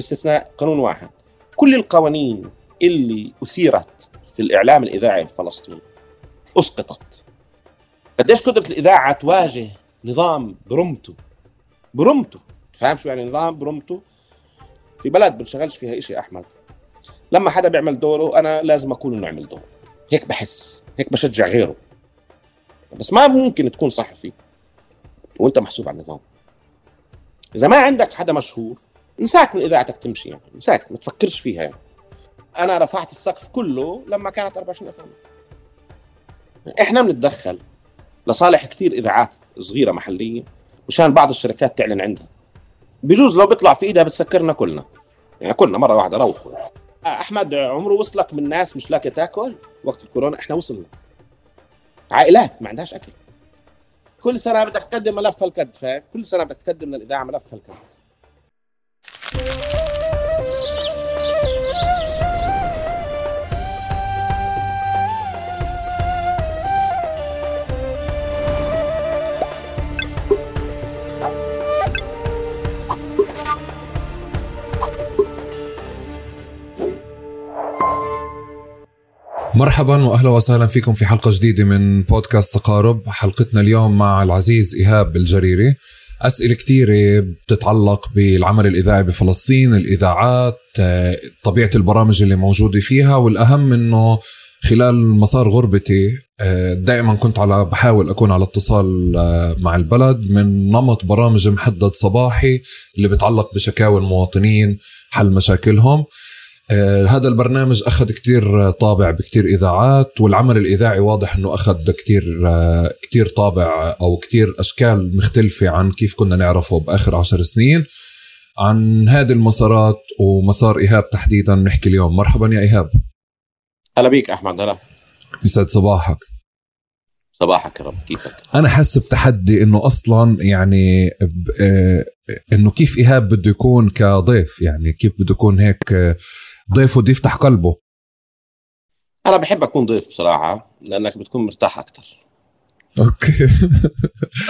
باستثناء قانون واحد. كل القوانين اللي أثيرت في الإعلام الإذاعي الفلسطيني أسقطت. قديش قدره الإذاعة تواجه نظام برمته؟ برمته. فاهم شو يعني نظام برمته؟ في بلد بنشغلش فيها شيء أحمد. لما حدا بيعمل دوره أنا لازم أكون إنه عمل دوره. هيك بحس. هيك بشجع غيره. بس ما ممكن تكون صحفي وأنت محسوب على النظام. إذا ما عندك حدا مشهور انساك من إذاعتك تمشي يعني انساك ما تفكرش فيها يعني. أنا رفعت السقف كله لما كانت 24 اف إحنا بنتدخل لصالح كثير إذاعات صغيرة محلية مشان بعض الشركات تعلن عندها. بجوز لو بيطلع في إيدها بتسكرنا كلنا. يعني كلنا مرة واحدة روحوا. أحمد عمره وصلك من ناس مش لاقي تاكل؟ وقت الكورونا إحنا وصلنا. عائلات ما عندهاش أكل. كل سنة بدك تقدم ملف هالكد فاهم؟ كل سنة بدك تقدم للإذاعة ملف هالكد مرحبا واهلا وسهلا فيكم في حلقة جديدة من بودكاست تقارب حلقتنا اليوم مع العزيز إيهاب الجريري. أسئلة كثيره بتتعلق بالعمل الإذاعي بفلسطين الإذاعات طبيعة البرامج اللي موجودة فيها والأهم إنه خلال مسار غربتي دائما كنت على بحاول أكون على اتصال مع البلد من نمط برامج محدد صباحي اللي بتعلق بشكاوى المواطنين حل مشاكلهم. آه هذا البرنامج أخذ كتير طابع بكتير إذاعات والعمل الإذاعي واضح إنه أخذ كتير آه كتير طابع أو كتير أشكال مختلفة عن كيف كنا نعرفه بآخر عشر سنين. عن هذه المسارات ومسار إيهاب تحديدا نحكي اليوم. مرحبا يا إيهاب. هلا بيك أحمد هلا. يسعد صباحك. صباحك يا رب كيفك؟ أنا حاسس بتحدي إنه أصلا يعني آه إنه كيف إيهاب بده يكون كضيف يعني كيف بده يكون هيك ضيفه بده يفتح قلبه. أنا بحب أكون ضيف بصراحة لأنك بتكون مرتاح أكثر okay.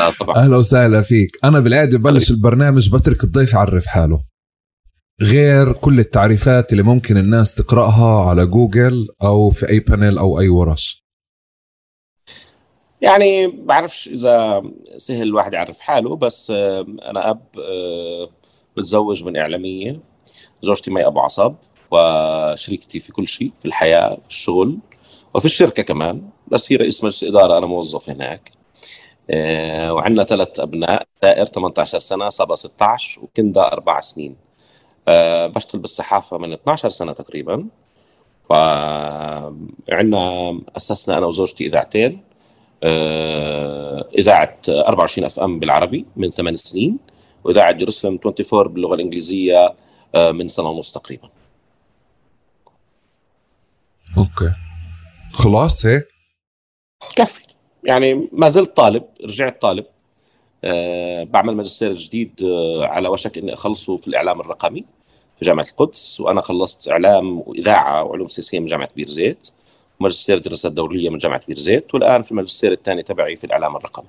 آه طبعا. أهلا وسهلا فيك. أنا بالعادة ببلش البرنامج بترك الضيف يعرف حاله. غير كل التعريفات اللي ممكن الناس تقرأها على جوجل أو في أي panel أو أي ورش. يعني بعرفش إذا سهل الواحد يعرف حاله بس أنا أب متزوج من إعلامية زوجتي مي أبو عصب. وشريكتي في كل شيء في الحياة في الشغل وفي الشركة كمان. بس هي رئيس مجلس إدارة أنا موظف هناك. وعندنا ثلاث أبناء دائر 18 سنة صبا 16 وكندا أربع سنين. بشتغل بالصحافة من 12 سنة تقريبا. وعندنا أسسنا أنا وزوجتي إذاعتين. إذاعة 24 FM بالعربي من ثمان سنين وإذاعة Jerusalem 24 باللغة الإنجليزية من سنة ونص تقريبا. okay. خلاص هيك؟ كفي. يعني ما زلت طالب رجعت طالب. أه بعمل ماجستير جديد أه على وشك إني أخلصه في الإعلام الرقمي في جامعة القدس. وأنا خلصت إعلام وإذاعة وعلوم سياسية من جامعة بير زيت ماجستير دراسات دولية من جامعة بير زيت والآن في الماجستير الثاني تبعي في الإعلام الرقمي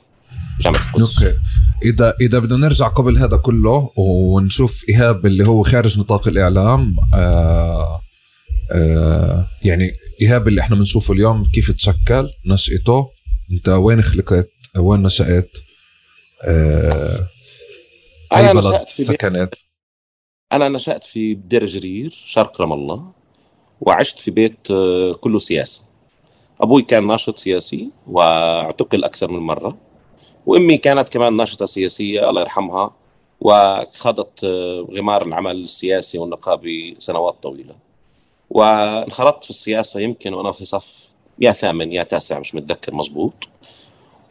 جامعة القدس. okay. إذا إذا بدنا نرجع قبل هذا كله ونشوف إيهاب اللي هو خارج نطاق الإعلام آه يعني إيهاب اللي إحنا بنشوفه اليوم كيف تشكل نشأته؟ أنت وين خلقت؟ وين نشأت؟ آه أي بلد سكنت؟ أنا نشأت في دير جرير شرق رام الله وعشت في بيت كله سياسه أبوي كان ناشط سياسي واعتقل أكثر من مرة. وأمي كانت كمان ناشطة سياسية الله يرحمها وخاضت غمار العمل السياسي والنقابي سنوات طويلة. وانخرطت في السياسة يمكن وأنا في صف يا ثامن يا تاسع مش متذكر مزبوط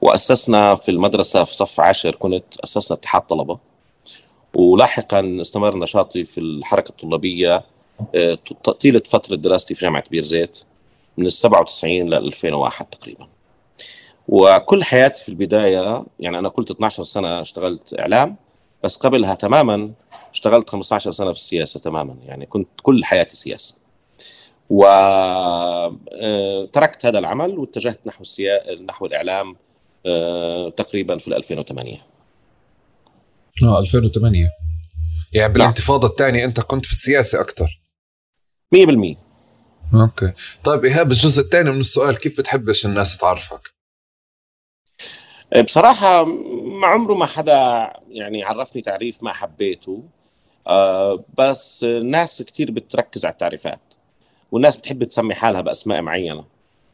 وأسسنا في المدرسة في صف عاشر كنت أسسنا اتحاد طلبة. ولاحقا استمر نشاطي في الحركة الطلابية طيله فترة دراستي في جامعة بير زيت من ال 97 ل 2001 تقريبا. وكل حياتي في البداية يعني أنا قلت 12 سنة اشتغلت إعلام بس قبلها تماما اشتغلت 15 سنة في السياسة تماما. يعني كنت كل حياتي سياسة. وتركت هذا العمل واتجهت نحو السيا... نحو الإعلام تقريبا في 2008 آه 2008 يعني بالانتفاضة الثانية أنت كنت في السياسة أكثر. 100% أوكي. طيب إيهاب الجزء الثاني من السؤال كيف بتحبش الناس تعرفك؟ بصراحة ما عمره ما حدا يعني عرفني تعريف ما حبيته. آه بس الناس كتير بتركز على التعريفات. والناس بتحب تسمي حالها بأسماء معينة.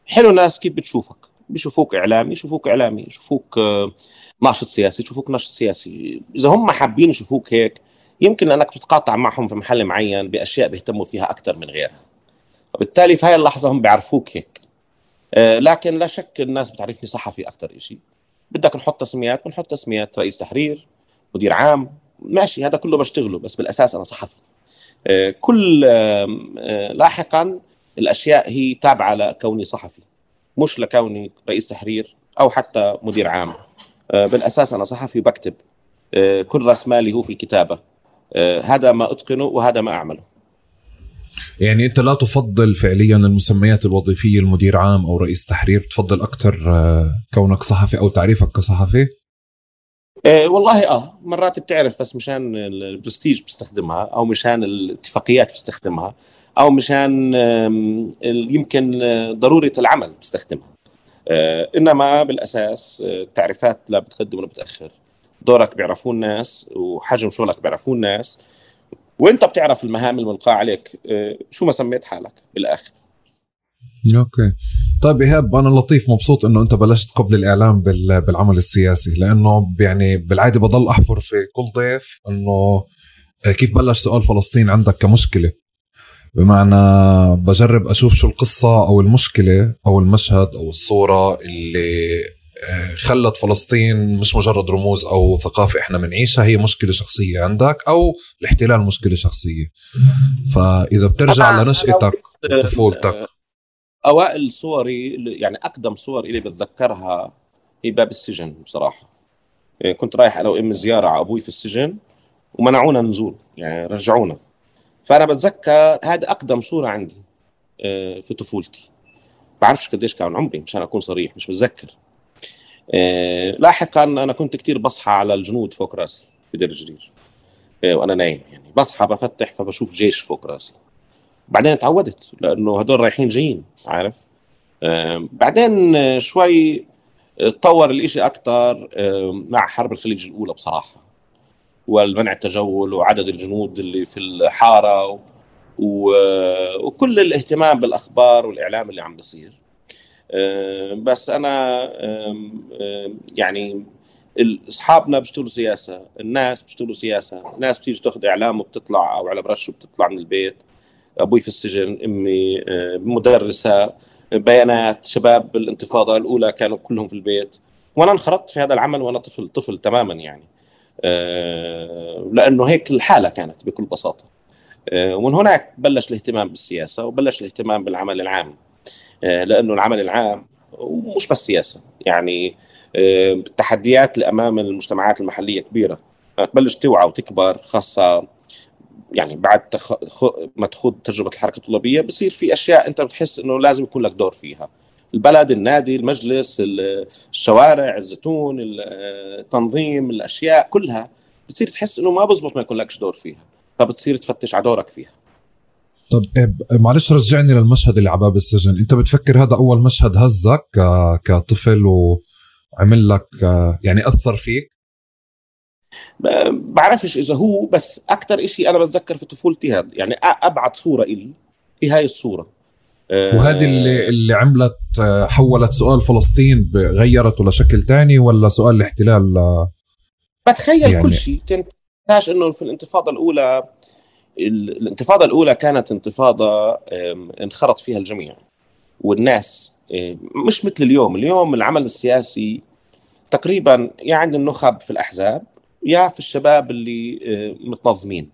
حلو الناس كيف بتشوفك؟ بيشوفوك إعلامي يشوفوك إعلامي يشوفوك آه ناشط سياسي يشوفوك ناشط سياسي. إذا هم حابين يشوفوك هيك يمكن أنك تتقاطع معهم في محل معين بأشياء بيهتموا فيها أكثر من غيرها. وبالتالي في هاي اللحظة هم بيعرفوك هيك. آه لكن لا شك الناس بتعرفني صحفي أكثر شيء بدك نحط تسميات بنحط تسميات رئيس تحرير مدير عام ماشي هذا كله بشتغله بس بالأساس أنا صحفي. كل آه، لاحقا الأشياء هي تابعة لكوني صحفي مش لكوني رئيس تحرير أو حتى مدير عام. آه، بالأساس أنا صحفي بكتب كل رأس مالي هو في الكتابة. هذا ما أتقنه وهذا ما أعمله. يعني أنت لا تفضل فعليا المسميات الوظيفية المدير عام أو رئيس تحرير تفضل أكثر كونك صحفي أو تعريفك كصحفي؟ إيه والله آه مرات بتعرف بس مشان البرستيج بستخدمها أو مشان الاتفاقيات بستخدمها أو مشان يمكن ضرورة العمل بستخدمها آه إنما بالأساس التعريفات لا بتقدم ولا بتأخر. دورك بيعرفوه الناس وحجم شغلك بيعرفوه الناس وإنت بتعرف المهام الملقاة عليك. آه شو ما سميت حالك بالآخر؟ أوكي. طيب إيهاب أنا لطيف مبسوط إنه أنت بلشت قبل الإعلام بالعمل السياسي لأنه يعني بالعادة بضل أحفر في كل ضيف إنه كيف بلش سؤال فلسطين عندك كمشكلة؟ بمعنى بجرب أشوف شو القصة أو المشكلة أو المشهد أو الصورة اللي آه، خلت فلسطين مش مجرد رموز أو ثقافة إحنا بنعيشها هي مشكلة شخصية عندك أو الاحتلال مشكلة شخصية. فإذا بترجع لنشأتك وطفولتك. أوائل صوري يعني أقدم صور اللي بتذكرها هي باب السجن بصراحة. يعني كنت رايح أنا وأمي زيارة على أبوي في السجن ومنعونا نزول يعني رجعونا. فأنا بتذكر هذا أقدم صورة عندي آه، في طفولتي. بعرفش قديش كان عمري مشان أكون صريح مش بتذكر آه، لاحقا أنا كنت كثير بصحى على الجنود فوق رأسي في دير جرير آه، وأنا نايم يعني بصحى بفتح فبشوف جيش فوق رأسي. بعدين تعودت لأنه هدول رايحين جايين عارف؟ بعدين شوي تطور الإشي أكثر آه مع حرب الخليج الأولى بصراحة والمنع التجول وعدد الجنود اللي في الحارة و... وكل الاهتمام بالأخبار والإعلام اللي عم بيصير. بس أنا يعني أصحابنا بيشتغلوا سياسة الناس بيشتغلوا سياسة الناس بتيجي تاخذ إعلام وبتطلع أو على برش وبتطلع من البيت. أبوي في السجن أمي آه، مدرسة بيانات شباب الانتفاضه الأولى كانوا كلهم في البيت. وأنا انخرطت في هذا العمل وأنا طفل طفل تماما يعني. آه، لأنه هيك الحالة كانت بكل بساطة. آه، ومن هناك بلش الاهتمام بالسياسة وبلش الاهتمام بالعمل العام. لأنه العمل العام مش بس سياسة يعني التحديات اللي امام المجتمعات المحلية كبيرة. تبلش توعى وتكبر خاصة يعني بعد تخ... ما تخوض تجربة الحركة الطلابية بصير في أشياء أنت بتحس إنه لازم يكون لك دور فيها. البلد النادي المجلس الشوارع الزيتون التنظيم الأشياء كلها بتصير تحس إنه ما بزبط ما يكون لكش دور فيها فبتصير تفتش على دورك فيها. طب إيه، معلش رجعني للمشهد اللي على باب السجن. أنت بتفكر هذا أول مشهد هزك كطفل وعمل لك يعني أثر فيك؟ بعرفش إذا هو بس أكثر شيء أنا بتذكر في طفولتي هذا يعني أبعد صورة إلي هي هاي الصورة. وهذه اللي اللي عملت حولت سؤال فلسطين غيرته لشكل ثاني ولا سؤال الاحتلال؟ بتخيل يعني كل شيء تنساش إنه في الانتفاضة الأولى الانتفاضة الأولى كانت انتفاضة انخرط فيها الجميع والناس مش مثل اليوم. اليوم العمل السياسي تقريبا يا عند النخب في الأحزاب يا في الشباب اللي آه، متنظمين.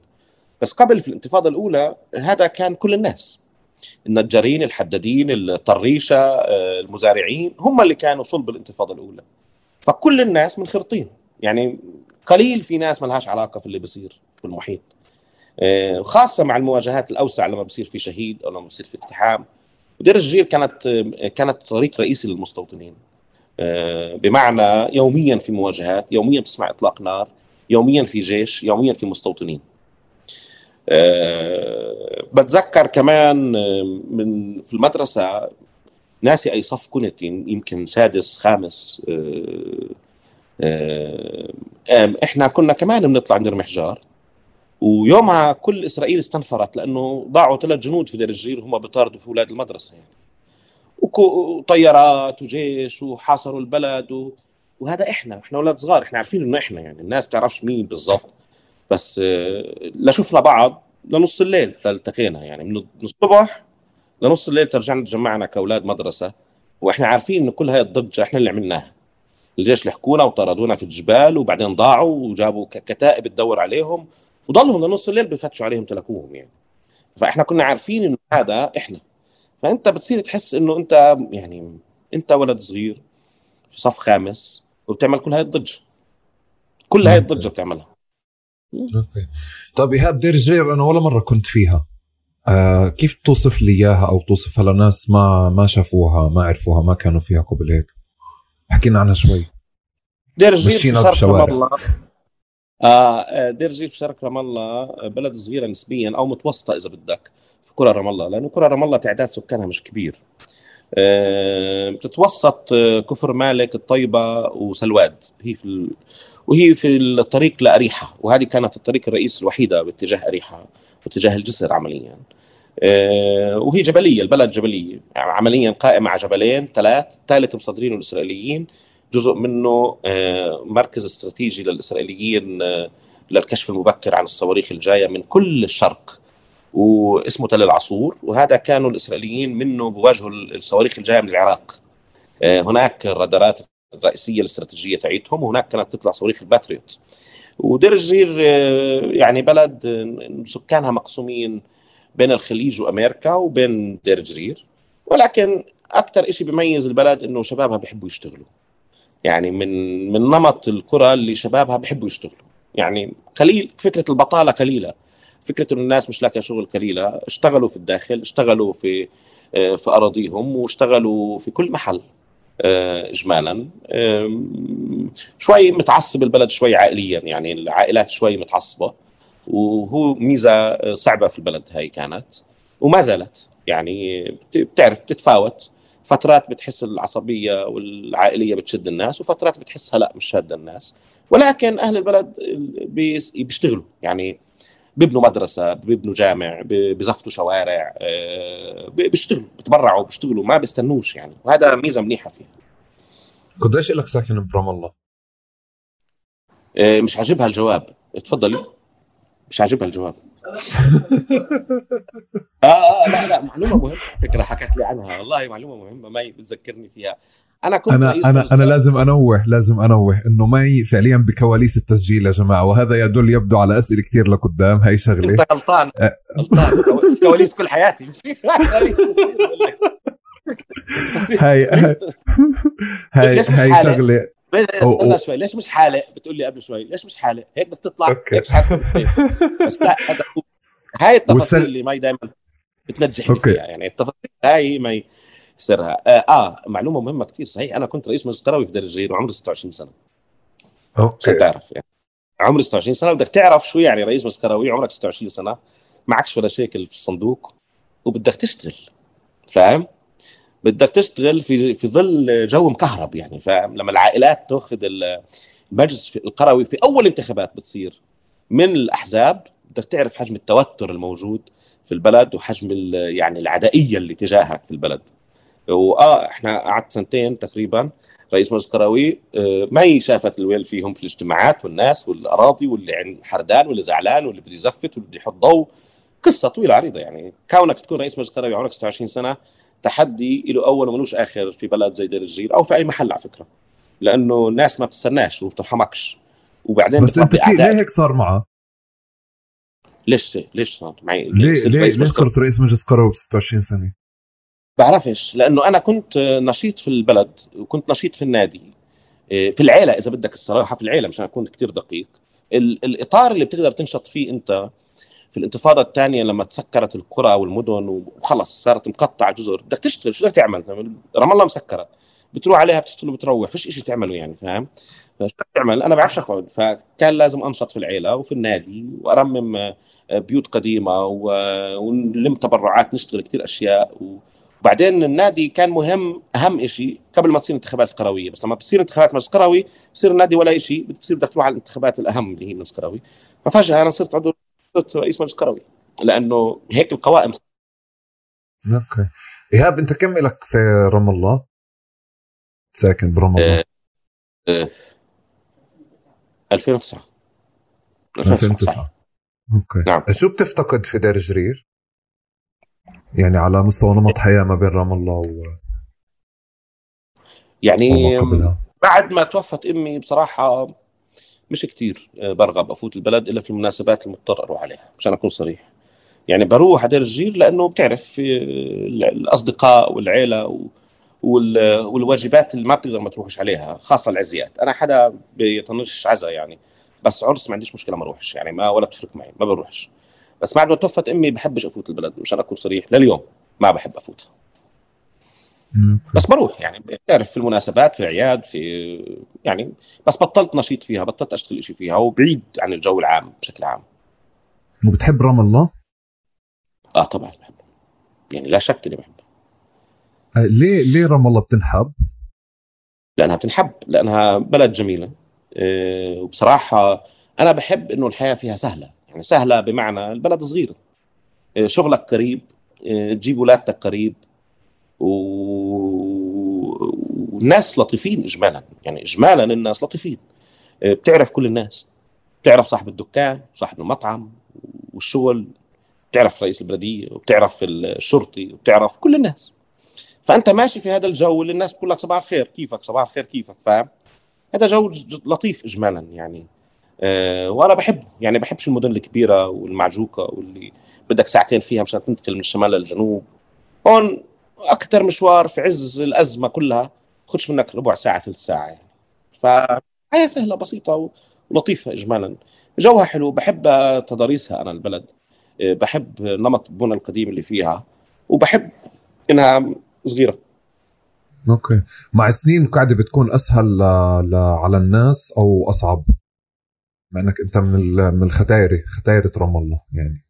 بس قبل في الانتفاضة الأولى هذا كان كل الناس. النجارين الحدادين الطريشة آه، المزارعين هم اللي كانوا صلب الانتفاضة الأولى. فكل الناس منخرطين. يعني قليل في ناس ما لهاش علاقة في اللي بصير في المحيط. آه، خاصة مع المواجهات الأوسع لما بصير في شهيد أو لما بصير في اقتحام. ودير الجرير كانت كانت طريق رئيسي للمستوطنين. بمعنى يوميا في مواجهات يوميا بتسمع إطلاق نار. يوميا في جيش يوميا في مستوطنين. أه بتذكر كمان من في المدرسة ناسي أي صف كنت يمكن سادس خامس أه أه إحنا كنا كمان بنطلع نرمي حجار ويومها كل إسرائيل استنفرت لأنه ضاعوا ثلاث جنود في دير الجيل وهم بيطاردوا في أولاد المدرسة يعني. وطيارات وجيش وحاصروا البلد و... وهذا إحنا إحنا أولاد صغار إحنا عارفين إنه إحنا يعني الناس تعرفش مين بالضبط. بس لا شفنا بعض لنص الليل التقينا يعني من الصبح لنص الليل ترجعنا تجمعنا كأولاد مدرسة. وإحنا عارفين إنه كل هاي الضجة إحنا اللي عملناها. الجيش لحقونا وطردونا في الجبال وبعدين ضاعوا وجابوا كتائب تدور عليهم وضلهم لنص الليل بفتشوا عليهم تلكوهم يعني. فإحنا كنا عارفين إنه هذا إحنا. فأنت بتصير تحس إنه أنت يعني أنت ولد صغير في صف خامس وبتعمل كل هاي الضجة. كل هاي الضجة بتعملها. okay. طيب إيهاب دير جرير أنا ولا مرة كنت فيها. آه كيف توصف لي إياها أو توصفها لناس ما ما شافوها ما عرفوها ما كانوا فيها قبل هيك؟ احكي لنا عنها شوي. دير جرير شرق رام الله. آه دير جير في شرق رام الله بلد صغيرة نسبيا أو متوسطة إذا بدك في قرى رام الله لأنه قرى رام الله تعداد سكانها مش كبير. آه بتتوسط كفر مالك الطيبة وسلواد. هي في ال... وهي في الطريق لأريحة. وهذه كانت الطريق الرئيس الوحيدة باتجاه أريحة واتجاه الجسر عمليا. آه وهي جبلية البلد جبلية. عمليا قائمة على جبلين ثلاث. ثالث مصدرينه الإسرائيليين. جزء منه آه مركز استراتيجي للإسرائيليين آه للكشف المبكر عن الصواريخ الجاية من كل الشرق. واسمه تل العاصور وهذا كانوا الإسرائيليين منه بواجهوا الصواريخ الجاية من العراق. هناك الرادارات الرئيسية الاستراتيجية تاعتهم وهناك كانت تطلع صواريخ الباتريوت. ودير جرير يعني بلد سكانها مقسومين بين الخليج وأمريكا وبين دير جرير ولكن أكثر شيء بيميز البلد إنه شبابها بيحبوا يشتغلوا. يعني من من نمط القرى اللي شبابها بيحبوا يشتغلوا. يعني قليل فكرة البطالة قليلة. فكرة إنه الناس مش لاقية شغل قليله اشتغلوا في الداخل اشتغلوا في في أراضيهم واشتغلوا في كل محل اجمالا. شوي متعصب البلد شوي عائليا يعني العائلات شوي متعصبة وهو ميزة صعبة في البلد هاي كانت وما زالت. يعني بتعرف بتتفاوت. فترات بتحس العصبية والعائلية بتشد الناس وفترات بتحسها لا مش شادة الناس. ولكن أهل البلد بيشتغلوا. يعني بيبنوا مدرسة بيبنوا جامع بزفتوا شوارع بيشتغلوا بتبرعوا بيشتغلوا ما بيستنوش يعني. وهذا ميزة منيحة فيها. قديش لك ساكن برام الله؟ مش عاجبها الجواب. تفضلي مش عاجبها الجواب. آه, آه لا لا معلومة مهمة. فكرة حكت لي عنها. والله معلومة مهمة ما بتذكرني فيها. أنا كنت أنا أنا أنا لازم أنوه لازم أنوه إنه مي فعليا بكواليس التسجيل يا جماعة وهذا يدل يبدو على أسئلة كثير لقدام هي شغلة. أنت غلطان غلطان. كواليس كل حياتي. هاي هاي هاي شغلة. استنى شوي. ليش مش حالق بتقول لي قبل شوي. ليش مش حالق هيك بدك تطلع. هيك بس لا هاي التفاصيل. اللي ماي دائما بتنجحني فيها. يعني التفاصيل هاي ما سرها. آه, آه معلومة مهمة كثير صحيح أنا كنت رئيس مجلس قروي في دير جرير وعمري 26 سنة. okay. تعرف يعني. عمري 26 سنة. بدك تعرف شو يعني رئيس مجلس قروي عمرك 26 سنة. معكش ولا شيكل في الصندوق وبدك تشتغل. فاهم؟ بدك تشتغل في في ظل جو مكهرب يعني فاهم؟ لما العائلات تأخذ المجلس القروي في أول انتخابات بتصير من الأحزاب بدك تعرف حجم التوتر الموجود في البلد وحجم يعني العدائية اللي تجاهك في البلد. وآه إحنا قعدت سنتين تقريبا رئيس مجلس قروي ما هي شافت الويل فيهم في الاجتماعات والناس والأراضي واللي حردان واللي زعلان واللي بده يزفت واللي يحط ضوء. قصة طويلة عريضة يعني. كونك تكون رئيس مجلس قروي عمرك 26 سنة تحدي له أول وملوش آخر في بلد زي دير الجير أو في أي محل على فكرة. لأنه الناس ما بتستناش وبترحمكش وبعدين بس أنت كي ليه هيك صار معه؟ ليش؟ ليش صار؟ معي ليه ليه ليه صرت رئيس مجلس قروي ب 26 سنة؟ بعرفش لأنه أنا كنت نشيط في البلد وكنت نشيط في النادي. في العيلة إذا بدك الصراحة في العيلة مشان أكون كثير دقيق. الإطار اللي بتقدر تنشط فيه أنت في الانتفاضة الثانية لما تسكرت القرى والمدن وخلص صارت مقطعه جزر. بدك تشتغل شو بدك تعمل؟ رام الله مسكرة. بتروح عليها بتشتغل وبتروح. فيش شيء تعمله يعني فاهم؟ فشو تعمل؟ أنا بعرفش اقعد فكان لازم أنشط في العيلة وفي النادي وأرمم آه، بيوت قديمة ونلم تبرعات نشتغل كثير أشياء وبعدين النادي كان مهم أهم شيء قبل ما تصير انتخابات القرويه بس لما بتصير انتخابات مجلس قروي بصير النادي ولا شيء بتصير بدك تروح على الانتخابات الأهم اللي هي مجلس قروي ففجأة أنا صرت عضو صرت رئيس مجلس قروي لأنه هيك القوائم okay إيهاب أنت كم لك في رام الله؟ ساكن برام الله؟ آه، 2009 2009 okay نعم. شو بتفتقد في دير جرير؟ يعني على مستوى نمط حياة ما بين رام الله و يعني بعد ما توفت أمي بصراحة مش كتير آه، برغب أفوت البلد إلا في المناسبات المضطر أروح عليها عشان أكون صريح. يعني بروح على دير الجير لأنه بتعرف آه، الأصدقاء والعيلة. والواجبات اللي ما بتقدر ما تروحش عليها خاصة العزيات. أنا حدا بيطنش عزا يعني بس عرس ما عنديش مشكلة ما أروحش يعني ما ولا بتفرق معي ما بروحش. بس بعد ما توفت أمي بحبش أفوت البلد مشان أكون صريح لليوم ما بحب افوتها بس بروح يعني بتعرف في المناسبات في اعياد في يعني بس بطلت نشيط فيها بطلت أشتغل شيء فيها وبعيد عن الجو العام بشكل عام. وبتحب رام الله؟ آه طبعا بحب يعني لا شك إني بحب آه، ليه ليه رام الله بتنحب؟ لأنها بتنحب لأنها بلد جميلة. آه، وبصراحة أنا بحب إنه الحياة فيها سهلة. يعني سهلة بمعنى البلد صغيره آه، شغلك قريب آه، تجيب اولادك قريب والناس لطيفين اجمالا. يعني اجمالا الناس لطيفين. آه، بتعرف كل الناس. بتعرف صاحب الدكان وصاحب المطعم والشغل بتعرف رئيس البلدية وبتعرف الشرطي وبتعرف كل الناس. فأنت ماشي في هذا الجو اللي الناس بتقول لك صباح الخير كيفك؟ صباح الخير كيفك؟ فاهم؟ هذا جو لطيف اجمالا يعني. وأنا بحبه. يعني بحبش المدن الكبيرة والمعجوقة واللي بدك ساعتين فيها مشان تنتقل من الشمال للجنوب. هون أكثر مشوار في عز الأزمة كلها خدش منك ربع ساعة ثلث ساعة يعني. فهي سهلة بسيطة ولطيفة اجمالا. جوها حلو بحب تضاريسها أنا البلد. أه بحب نمط البنى القديم اللي فيها وبحب إنها صغيرة. أوكي. مع السنين قاعدة بتكون أسهل ل... ل... على الناس أو أصعب؟ مع إنك أنت من. من الختايري ختايرة رام الله يعني.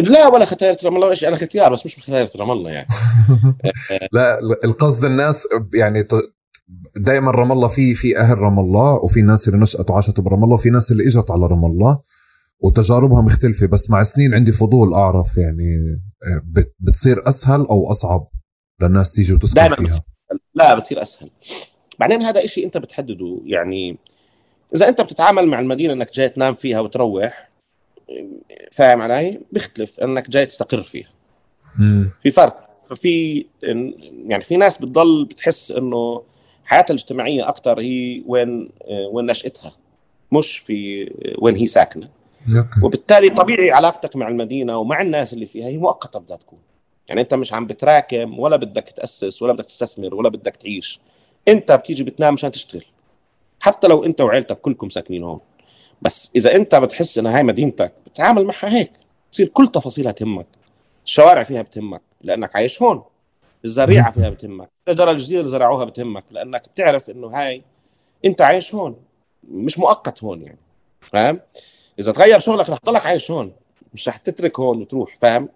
لا ولا ختايرة رام الله أنا ختيار بس مش من ختايرة رام الله يعني. لا القصد الناس يعني دائما رام الله في في أهل رام الله وفي ناس اللي نشأت وعاشت برام الله وفي ناس اللي إجت على رام الله وتجاربها مختلفة بس مع سنين عندي فضول أعرف يعني بت- بتصير أسهل أو أصعب للناس تيجي وتسكن فيها. لا بتصير أسهل. بعدين هذا إشي أنت بتحدده يعني إذا أنت بتتعامل مع المدينة إنك جاي تنام فيها وتروح فاهم علي؟ بيختلف إنك جاي تستقر فيها. مم. في فرق. ففي يعني في ناس بتضل بتحس إنه حياتها الاجتماعية أكثر هي وين وين نشأتها مش في وين هي ساكنة. وبالتالي طبيعي علاقتك مع المدينة ومع الناس اللي فيها هي مؤقتة بدها تكون. يعني أنت مش عم بتراكم ولا بدك تأسس ولا بدك تستثمر ولا بدك تعيش. أنت بتيجي بتنام مشان تشتغل. حتى لو انت وعيلتك كلكم ساكنين هون. بس إذا انت بتحس انها هاي مدينتك بتتعامل معها هيك بتصير كل تفاصيلها تهمك الشوارع فيها بتهمك لأنك عايش هون الزريعة فيها بتهمك الشجرة الجديدة اللي زرعوها بتهمك لأنك بتعرف إنه هاي انت عايش هون مش مؤقت هون يعني فاهم؟ إذا تغير شغلك رح تضلك عايش هون مش رح تترك هون وتروح فاهم؟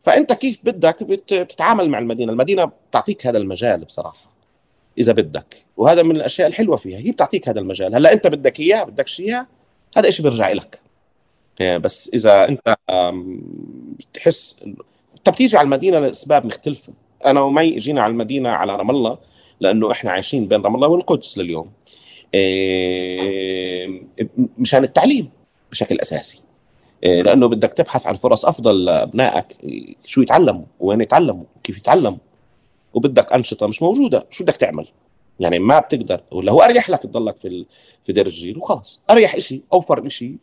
فأنت كيف بدك بت- بتتعامل مع المدينة؟ المدينة بتعطيك هذا المجال بصراحة. إذا بدك. وهذا من الأشياء الحلوة فيها. هي بتعطيك هذا المجال. هلأ أنت بدك إياه بدكش إياه هذا شيء بيرجع لك بس إذا أنت بتحس انت بتيجي على المدينة لأسباب مختلفة. أنا ومي اجينا على المدينة على رام الله لأنه إحنا عايشين بين رام الله والقدس لليوم. إيه، مشان التعليم بشكل أساسي. إيه، لأنه بدك تبحث عن فرص أفضل لأبنائك إيه، شو يتعلموا وين يتعلموا وكيف يتعلموا. وبدك أنشطة مش موجودة شو بدك تعمل؟ يعني ما بتقدر. ولا هو أريح لك تضلك في في دير الجيل وخلص. أريح شيء أوفر شيء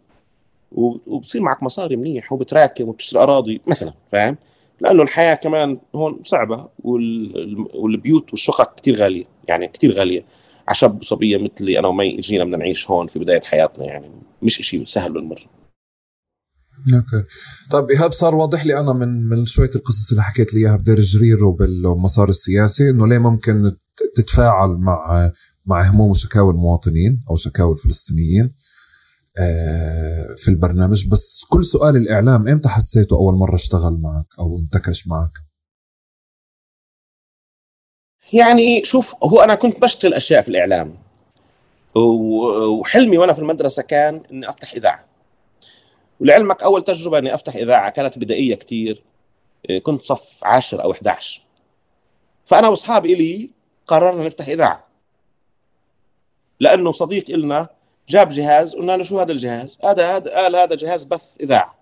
وبصير معك مصاري منيح وبتراكم وبتشتري أراضي مثلا فاهم؟ لأنه الحياة كمان هون صعبة وال- والبيوت والشقق كتير غالية يعني كتير غالية. عشب وصبيه مثلي أنا ومي إجينا بدنا نعيش هون في بداية حياتنا يعني مش إشي سهل بالمرة. أوكي. طيب إيهاب صار واضح لي أنا من من شوية القصص اللي حكيت لي إياها بدير جرير وبالمسار السياسي إنه ليه ممكن تتفاعل مع مع هموم وشكاوى المواطنين أو شكاوى الفلسطينيين آه، في البرنامج. بس كل سؤال الإعلام إمتى حسيته أول مرة اشتغل معك أو انتكش معك؟ يعني شوف هو أنا كنت بشتغل أشياء في الإعلام وحلمي وأنا في المدرسة كان إني أفتح إذاعة. ولعلمك أول تجربة إني أفتح إذاعة كانت بدائية كثير آه، كنت صف 10 أو 11 فأنا وأصحابي إلي قررنا نفتح إذاعة. لأنه صديق إلنا جاب جهاز قلنا له شو هذا الجهاز؟ هذا هذا قال هذا جهاز بث إذاعة.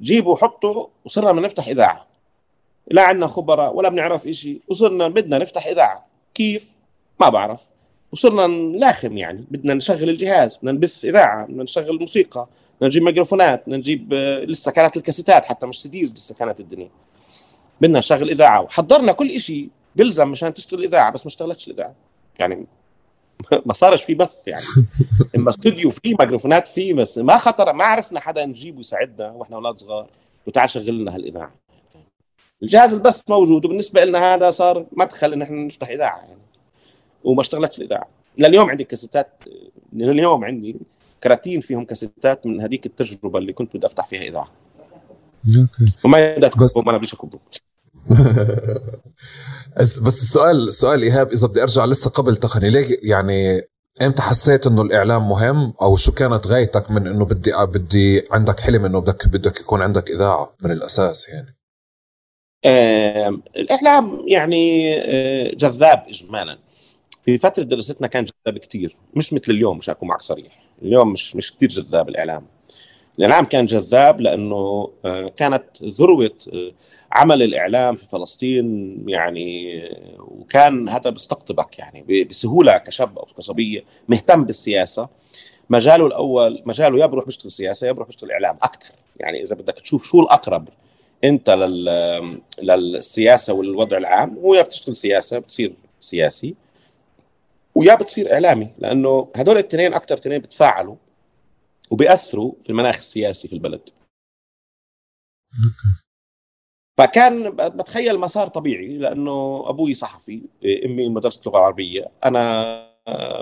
جيبه حطه وصرنا نفتح إذاعة. لا عندنا خبراء ولا بنعرف شيء وصرنا بدنا نفتح إذاعة. كيف؟ ما بعرف. وصرنا نلاخم يعني بدنا نشغل الجهاز بدنا نبث إذاعة بدنا نشغل موسيقى بدنا نجيب ميكروفونات بدنا نجيب آه، لسه كانت الكاسيتات حتى مش سيديز لسه كانت الدنيا. بدنا نشغل إذاعة. وحضرنا كل شيء بيلزم مشان تشتغل إذاعة بس ما اشتغلتش الإذاعة. يعني ما صارش في بث يعني. إما استوديو فيه ميكروفونات فيه بس ما خطر ما عرفنا حدا نجيبه يساعدنا وإحنا أولاد صغار. وتعال شغل لنا هالإذاعة. الجهاز البث موجود وبالنسبة لنا هذا صار مدخل إن إحنا نفتح إذاعة يعني. وما اشتغلتش الإذاعة. لليوم عندي كاسيتات لليوم عندي. كراتين فيهم كاسيتات من هذيك التجربة اللي كنت بدي أفتح فيها إذاعة. أوكي. وما بس وأنا بديش أكبه. بس السؤال السؤال إيهاب إذا بدي أرجع لسه قبل تقني ليه يعني إمتى حسيت إنه الإعلام مهم؟ أو شو كانت غايتك من إنه بدي بدي عندك حلم إنه بدك بدك يكون عندك إذاعة من الأساس يعني؟ آه الإعلام يعني آه جذاب اجمالا. في فترة دراستنا كان جذاب كثير مش مثل اليوم مش اكون معك صريح. اليوم مش مش كثير جذاب الإعلام. الإعلام كان جذاب لأنه آه كانت ذروة آه عمل الإعلام في فلسطين يعني وكان هذا بيستقطبك يعني بسهولة كشاب أو كصبية مهتم بالسياسة. مجاله الأول مجاله يا بروح بيشتغل سياسة يا بروح بيشتغل إعلام أكثر يعني إذا بدك تشوف شو الأقرب أنت لل للسياسة والوضع العام هو يا بتشتغل سياسة بتصير سياسي. ويا بتصير إعلامي لأنه هدول الاثنين أكثر اثنين بتفاعلوا وبيأثروا في المناخ السياسي في البلد. فكان بتخيل مسار طبيعي لأنه أبوي صحفي أمي مدرسة اللغة العربيه أنا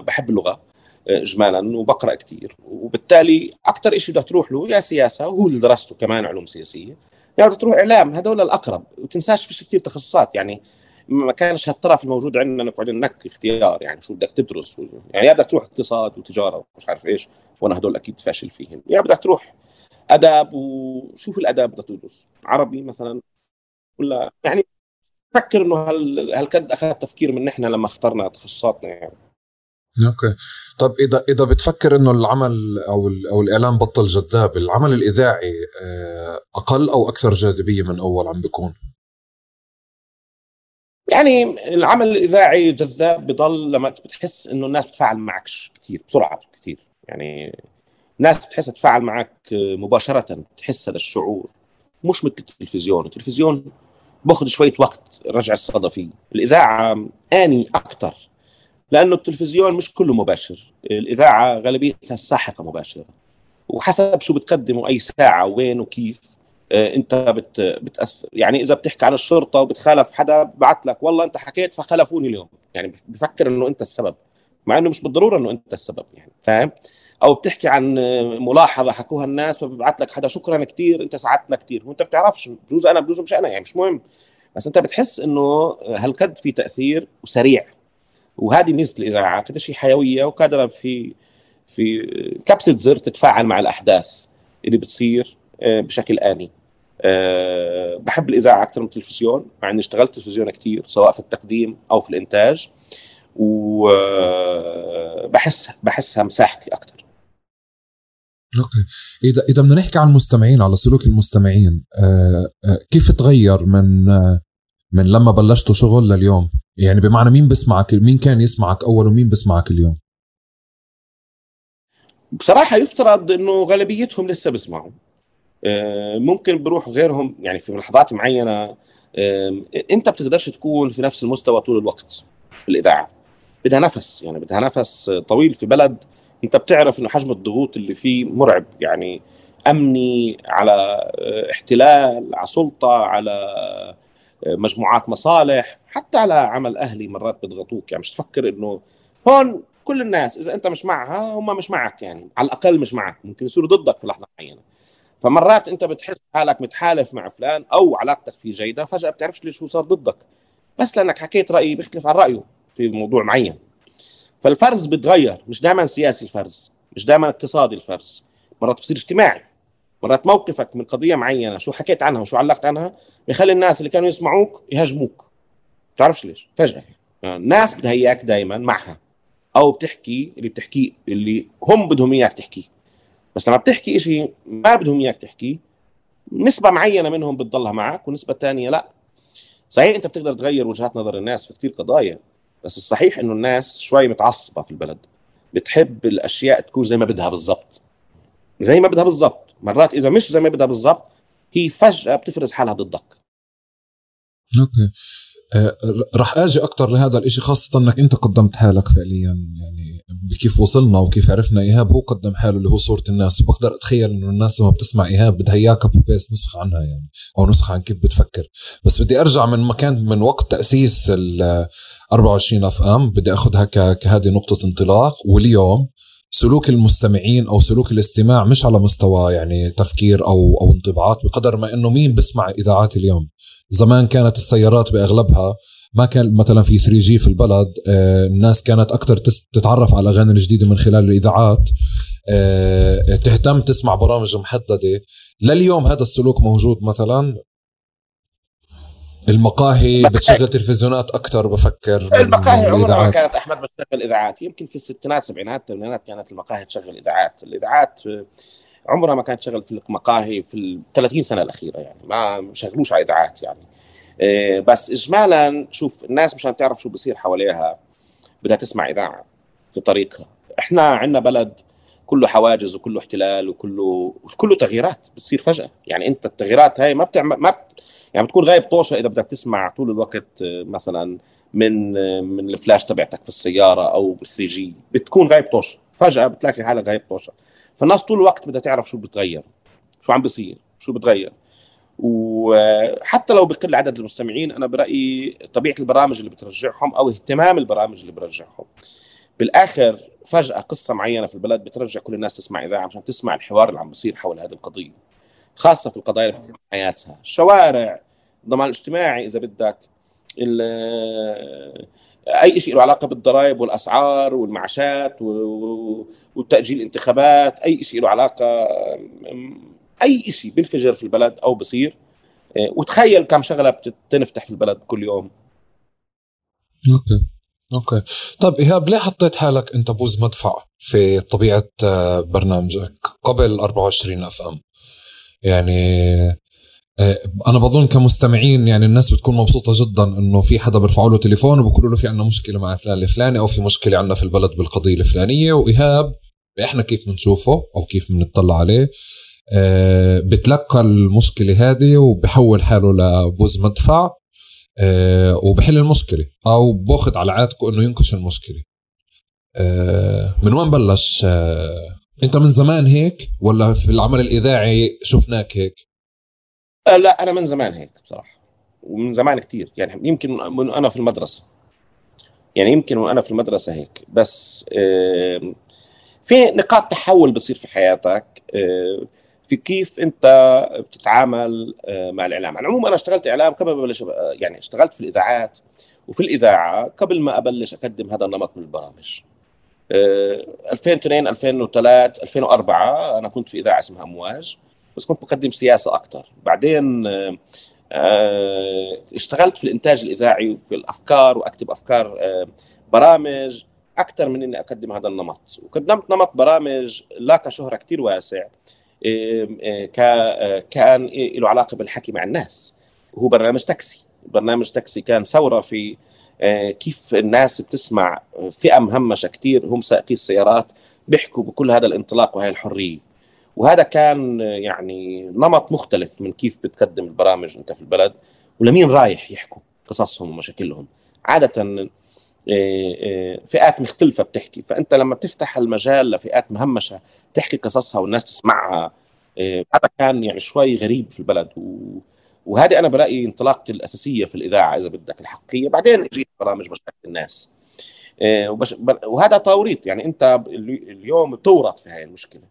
بحب اللغة اجمالا وبقرأ كثير وبالتالي أكثر شيء بدك تروح له يا سياسة وهو اللي درسته كمان علوم سياسية يا بدك تروح إعلام هذول الأقرب وتنساش فيش كثير تخصصات يعني ما كانش هالطرف الموجود عندنا نقعد نك اختيار يعني شو بدك تدرس يعني يا بدك تروح اقتصاد وتجارة ومش عارف إيش وأنا هدول أكيد فاشل فيهم. يا بدك تروح أداب وشوف الأداب بدك تدرس عربي مثلا ولا يعني فكر إنه هل هالقد أخذ تفكير من إحنا لما اخترنا تخصصاتنا يعني. أوكي. طب إذا إذا بتفكر إنه العمل أو أو الإعلام بطل جذاب العمل الإذاعي آه، أقل أو أكثر جاذبية من أول عم بيكون؟ يعني العمل الإذاعي جذاب بضل لما بتحس إنه الناس بتتفاعل معك كثير بسرعة كثير يعني ناس بتحس تتفاعل معك مباشرة تحس هذا الشعور. مش مثل التلفزيون. التلفزيون بأخذ شوية وقت رجع الصدى فيه الإذاعة آني أكثر لأنه التلفزيون مش كله مباشر. الإذاعة غالبيتها الساحقة مباشرة. وحسب شو بتقدموا أي ساعة وين وكيف. آه، انت بت بتأثر. يعني إذا بتحكي عن الشرطة وبتخالف حدا بعت لك والله انت حكيت فخلفوني اليوم. يعني بفكر إنه أنت السبب. مع إنه مش بالضرورة إنه أنت السبب يعني فاهم؟ أو بتحكي عن ملاحظة حكوها الناس فببعث لك حدا شكرا كثير أنت ساعدتنا كثير وأنت بتعرفش بجوز أنا بجوز مش أنا يعني مش مهم. بس أنت بتحس إنه هالقد في تأثير وسريع. وهذه ميزه الاذاعه كده شيء حيوية وقادره في في كبسة زر تتفاعل مع الأحداث اللي بتصير آه، بشكل آني. أه بحب الإذاعة أكثر من التلفزيون مع إني اشتغلت تلفزيون كثير سواء في التقديم أو في الإنتاج وبحس بحسها مساحتي أكثر أوكي. إذا إذا بدنا نحكي عن المستمعين على سلوك المستمعين أه كيف تغير من من لما بلشتوا شغل لليوم؟ يعني بمعنى مين بسمعك مين كان يسمعك أول ومين بسمعك اليوم؟ بصراحة يفترض إنه غالبيتهم لسه بيسمعوا آه، ممكن بروح غيرهم يعني في لحظات معينة انت بتقدرش تكون في نفس المستوى طول الوقت في الإذاعة. بدها نفس يعني بدها نفس طويل في بلد انت بتعرف انه حجم الضغوط اللي فيه مرعب. يعني أمني على آه، احتلال على سلطة على آه، مجموعات مصالح حتى على عمل أهلي مرات بيضغطوك. يعني مش تفكر إنه هون كل الناس إذا أنت مش معها هم مش معك يعني على الأقل مش معك. ممكن يصيروا ضدك في لحظة معينة. فمرات انت بتحس حالك متحالف مع فلان أو علاقتك فيه جيدة فجأة بتعرفش ليش هو صار ضدك. بس لأنك حكيت راي بيختلف عن رأيه في موضوع معين. فالفرز بتغير مش دائما سياسي الفرز مش دائما اقتصادي الفرز. مرات بصير اجتماعي. مرات موقفك من قضية معينة شو حكيت عنها وشو علقت عنها بيخلي الناس اللي كانوا يسمعوك يهاجموك بتعرفش ليش؟ فجأة. يعني الناس بدها اياك دائما معها. أو بتحكي اللي بتحكيه اللي هم بدهم إياك تحكيه. بس لما بتحكي شيء ما بدهم إياك تحكيه نسبة معينة منهم بتضلها معك ونسبة ثانية لا. صحيح أنت بتقدر تغير وجهات نظر الناس في كثير قضايا بس الصحيح إنه الناس شوي متعصبة في البلد بتحب الأشياء تكون زي ما بدها بالضبط. زي ما بدها بالضبط. مرات إذا مش زي ما بدها بالضبط هي فجأة بتفرز حالها ضدك. okay. آه، رح أجي أكثر لهذا الإشي خاصة إنك أنت قدمت حالك فعليا يعني بكيف وصلنا وكيف عرفنا إيهاب هو قدم حاله اللي هو صورة الناس. وبقدر أتخيل إنه الناس لما بتسمع إيهاب بدها اياه copy paste نسخة عنها يعني أو نسخة عن كيف بتفكر. بس بدي أرجع من مكان من وقت تأسيس ال 24 FM بدي أخذها كهذه نقطة انطلاق. واليوم سلوك المستمعين أو سلوك الاستماع مش على مستوى يعني تفكير أو أو انطباعات بقدر ما إنه مين بسمع إذاعات اليوم. زمان كانت السيارات بأغلبها ما كان مثلا في 3G في البلد آه، الناس كانت أكثر تتعرف على الاغاني الجديدة من خلال الإذاعات. آه، تهتم تسمع برامج محددة. لليوم هذا السلوك موجود مثلا. المقاهي بتشغل تلفزيونات أكثر بفكر المقاهي عمرها ما كانت أحمد بتشغل إذاعات. يمكن في الستينات السبعينات الثمانينات كانت المقاهي تشغل إذاعات. الإذاعات عمرها ما كانت تشغل في المقاهي في ال 30 سنة الأخيرة يعني. ما شغلوش على إذاعات يعني. بس اجمالا شوف الناس مشان تعرف شو بصير حواليها بدها تسمع إذاعة في طريقها. إحنا عندنا بلد كله حواجز وكله احتلال وكله كله تغييرات بتصير فجأة. يعني أنت التغييرات هاي ما بتعمل ما بت... يعني بتكون غايب طوشة إذا بدك تسمع طول الوقت مثلا من من الفلاش تبعتك في السيارة أو 3 جي. بتكون غايب طوشة. فجأة بتلاقي حالك غايب طوشة. فالناس طول الوقت بدها تعرف شو بتغير. شو عم بيصير شو بتغير. وحتى لو بقل عدد المستمعين أنا برأيي طبيعة البرامج اللي بترجعهم أو اهتمام البرامج اللي برجعهم بالآخر فجأة قصة معينة في البلد بترجع كل الناس تسمع إذاعة عشان تسمع الحوار اللي عم بيصير حول هذه القضية خاصة في القضايا اللي بتهم حياتها. الشوارع الضمان الاجتماعي إذا بدك أي شيء له علاقة بالضرائب والأسعار والمعاشات وتأجيل الانتخابات أي شيء له علاقة أي شيء بينفجر في البلد أو بصير وتخيل كم شغلة بتنفتح في البلد كل يوم. okay. okay. طيب إيهاب ليه حطيت حالك أنت بوز مدفع في طبيعة برنامجك قبل 24 اف ام يعني آه، أنا بظن كمستمعين يعني الناس بتكون مبسوطة جدا إنه في حدا بيرفعوا له تليفون وبيقولوا له في عندنا مشكلة مع فلان الفلاني أو في مشكلة عندنا في البلد بالقضية الفلانية. وإيهاب إحنا كيف بنشوفه أو كيف بنطلع عليه؟ آه، بتلقى المشكلة هذه وبحول حاله لبوز مدفع آه، وبحل المشكلة أو بأخذ على عاتقه إنه ينكش المشكلة. من وين بلش؟ أنت من زمان هيك ولا في العمل الإذاعي شفناك هيك؟ آه، لا أنا من زمان هيك بصراحة ومن زمان كثير يعني يمكن من أنا في المدرسة. يعني يمكن وأنا في المدرسة هيك. بس في نقاط تحول بتصير في حياتك في كيف أنت بتتعامل آه، مع الإعلام. على العموم أنا اشتغلت إعلام قبل ما أبلش يعني اشتغلت في الإذاعات وفي الإذاعة قبل ما أبلش أقدم هذا النمط من البرامج. 2002 2003 2004 أنا كنت في إذاعة اسمها أمواج بس كنت بقدم سياسة أكثر بعدين آه، اشتغلت في الإنتاج الإذاعي وفي الأفكار وأكتب أفكار آه، برامج أكثر من إني أقدم هذا النمط. وقدمت نمط برامج لاقى شهره كثير واسع آه، كان له علاقة بالحكي مع الناس. وهو برنامج تاكسي. برنامج تاكسي كان ثورة في كيف الناس بتسمع فئة مهمشة كثير هم سائقي السيارات بيحكوا بكل هذا الانطلاق وهي الحرية. وهذا كان يعني نمط مختلف من كيف بتقدم البرامج أنت في البلد ولمين رايح يحكوا قصصهم ومشاكلهم. عادة فئات مختلفة بتحكي. فأنت لما بتفتح المجال لفئات مهمشة تحكي قصصها والناس تسمعها آه، هذا كان يعني شوي غريب في البلد. و... وهذه أنا برأيي انطلاقتي الأساسية في الإذاعة إذا بدك الحقيقية. بعدين اجيت برامج مشاكل الناس. وهذا توريط يعني أنت اليوم بتورط في هاي المشكلة.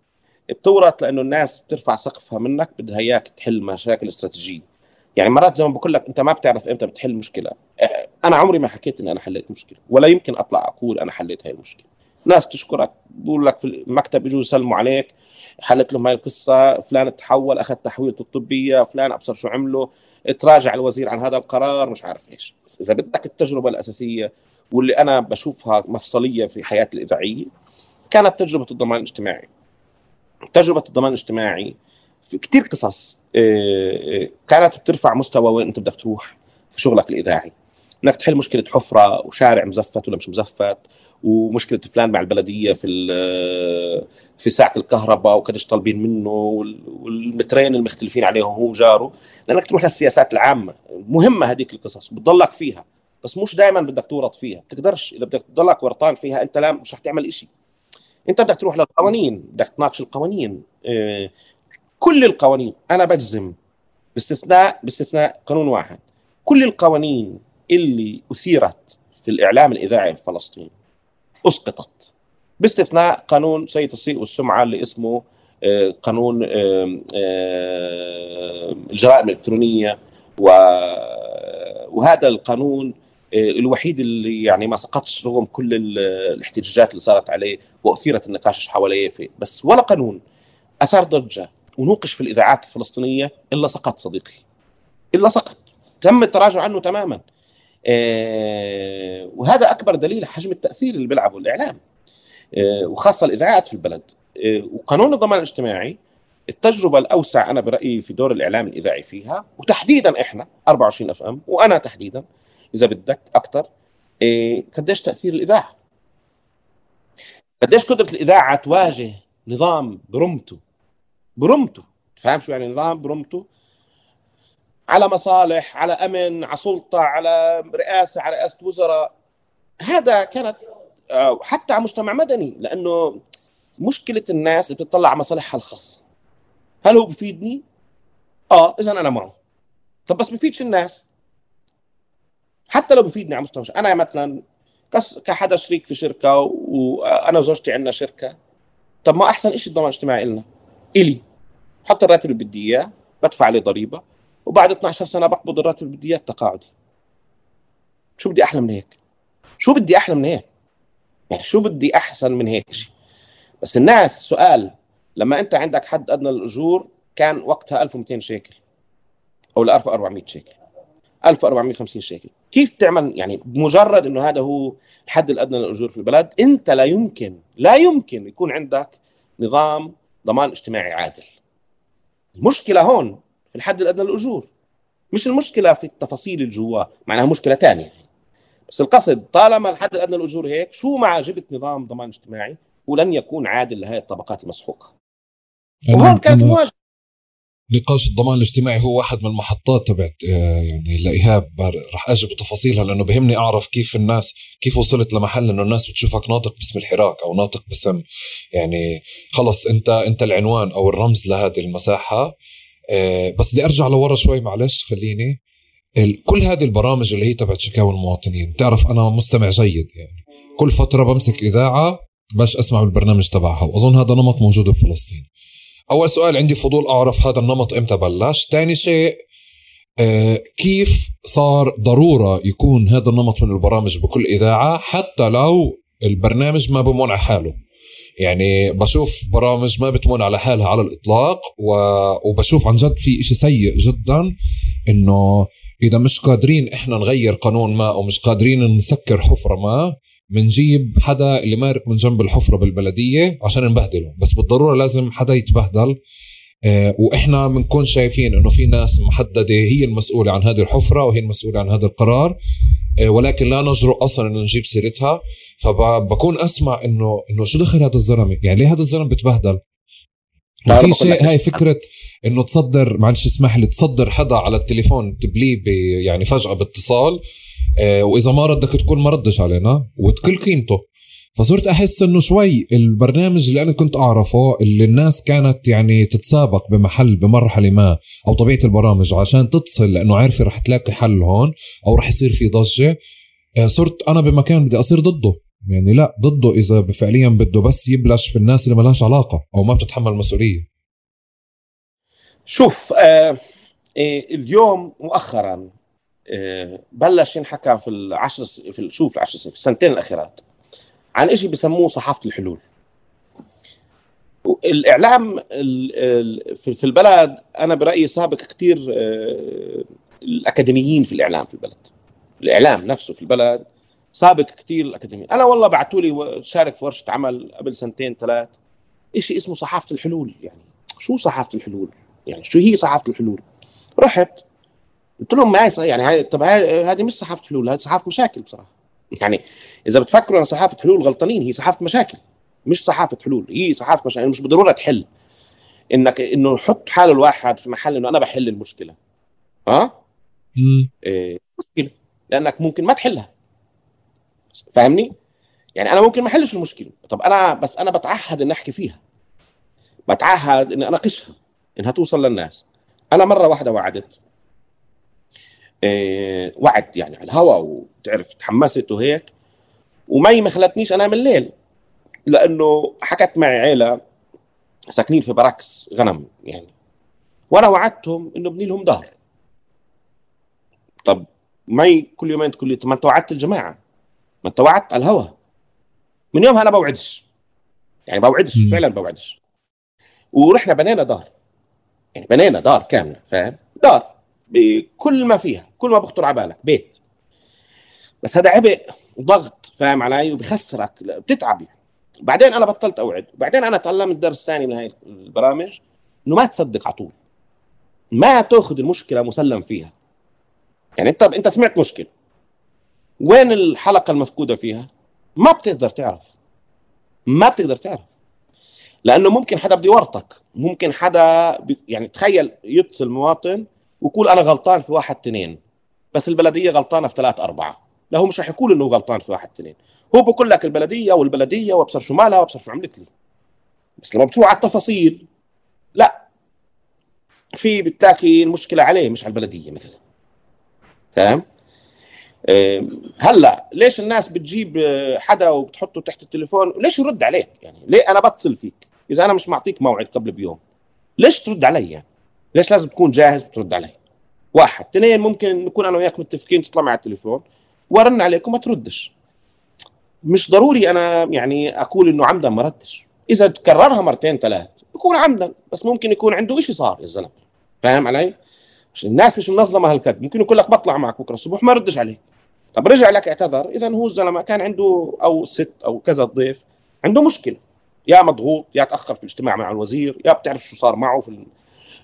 بتورط لأنه الناس بترفع سقفها منك بدها إياك تحل مشاكل استراتيجية. يعني مرات زي ما بقول لك أنت ما بتعرف إمتى بتحل مشكلة. أنا عمري ما حكيت إني أنا حليت مشكلة ولا يمكن أطلع أقول أنا حليت هاي المشكلة. ناس بتشكرك بقول لك في المكتب يجوا يسلموا عليك حلت لهم هاي القصة فلان تحول أخذ تحويلته الطبية فلان أبصر شو عمله تراجع الوزير عن هذا القرار مش عارف إيش. بس إذا بدك التجربة الأساسية واللي أنا بشوفها مفصلية في حياتي الإذاعية كانت تجربة الضمان الاجتماعي. تجربة الضمان الاجتماعي في كثير قصص آه، آه، كانت بترفع مستوى وين انت بدك تروح في شغلك الإذاعي. انك تحل مشكلة حفرة وشارع مزفت ولا مش مزفت ومشكلة فلان مع البلدية في آه، في ساعة الكهرباء وقديش طالبين منه والمترين المختلفين عليهم هو وجاره لأنك تروح للسياسات العامة مهمة هذيك القصص بتضلك فيها. بس مش دائما بدك تورط فيها بتقدرش. إذا بدك تضلك ورطان فيها أنت لا مش رح تعمل شيء أنت بدك تروح للقوانين بدك تناقش القوانين كل القوانين. أنا بجزم باستثناء باستثناء قانون واحد. كل القوانين اللي أثيرت في الإعلام الإذاعي الفلسطيني أسقطت. باستثناء قانون سيد الصيغ والسمعة اللي اسمه آه، قانون الجرائم الإلكترونية وهذا القانون آه، الوحيد اللي يعني ما سقطش رغم كل الاحتجاجات اللي صارت عليه وأثيرت النقاش حواليه فيه بس ولا قانون. أثار ضجة. ونوقش في الإذاعات الفلسطينية إلا سقط صديقي. إلا سقط. تم التراجع عنه تماما. آه وهذا أكبر دليل حجم التأثير اللي بيلعبه الإعلام. آه وخاصة الإذاعات في البلد. آه وقانون الضمان الاجتماعي التجربة الأوسع أنا برأيي في دور الإعلام الإذاعي فيها وتحديدا إحنا 24 أف إم وأنا تحديدا إذا بدك أكثر قديش تأثير الإذاعة؟ قديش قدرة الإذاعة تواجه نظام برمته؟ برمته فاهم شو يعني نظام برمته على مصالح على أمن على سلطة على رئاسة على رئاسة وزراء. هذا كانت آه، حتى على مجتمع مدني لأنه مشكلة الناس بتطلع على مصالحها الخاصة. هل هو بفيدني؟ آه اذا أنا معه. طب بس بفيدش الناس. حتى لو بفيدني على مستوى أنا مثلا كحدا شريك في شركة وأنا وزوجتي عندنا شركة. طب ما أحسن شيء الضمان الاجتماعي لنا إلي. بحط الراتب اللي بدي إياه بدفع عليه ضريبة وبعد 12 سنة بقبض الراتب اللي بدي إياه تقاعدي شو بدي أحلى من هيك؟ شو بدي أحلى من هيك؟ يعني شو بدي أحسن من هيك شيء بس الناس سؤال لما أنت عندك حد أدنى للاجور كان وقتها 1200 شيكل أو ل 1400 شيكل. 1450 شيكل. كيف تعمل؟ يعني بمجرد إنه هذا هو الحد الأدنى للأجور في البلد أنت لا يمكن لا يمكن يكون عندك نظام ضمان اجتماعي عادل. المشكلة هون في الحد الأدنى للأجور مش المشكلة في التفاصيل اللي جواه معناها مشكلة ثانية بس القصد طالما الحد الأدنى للأجور هيك شو مع جبت نظام ضمان اجتماعي ولن يكون عادل لهي الطبقات المسحوقة؟ وهون كانت مواجهة. نقاش الضمان الاجتماعي هو واحد من المحطات تبعت آه، يعني لايهاب رح أجي بتفاصيلها لأنه بهمني أعرف كيف الناس كيف وصلت لمحل إنه الناس بتشوفك ناطق باسم الحراك أو ناطق باسم يعني خلص أنت أنت العنوان أو الرمز لهذه المساحة. آه، بس بدي أرجع لورا شوي معلش خليني. كل هذه البرامج اللي هي تبعت شكاوى المواطنين بتعرف أنا مستمع جيد يعني. كل فترة بمسك إذاعة باش أسمع بالبرنامج تبعها وأظن هذا نمط موجود بفلسطين. أول سؤال عندي فضول أعرف هذا النمط إمتى بلش. ثاني شيء آه كيف صار ضرورة يكون هذا النمط من البرامج بكل إذاعة حتى لو البرنامج ما بمون على حاله؟ يعني بشوف برامج ما بتمون على حالها على الإطلاق و... وبشوف عن جد في إشي سيء جدا إنه إذا مش قادرين إحنا نغير قانون ما أو مش قادرين نسكر حفرة ما بنجيب حدا اللي مارك من جنب الحفرة بالبلدية عشان نبهدله. بس بالضرورة لازم حدا يتبهدل. آه، وإحنا بنكون شايفين إنه في ناس محددة هي المسؤولة عن هذه الحفرة وهي المسؤولة عن هذا القرار. آه، ولكن لا نجرؤ أصلا إنه نجيب سيرتها. فبكون أسمع إنه إنه شو دخل هذا الزلمة؟ يعني ليه هذا الزلمة بتبهدل؟ وفي شيء هاي فكرة إنه تصدر معلش اسمح لي تصدر حدا على التليفون تبليه يعني فجأة باتصال. وإذا ما ردك تقول ما ردش علينا وتكل قيمته. فصرت أحس إنه شوي البرنامج اللي أنا كنت أعرفه اللي الناس كانت يعني تتسابق بمحل بمرحلة ما أو طبيعة البرامج عشان تتصل لأنه عارفة رح تلاقي حل هون أو رح يصير في ضجة آه، صرت أنا بمكان بدي أصير ضده. يعني لا ضده إذا فعليا بده بس يبلش في الناس اللي ما لهاش علاقة أو ما بتتحمل مسؤولية. شوف آه إيه اليوم مؤخرا آه بلش ينحكى في العشر في شوف العشر في السنتين الأخيرات عن شيء بسموه صحافة الحلول. الاعلام في البلد أنا برأيي سابق كثير آه، الأكاديميين في الإعلام في البلد. الإعلام نفسه في البلد سابق كثير الأكاديميين. أنا والله بعثوا لي شارك في ورشة عمل قبل سنتين ثلاث شيء اسمه صحافة الحلول يعني. شو صحافة الحلول؟ يعني شو هي صحافة الحلول؟ رحت قلت لهم ما يعني هاي طب هذه مش صحافة حلول هذه صحافة مشاكل بصراحة. يعني إذا بتفكروا أن صحافة حلول غلطانين هي صحافة مشاكل مش صحافة حلول هي صحافة مشاكل مش بالضرورة تحل. انك إنه يحط حاله الواحد في محل إنه أنا بحل المشكلة. ها إيه مشكلة لأنك ممكن ما تحلها. فاهمني؟ يعني أنا ممكن ما أحلش المشكلة. طب أنا بس أنا بتعهد إني أحكي فيها. بتعهد إني أناقشها إنها توصل للناس. أنا مرة واحدة وعدت. وعد يعني على الهواء وتعرف تحمست وهيك. ومي ما خلتنيش انام الليل لأنه حكت معي عيلة ساكنين في براكس غنم يعني. وأنا وعدتهم إنه ابني لهم دار طب مي كل يومين تقول لي ما أنت وعدت الجماعة ما أنت وعدت على الهوا. من يومها أنا بوعدش. يعني بوعدش فعلا بوعدش. ورحنا بنينا دار يعني بنينا دار كامله فاهم؟ دار بكل ما فيها كل ما بخطر على بالك بيت. بس هذا عبء وضغط فاهم علي؟ وبخسرك بتتعب يعني. بعدين أنا بطلت أوعد. وبعدين أنا تعلمت درس ثاني من هاي البرامج إنه ما تصدق على طول. ما تأخذ المشكلة مسلم فيها. يعني أنت أنت سمعت مشكلة. وين الحلقة المفقودة فيها؟ ما بتقدر تعرف. ما بتقدر تعرف. لأنه ممكن حدا بده يورطك. ممكن حدا يعني تخيل يتصل مواطن ويقول أنا غلطان في واحد اثنين بس البلدية غلطانة في ثلاث أربعة. لا هو مش رح يقول إنه غلطان في واحد اثنين. هو بقول لك البلدية والبلدية وابصر شو مالها وابصر شو عملت لي. بس لما بتروح على التفاصيل لا. في بتلاقي المشكلة عليه مش على البلدية مثلا. فاهم؟ هلأ ليش الناس بتجيب حدا وبتحطه تحت التليفون؟ ليش يرد عليك يعني؟ ليه أنا بتصل فيك؟ إذا أنا مش معطيك موعد قبل بيوم ليش ترد علي يعني؟ ليش لازم تكون جاهز وترد علي؟ واحد. اثنين ممكن نكون أنا وياك متفقين تطلع مع التليفون وأرن عليك وما تردش. مش ضروري أنا يعني أقول إنه عمدا ما ردش. إذا تكررها مرتين ثلاث بكون عمدا بس ممكن يكون عنده شيء صار يا زلمة. فاهم علي؟ مش الناس مش منظمة هالكد ممكن يقول لك بطلع معك بكرة الصبح ما ردش عليك. طب رجع لك اعتذر. إذا هو الزلمة كان عنده أو ست أو كذا ضيف عنده مشكلة. يا مضغوط يا تأخر في الاجتماع مع الوزير يا بتعرف شو صار معه في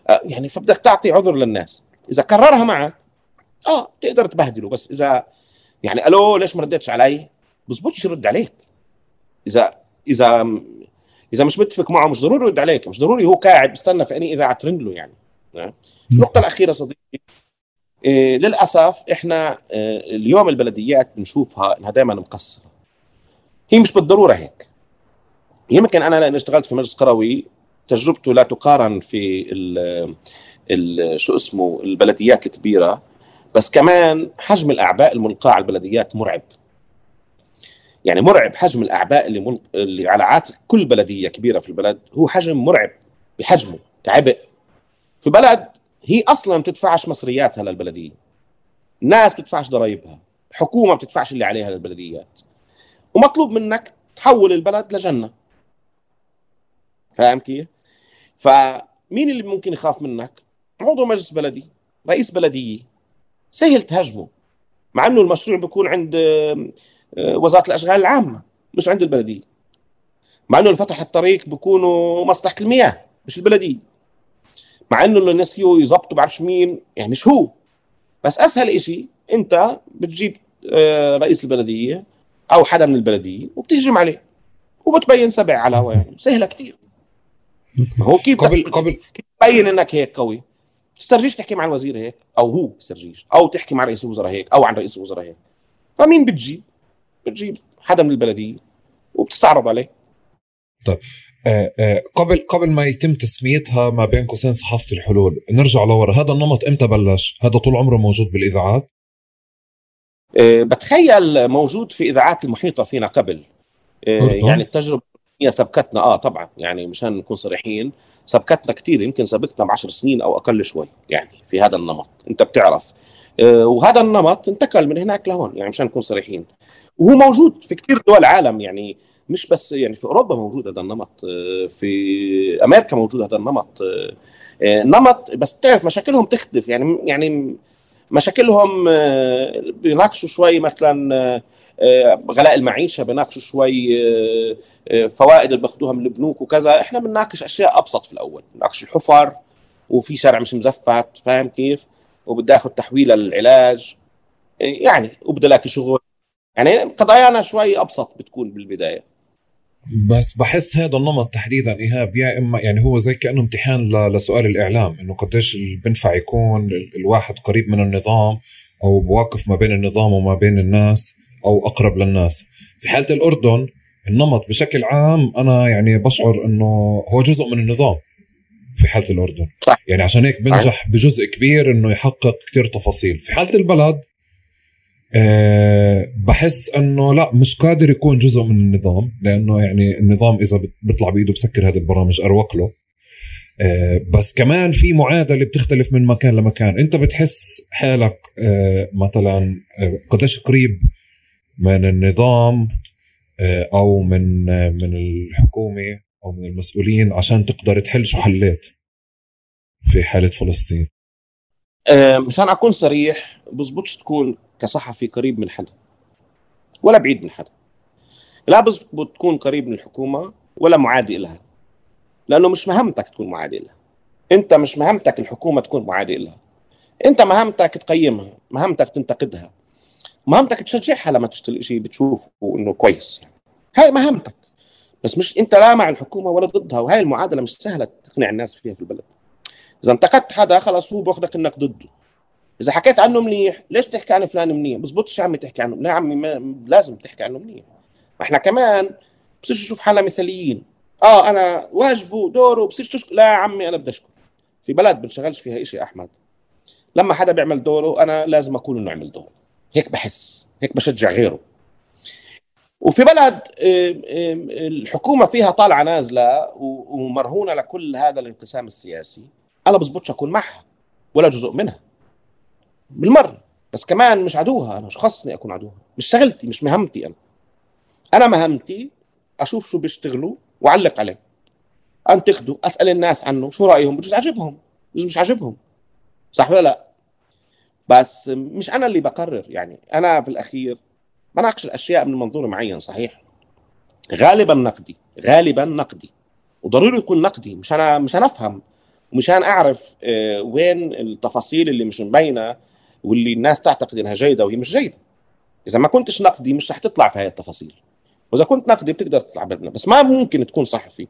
يعني فبدك تعطي عذر للناس. إذا كررها معك آه تقدر تبهدله. بس إذا يعني ألو ليش ما ردتش علي؟ بزبطش يرد عليك. إذا إذا إذا مش متفق معه مش ضروري يرد عليك. مش ضروري هو قاعد بيستنى في أني اذاعه ترند له يعني. النقطة الأخيرة صديقي إيه للأسف إحنا إيه اليوم البلديات بنشوفها إنها دائما مقصرة. هي مش بالضرورة هيك. يمكن أنا لأن اشتغلت في مجلس قروي تجربته لا تقارن في ال ال شو اسمه البلديات الكبيرة بس كمان حجم الأعباء الملقاة على البلديات مرعب. يعني مرعب حجم الأعباء اللي, مل... اللي على عاتق كل بلدية كبيرة في البلد هو حجم مرعب بحجمه كعبء. في بلد هي أصلا ما بتدفعش مصرياتها للبلدية. ناس بتدفعش ضرائبها. حكومة بتدفعش اللي عليها للبلديات. ومطلوب منك تحول البلد لجنة. فاهم كيف؟ فمين اللي ممكن يخاف منك؟ عضو مجلس بلدي رئيس بلديه سهل تهاجمه مع إنه المشروع بيكون عند آه، وزارة الأشغال العامة مش عند البلديه مع إنه اللي فتح الطريق بيكونوا مصلحة المياه مش البلديه مع إنه اللي نسيوا يظبطوا بعرفش مين يعني مش هو. بس أسهل إشي أنت بتجيب آه، رئيس البلدية أو حدا من البلديه وبتهجم عليه وبتبين سبع على الهواء يعني سهلة كثير هو كيف قبل قبل كيف تبين إنك هيك قوي؟ تسترجيش تحكي مع الوزير هيك أو هو تسترجيش أو تحكي مع رئيس الوزراء هيك أو عن رئيس الوزراء هيك. فمين بتجيب بتجيب حدا من البلدية وبتستعرض عليه. طيب آه آه قبل قبل ما يتم تسميتها ما بين قوسين صحافة الحلول نرجع لورا. هذا النمط إمتى بلش؟ هذا طول عمره موجود بالإذاعات؟ آه، بتخيل موجود في إذاعات المحيطة فينا قبل. يعني التجربة هي سبقتنا آه طبعا يعني مشان نكون صريحين سبقتنا كثير يمكن سبقتنا بعشر سنين أو أقل شوي يعني في هذا النمط أنت بتعرف. آه، وهذا النمط انتقل من هناك لهون يعني مشان نكون صريحين. وهو موجود في كثير دول العالم يعني مش بس يعني في أوروبا موجود هذا النمط في أمريكا موجود هذا النمط نمط بس تعرف مشاكلهم تختلف يعني يعني مشاكلهم آه، بيناقشوا شوي مثلا آه، آه، غلاء المعيشة بيناقشوا شوي فوائد اللي بياخذوها من البنوك وكذا. إحنا بنناقش أشياء أبسط في الأول بنناقش الحفر وفي شارع مش مزفت فاهم كيف؟ وبدي آخذ تحويل للعلاج. يعني وبدي الاقي شغل. يعني قضايانا شوي أبسط بتكون بالبداية. بس بحس هذا النمط تحديدا إيهاب يا إما يعني هو زي كأنه امتحان لسؤال الإعلام إنه قديش بنفع يكون الواحد قريب من النظام أو بواقف ما بين النظام وما بين الناس. أو أقرب للناس. في حالة الأردن النمط بشكل عام أنا يعني بشعر إنه هو جزء من النظام في حالة الأردن. صح. يعني عشان هيك بنجح بجزء كبير إنه يحقق كتير تفاصيل. في حالة البلد أه بحس إنه لا مش قادر يكون جزء من النظام لأنه يعني النظام إذا بيطلع بإيده بسكر هذه البرامج أروق له. أه بس كمان في معادلة بتختلف من مكان لمكان. أنت بتحس حالك أه مثلا آه، قديش قريب من النظام آه، أو من آه، من الحكومة أو من المسؤولين عشان تقدر تحل شو حليت في حالة فلسطين. مشان أكون صريح بزبطش تكون كصحفي قريب من حدا ولا بعيد من حدا. لا بزبط تكون قريب من الحكومة ولا معادي لها لأنه مش مهمتك تكون معادي لها. أنت مش مهمتك الحكومة تكون معادي لها. أنت مهمتك تقيمها مهمتك تنتقدها. مهمتك تشجعها لما تشتري شيء بتشوفه إنه كويس. يعني. هاي مهمتك. بس مش أنت لا مع الحكومة ولا ضدها وهاي المعادلة مش سهلة تقنع الناس فيها في البلد. إذا انتقدت حدا خلص هو بأخذك إنك ضده. إذا حكيت عنه منيح ليش تحكي عن فلان منيح؟ بزبطش يا عمي تحكي عنه. لا عمي لازم تحكي عنه منيح. ما إحنا كمان بصيرش نشوف حالنا مثاليين. آه أنا واجبه دوره بصيرش تشكر لا يا عمي أنا بدي اشكر في بلد بنشغلش فيها شيء أحمد. لما حدا بيعمل دوره أنا لازم أقول إنه عمل دوره. هيك بحس هيك بشجع غيره. وفي بلد الحكومة فيها طالعة نازلة ومرهونة لكل هذا الانقسام السياسي أنا بزبطش أكون معها ولا جزء منها. بالمرة. بس كمان مش عدوها أنا مش خصني أكون عدوها. مش شغلتي مش مهمتي أنا. أنا مهمتي أشوف شو بيشتغلوا وأعلق عليه. انتقده أسأل الناس عنه شو رأيهم بجوز عجبهم بجوز مش عجبهم صح ولا لا؟ بس مش أنا اللي بقرر يعني أنا في الأخير بناقش الأشياء من منظور معين صحيح؟ غالبا نقدي غالبا نقدي وضروري يكون نقدي مشان مشان أفهم ومشان أعرف آه، وين التفاصيل اللي مش مبينة واللي الناس تعتقد إنها جيدة وهي مش جيدة. إذا ما كنتش نقدي مش رح تطلع في هاي التفاصيل. وإذا كنت نقدي بتقدر تطلع بنا بس ما ممكن تكون صحفي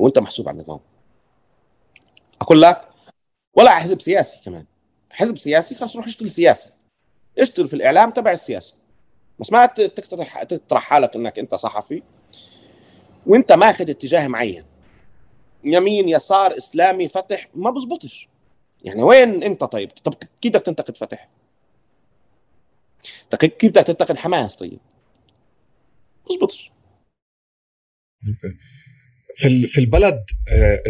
وأنت محسوب على النظام. أقول لك ولا حزب سياسي كمان. حزب سياسي خلص روح اشتغل سياسي اشتغل في الإعلام تبع السياسة. بس ما تقترح تطرح حالك إنك أنت صحفي وأنت ماخذ اتجاه معين. يمين يسار إسلامي فتح ما بزبطش. يعني وين أنت طيب؟ طب كيف بدك تنتقد فتح؟ كيف بدك تنتقد حماس طيب؟ بزبطش. في في البلد آه،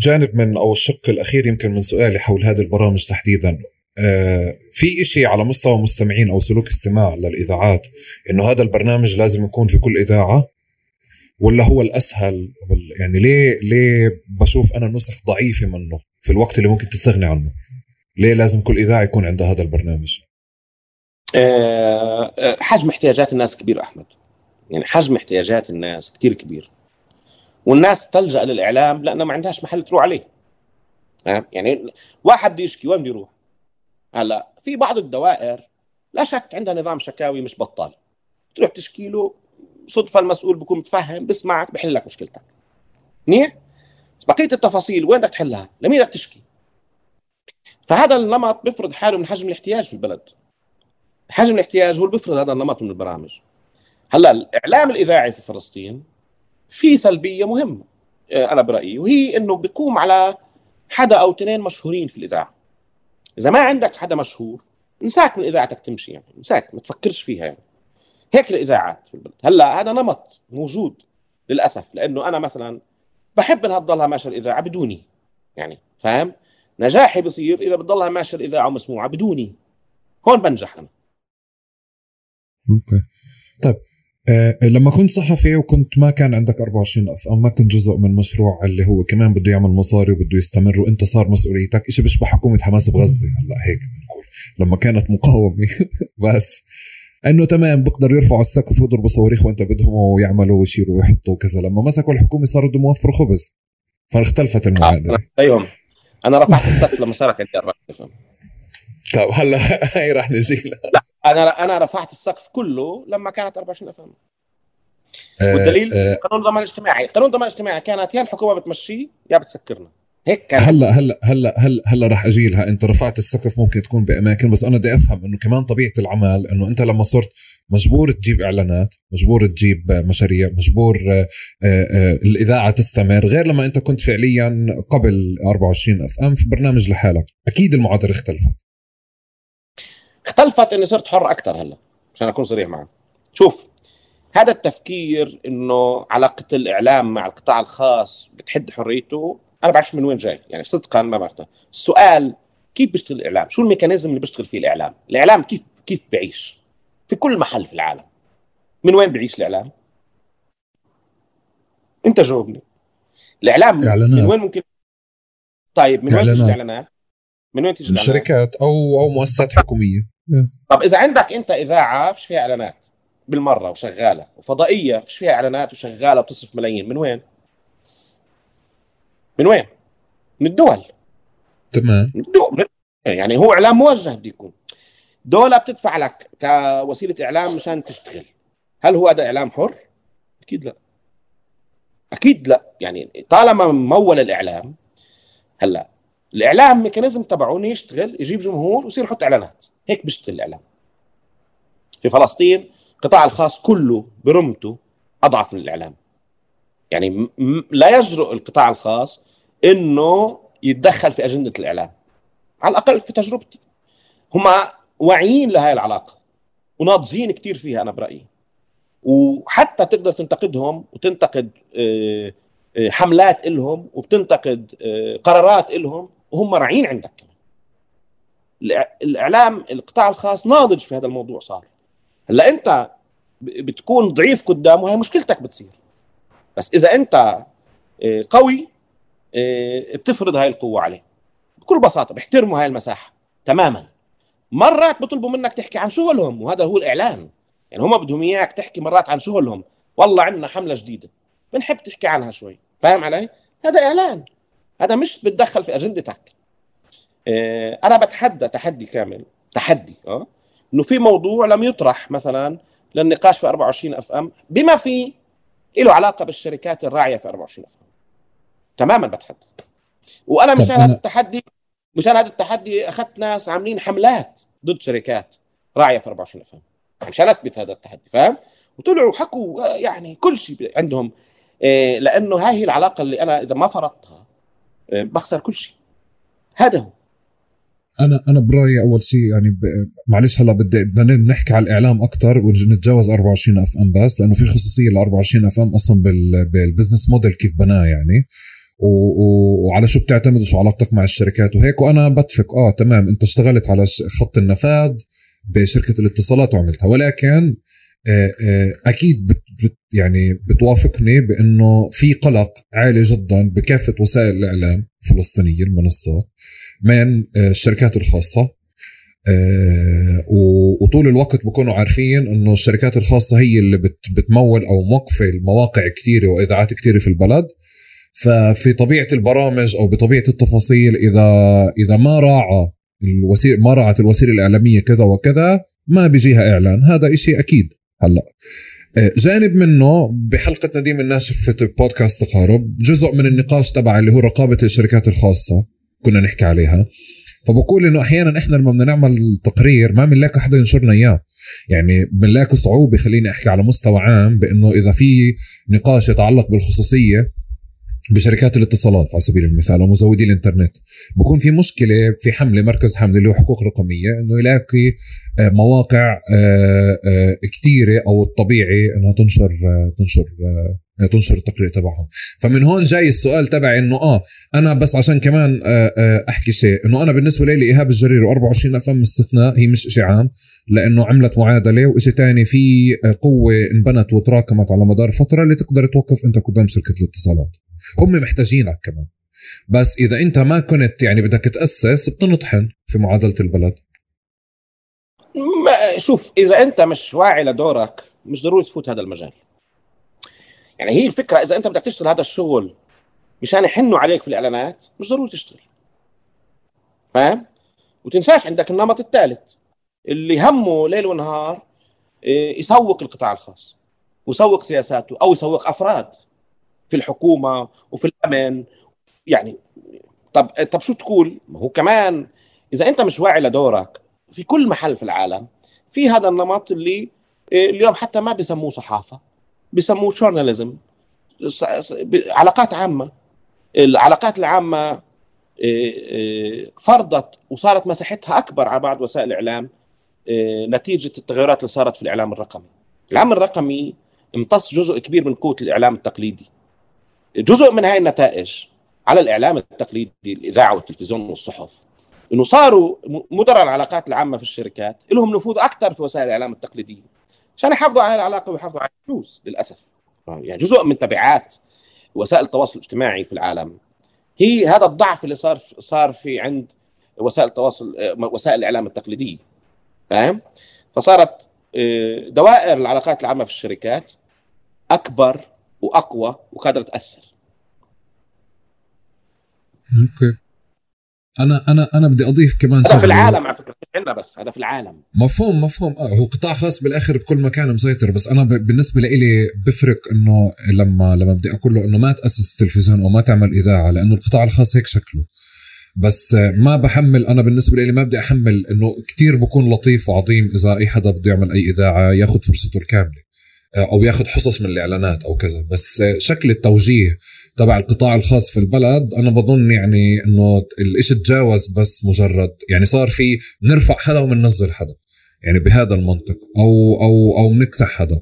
جانب من أو الشق الأخير يمكن من سؤالي حول هذه البرامج تحديدا. آه، في إشي على مستوى مستمعين أو سلوك استماع للإذاعات إنه هذا البرنامج لازم يكون في كل إذاعة؟ ولا هو الأسهل؟ يعني ليه ليه بشوف أنا نسخ ضعيفة منه في الوقت اللي ممكن تستغني عنه؟ ليه لازم كل إذاعة يكون عندها هذا البرنامج؟ آه، آه، حجم احتياجات الناس كبير أحمد. يعني حجم احتياجات الناس كثير كبير. والناس تلجأ للإعلام لأنه ما عندهاش محل تروح عليه. يعني واحد بده يشكي وين بده يروح؟ هلا في بعض الدوائر لا شك عندها نظام شكاوي مش بطال. تروح تشكي له صدفة المسؤول بكون متفهم بسمعك بحل لك مشكلتك. منيح؟ بقية التفاصيل وين بدك تحلها؟ لمين بدك تشكي؟ فهذا النمط بيفرض حاله من حجم الاحتياج في البلد. حجم الاحتياج هو اللي بيفرض هذا النمط من البرامج. هلا الإعلام الإذاعي في فلسطين في سلبية مهمة. آه، أنا برأيي وهي إنه بيقوم على حدا أو اثنين مشهورين في الإذاعة. إذا ما عندك حدا مشهور انساك من إذاعتك تمشي يعني انساك ما تفكرش فيها يعني. هيك الإذاعات في البلد. هلأ هذا نمط موجود للأسف لأنه أنا مثلا بحب إنها تضلها ماشيه الإذاعة بدوني يعني فاهم؟ نجاحي بصير إذا بتضلها ماشيه الإذاعة ومسموعة بدوني. هون بنجح أنا. okay. طيب آه لما كنت صحفي وكنت ما كان عندك 24 FM أو ما كنت جزء من مشروع اللي هو كمان بده يعمل مصاري وبده يستمر وأنت صار مسؤوليتك شيء بيشبه حكومة حماس بغزة. هلأ هيك نقول لما كانت مقاومة. بس. إنه تمام بيقدروا يرفعوا السقف ويضربوا صواريخ وأنت بدهم ويعملوا ويشيلوا ويحطوا وكذا. لما مسكوا الحكومة صاروا بدهم يوفروا خبز. فاختلفت المعادلة. أيوه. أنا رفعت السقف لما صار عندي 24 طيب هلأ هي رح نجي لا. أنا أنا رفعت السقف كله لما كانت 24 اف ام والدليل آه. قانون الضمان الاجتماعي قانون الضمان الاجتماعي كانت يا الحكومة بتمشيه يا بتسكرنا. هيك كان. هلا هلا هلا هلا هلا رح أجي لها. أنت رفعت السقف ممكن تكون بأماكن بس أنا بدي أفهم إنه كمان طبيعة العمل إنه أنت لما صرت مجبور تجيب إعلانات مجبور تجيب مشاريع مجبور آآ آآ الإذاعة تستمر غير لما أنت كنت فعليا قبل 24 اف ام في برنامج لحالك. أكيد المعادلة اختلفت. اختلفت اني صرت حر أكثر هلا عشان أكون صريح معك. شوف هذا التفكير إنه علاقة الإعلام مع القطاع الخاص بتحد حريته أنا بعرفش من وين جاي يعني صدقا ما بعرف. السؤال كيف بيشتغل الإعلام؟ شو الميكانيزم اللي بيشتغل فيه الإعلام؟ الإعلام كيف كيف بيعيش في كل محل في العالم. من وين بيعيش الإعلام؟ أنت جاوبني. الإعلام إعلانات. من وين ممكن؟ طيب من وين تيجي الاعلانات من وين تيجي من الشركات أو أو مؤسسات حكومية. طب إذا عندك أنت إذاعة فيش فيها إعلانات؟ بالمرة وشغالة. وفضائية فيش فيها إعلانات وشغالة وتصرف ملايين. من وين؟ من وين؟ من الدول. تمام. من الدول يعني هو إعلام موجه بده يكون. دولة بتدفع لك كوسيلة إعلام مشان تشتغل. هل هو هذا إعلام حر؟ أكيد لا. أكيد لا. يعني طالما مول الإعلام هلا الإعلام ميكانيزم تبعه إنه يشتغل يجيب جمهور ويصير يحط إعلانات. هيك بيشتغل الإعلام. في فلسطين القطاع الخاص كله برمته أضعف من الإعلام. يعني لا يجرؤ القطاع الخاص إنه يتدخل في أجندة الإعلام. على الأقل في تجربتي. هم واعيين لهي العلاقة وناضجين كثير فيها أنا برأيي. وحتى تقدر تنتقدهم وتنتقد آه، آه، حملات إلهم وبتنتقد آه، قرارات إلهم وهم راعين عندك. الإعلام القطاع الخاص ناضج في هذا الموضوع صار. هلأ أنت بتكون ضعيف قدامه هي مشكلتك بتصير. بس إذا أنت قوي بتفرض هاي القوة عليه. بكل بساطة بيحترموا هاي المساحة تماما. مرات بيطلبوا منك تحكي عن شغلهم وهذا هو الإعلان. يعني هم بدهم إياك تحكي مرات عن شغلهم. والله عندنا حملة جديدة. بنحب تحكي عنها شوي. فاهم علي؟ هذا إعلان. هذا مش بتدخل في اجندتك آه أنا بتحدى تحدي كامل تحدي آه؟ إنه في موضوع لم يطرح مثلا للنقاش في 24 FM بما في له علاقة بالشركات الراعية في 24 FM. تماما بتحدى. وأنا مشان هذا التحدي مشان هذا التحدي أخذت ناس عاملين حملات ضد شركات راعية في 24 أف عشان أثبت هذا التحدي فاهم؟ وطلعوا حكوا يعني كل شيء عندهم. إيه لأنه هاي هي العلاقة اللي أنا إذا ما فرضتها بخسر كل شيء. هذا هو. أنا أنا برأيي أول شيء يعني ب... معلش هلا بدي بدنا نحكي على الإعلام أكثر ونتجاوز 24 FM بس لأنه في خصوصية ل 24 FM أصلا بال... بال business model كيف بناه يعني. و... و... وعلى شو بتعتمد وشو علاقتك مع الشركات وهيك. وأنا بتفق آه تمام أنت اشتغلت على خط النفاذ بشركة الاتصالات وعملتها. ولكن آه، آه، أكيد بت يعني بتوافقني بأنه في قلق عالي جدا بكافة وسائل الإعلام الفلسطينيه المنصات من آه، الشركات الخاصة وطول الوقت بكونوا عارفين إنه الشركات الخاصة هي اللي بتمول أو موقفه المواقع كثيره وإذاعات كثيره في البلد. ففي طبيعة البرامج أو بطبيعة التفاصيل اذا إذا ما راعى الوسيله ما راعت الوسيلة الإعلامية كذا وكذا ما بيجيها إعلان. هذا إشي أكيد هلأ. آه، جانب منه بحلقة نديم الناشف في بودكاست تقارب جزء من النقاش تبع اللي هو رقابة الشركات الخاصة كنا نحكي عليها. فبقول إنه أحيانا إحنا لما بدنا نعمل تقرير ما بنلاقي حدا ينشرنا إياه. يعني بنلاقي صعوبة خليني أحكي على مستوى عام بإنه إذا في نقاش يتعلق بالخصوصية بشركات الاتصالات على سبيل المثال أو مزودي الإنترنت. بكون في مشكلة في حملة مركز حملة اللي هو حقوق رقمية إنه يلاقي آه، مواقع آه، آه، كثيره أو الطبيعي إنها تنشر تنشر تنشر التقرير تبعهم. فمن هون جاي السؤال تبعي إنه آه أنا بس عشان كمان أحكي شيء إنه أنا بالنسبة لي إيهاب الجرير و24 FM استثناء هي مش شيء عام لأنه عملت معادلة وشيء ثاني في قوة انبنت وتراكمت على مدار فترة اللي تقدر توقف أنت قدام شركة الاتصالات. هم محتاجينك كمان. بس إذا أنت ما كنت يعني بدك تأسس بتنطحن في معادلة البلد. ما شوف إذا أنت مش واعي لدورك مش ضروري تفوت هذا المجال. يعني هي الفكرة إذا أنت بدك تشتغل هذا الشغل مشان يحنوا عليك في الإعلانات مش ضروري تشتغل. فاهم؟ وتنساش عندك النمط الثالث اللي همه ليل ونهار إيه، يسوق القطاع الخاص ويسوق سياساته أو يسوق أفراد. في الحكومة وفي الأمن يعني طب طب شو تقول؟ ما هو كمان إذا أنت مش واعي لدورك في كل محل في العالم في هذا النمط اللي إيه، اليوم حتى ما بيسموه صحافة بيسموه جورناليزم علاقات عامة العلاقات العامة إيه، إيه، فرضت وصارت مساحتها أكبر على بعض وسائل الإعلام نتيجة التغيرات اللي صارت في الإعلام الرقمي. الإعلام الرقمي امتص جزء كبير من قوة الإعلام التقليدي. جزء من هاي النتائج على الإعلام التقليدي الإذاعة والتلفزيون والصحف إنه صاروا مدراء العلاقات العامة في الشركات لهم نفوذ أكثر في وسائل الإعلام التقليدية عشان يحافظوا على العلاقة ويحافظوا على الفلوس للأسف. يعني جزء من تبعات وسائل التواصل الاجتماعي في العالم هي هذا الضعف اللي صار صار في عند وسائل التواصل وسائل الإعلام التقليدية فاهم؟ فصارت آه، دوائر العلاقات العامة في الشركات أكبر وأقوى وقادرة تأثر. أوكي. أنا أنا أنا بدي أضيف كمان هذا في العالم على فكرة عندنا بس هذا في العالم. مفهوم مفهوم. آه هو قطاع خاص بالآخر بكل مكان مسيطر بس أنا بالنسبة لي بفرق إنه لما لما بدي أقول له إنه ما تأسس تلفزيون أو ما تعمل إذاعة لأنه القطاع الخاص هيك شكله. بس ما بحمل أنا بالنسبة لي ما بدي أحمل إنه كتير بكون لطيف وعظيم إذا أي حدا بده يعمل أي إذاعة ياخذ فرصته الكاملة. أو ياخذ حصص من الإعلانات أو كذا. بس شكل التوجيه تبع القطاع الخاص في البلد أنا بظن يعني إنه الإشي تجاوز بس مجرد يعني صار في نرفع حدا ومننزل حدا يعني بهذا المنطق أو أو أو بنكسح حدا.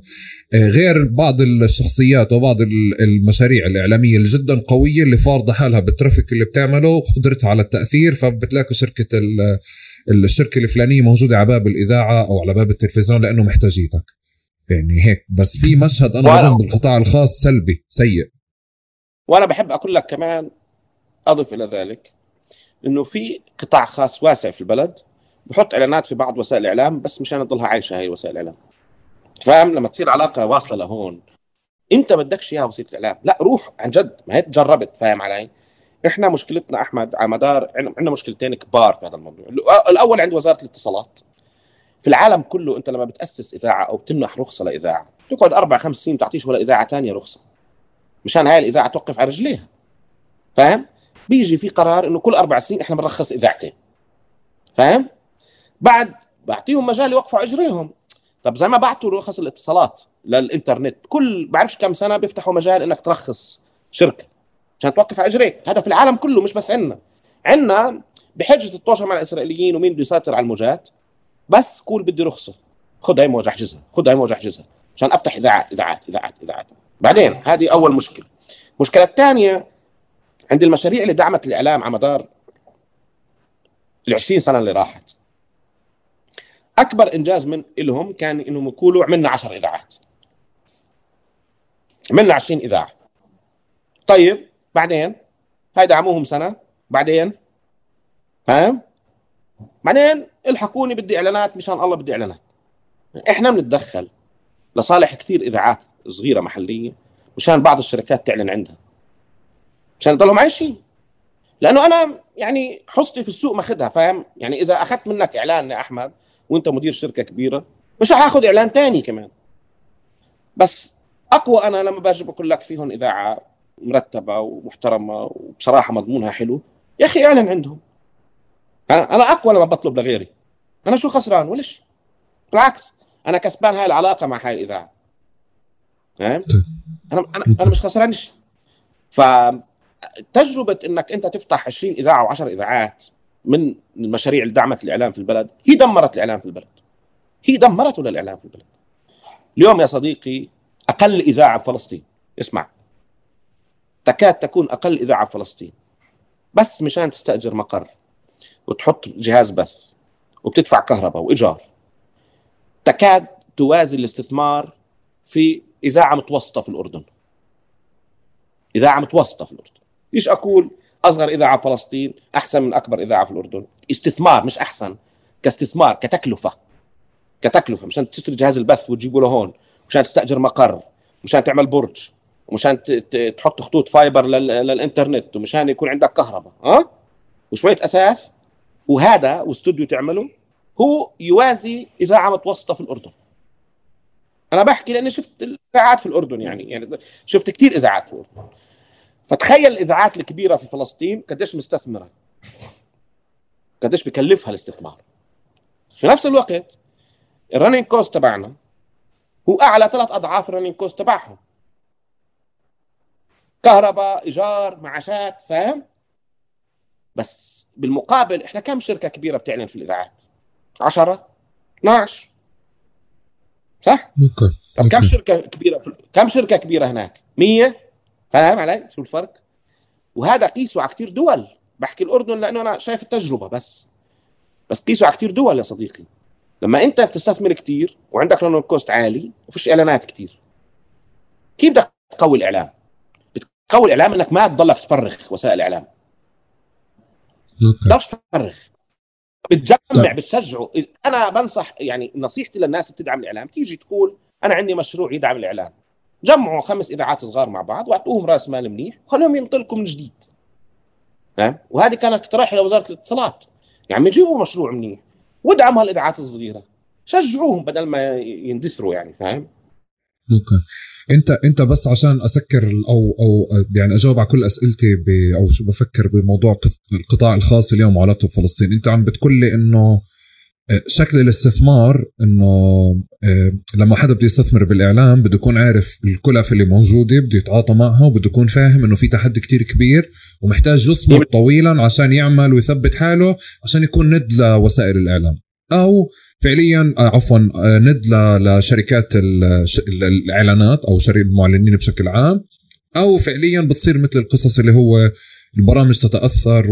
آه، غير بعض الشخصيات وبعض المشاريع الإعلامية اللي جدا قوية اللي فارضة حالها بالترافيك اللي بتعمله وقدرتها على التأثير فبتلاقي شركة الشركة الفلانية موجودة على باب الإذاعة أو على باب التلفزيون لأنه محتاجيتك. يعني هيك بس في مشهد أنا بظن بالقطاع الخاص سلبي سيء. وأنا بحب أقول لك كمان أضف إلى ذلك إنه في قطاع خاص واسع في البلد بحط إعلانات في بعض وسائل الاعلام بس مشان تضلها عايشة هي وسائل الاعلام فاهم لما تصير علاقة واصلة لهون. أنت بدكش إياها وسيلة الاعلام لا روح عن جد ما هي جربت فاهم علي؟ إحنا مشكلتنا أحمد على مدار عندنا مشكلتين كبار في هذا الموضوع. الأول عند وزارة الاتصالات. في العالم كله أنت لما بتأسس إذاعة أو بتمنح رخصة لإذاعة تقعد أربع خمس سنين تعطيش ولا إذاعة ثانية رخصة. مشان هاي الإذاعة توقف على رجليها. فاهم؟ بيجي في قرار إنه كل أربع سنين إحنا بنرخص إذاعتين. فاهم؟ بعد بعطيهم مجال يوقفوا أجريهم. طب زي ما بعتوا رخص الاتصالات للإنترنت كل بعرفش كم سنة بيفتحوا مجال إنك ترخص شركة عشان توقف على أجريك. هذا في العالم كله مش بس عندنا. عندنا بحجة الطوشه مع الإسرائيليين ومين بده يسيطر على الموجات. بس قول بدي رخصه خذ هاي موجه احجزها خذ هاي موجه احجزها عشان أفتح اذاعات اذاعات اذاعات اذاعات بعدين هذه أول مشكلة. المشكلة الثانية عند المشاريع اللي دعمت الإعلام على مدار ال 20 سنة اللي راحت أكبر إنجاز من لهم كان إنهم يقولوا عملنا 10 إذاعات. عملنا 20 إذاعة. طيب بعدين؟ هاي دعموهم سنة. بعدين؟ فاهم بعدين؟ الحقوني بدي إعلانات مشان الله بدي إعلانات. إحنا بنتدخل لصالح كثير إذاعات صغيرة محلية مشان بعض الشركات تعلن عندها. مشان يضلهم عايشين. لأنه أنا يعني حصتي في السوق ماخذها فاهم؟ يعني إذا أخذت منك إعلان يا أحمد وأنت مدير شركة كبيرة مش حاخذ إعلان ثاني كمان. بس أقوى أنا لما باجي بقول لك فيهم إذاعة مرتبة ومحترمة وبصراحة مضمونها حلو يا أخي إعلن عندهم. أنا أقوى لما بطلب لغيري. أنا شو خسران؟ وليش؟ بالعكس أنا كسبان هاي العلاقة مع هاي الإذاعة. فاهم؟ أنا أنا أنا مش خسران شيء ف تجربه إنك أنت تفتح 20 إذاعة و10 إذاعات من المشاريع اللي دعمت الإعلام في البلد هي دمرت الإعلام في البلد. هي دمرته للاعلام في البلد؟ اليوم يا صديقي أقل إذاعة في فلسطين. اسمع. تكاد تكون أقل إذاعة في فلسطين. بس مشان تستأجر مقر. وتحط جهاز بث وبتدفع كهرباء وإيجار. تكاد توازي الاستثمار في إذاعة متوسطة في الأردن. إذاعة متوسطة في الأردن. ليش أقول؟ أصغر إذاعة في فلسطين أحسن من أكبر إذاعة في الأردن. استثمار مش أحسن كاستثمار كتكلفة. كتكلفة مشان تشتري جهاز البث وتجيبه لهون مشان تستأجر مقر مشان تعمل برج ومشان تحط خطوط فايبر للإنترنت ومشان يكون عندك كهرباء ها؟ أه؟ وشوية أثاث وهذا واستوديو تعمله هو يوازي اذاعه متوسطه في الأردن. أنا بحكي لأني شفت الإذاعات في الأردن يعني يعني شفت كثير إذاعات في الأردن. فتخيل الإذاعات الكبيرة في فلسطين قديش مستثمرة. قديش بكلفها الاستثمار. في نفس الوقت ال running cost تبعنا هو أعلى ثلاث أضعاف ال running cost تبعهم. كهرباء إيجار معاشات فاهم؟ بس بالمقابل إحنا كم شركة كبيرة بتعلن في الإذاعات؟ 10 12 صح؟ okay طب كم شركة كبيرة في... كم شركة كبيرة هناك؟ 100 فاهم علي؟ شو الفرق؟ وهذا قيسه على كثير دول. بحكي الأردن لأنه أنا شايف التجربة بس. بس قيسه على كثير دول يا صديقي. لما أنت بتستثمر كثير وعندك رن كوست عالي وفيش إعلانات كثير كيف بدك تقوي الإعلام؟ بتقوي الإعلام إنك ما تضلك تفرغ وسائل الإعلام. تقدرش تفرغ. بتجمع بتشجعه. أنا بنصح يعني نصيحتي للناس اللي بتدعم الإعلام. تيجي تقول أنا عندي مشروع يدعم الإعلام. جمعوا خمس إذاعات صغار مع بعض وأعطوهم رأس مال منيح وخلوهم ينطلقوا من جديد. فاهم؟ وهذه كانت اقتراحي لوزارة الاتصالات. يعني يجيبوا مشروع منيح. وادعموا هالإذاعات الصغيرة. شجعوهم بدل ما يندثروا يعني فاهم؟ أوكي. انت انت بس عشان اسكر أو أو يعني اجاوب على كل اسئلتي أو شو بفكر بموضوع القطاع الخاص اليوم وعلاقته بفلسطين انت عم بتقول لي انه آه، شكل الاستثمار انه آه، لما حدا بده يستثمر بالإعلام بده يكون عارف الكلف اللي موجودة بده يتعاطى معها وبده يكون فاهم انه في تحدي كتير كبير ومحتاج يصمد طويلا عشان يعمل ويثبت حاله عشان يكون ند لوسائل الإعلام. أو فعليا آه، عفوا ند لشركات الإعلانات أو شركات المعلنين بشكل عام. أو فعليا بتصير مثل القصص اللي هو البرامج تتأثر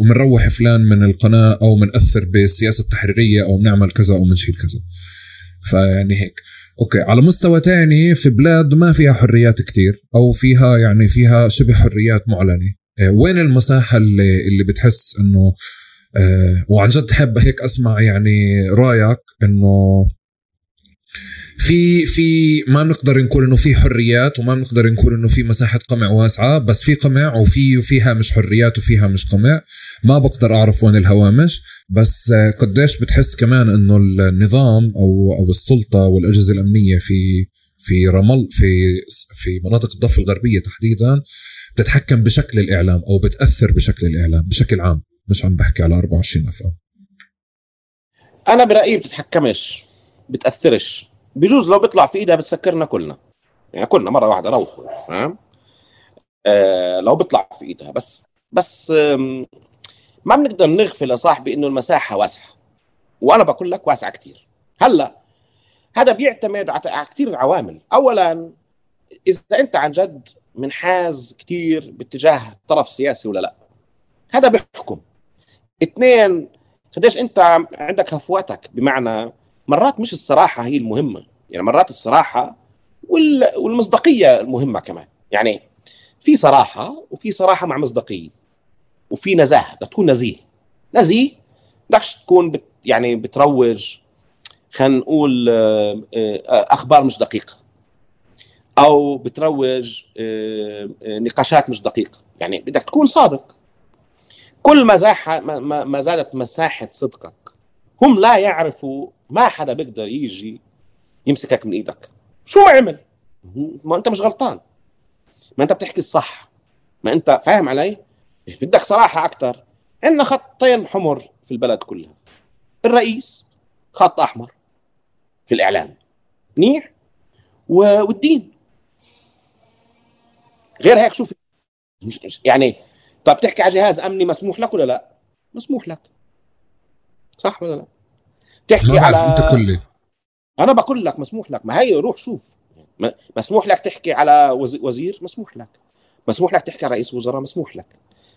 ومنروح فلان من القناة أو منأثر بالسياسة التحريرية أو بنعمل كذا أو بنشيل كذا. فيعني هيك. أوكي على مستوى تاني في بلاد ما فيها حريات كتير أو فيها يعني فيها شبه حريات معلنة. آه، وين المساحة اللي اللي بتحس إنه أه وعن جد حابب هيك أسمع يعني رأيك إنه في في ما بنقدر نقول إنه في حريات وما بنقدر نقول إنه في مساحة قمع واسعة بس في قمع وفي وفيها مش حريات وفيها مش قمع. ما بقدر أعرف وين الهوامش بس قديش بتحس كمان إنه النظام أو أو السلطة والأجهزة الأمنية في في رمل في في مناطق الضفة الغربية تحديدا بتتحكم بشكل الإعلام أو بتأثر بشكل الإعلام بشكل عام. مش عم بحكي على 24 افراد أنا برأيي بتتحكمش بتأثرش. بجوز لو بيطلع في إيدها بتسكرنا كلنا. يعني كلنا مرة واحدة روحوا فاهم آه لو بيطلع في إيدها. بس بس ما بنقدر نغفل يا صاحبي إنه المساحة واسعة. وأنا بقول لك واسعة كثير هلأ هذا بيعتمد على كثير عوامل. اولا إذا أنت عن جد منحاز كثير باتجاه طرف سياسي ولا لأ. هذا بيحكم. اثنين قديش انت عندك هفواتك؟ بمعنى مرات مش الصراحة هي المهمة يعني مرات الصراحة والمصداقية المهمة كمان. يعني في صراحة وفي صراحة مع مصداقية وفي نزاهة بدك تكون نزيه. نزيه بدكش تكون بت يعني بتروج خلينا نقول آه، آه، أخبار مش دقيقة أو بتروج آه، نقاشات مش دقيقة. يعني بدك تكون صادق. كل ما ما زادت مساحة صدقك هم لا يعرفوا ما حدا بيقدر يجي يمسكك من إيدك. شو ما عمل؟ ما أنت مش غلطان. ما أنت بتحكي الصح. ما أنت فاهم علي؟ بدك صراحة أكثر عندنا خطين حمر في البلد كلها. الرئيس خط أحمر في الإعلام. منيح؟ والدين. غير هيك شوف يعني طب تحكي على جهاز أمني مسموح لك ولا لا؟ مسموح لك. صح ولا لا؟ تحكي على أنت كلي أنا بقول لك مسموح لك. ما هي روح شوف. مسموح لك تحكي على وزير؟ مسموح لك. مسموح لك تحكي على رئيس وزراء؟ مسموح لك.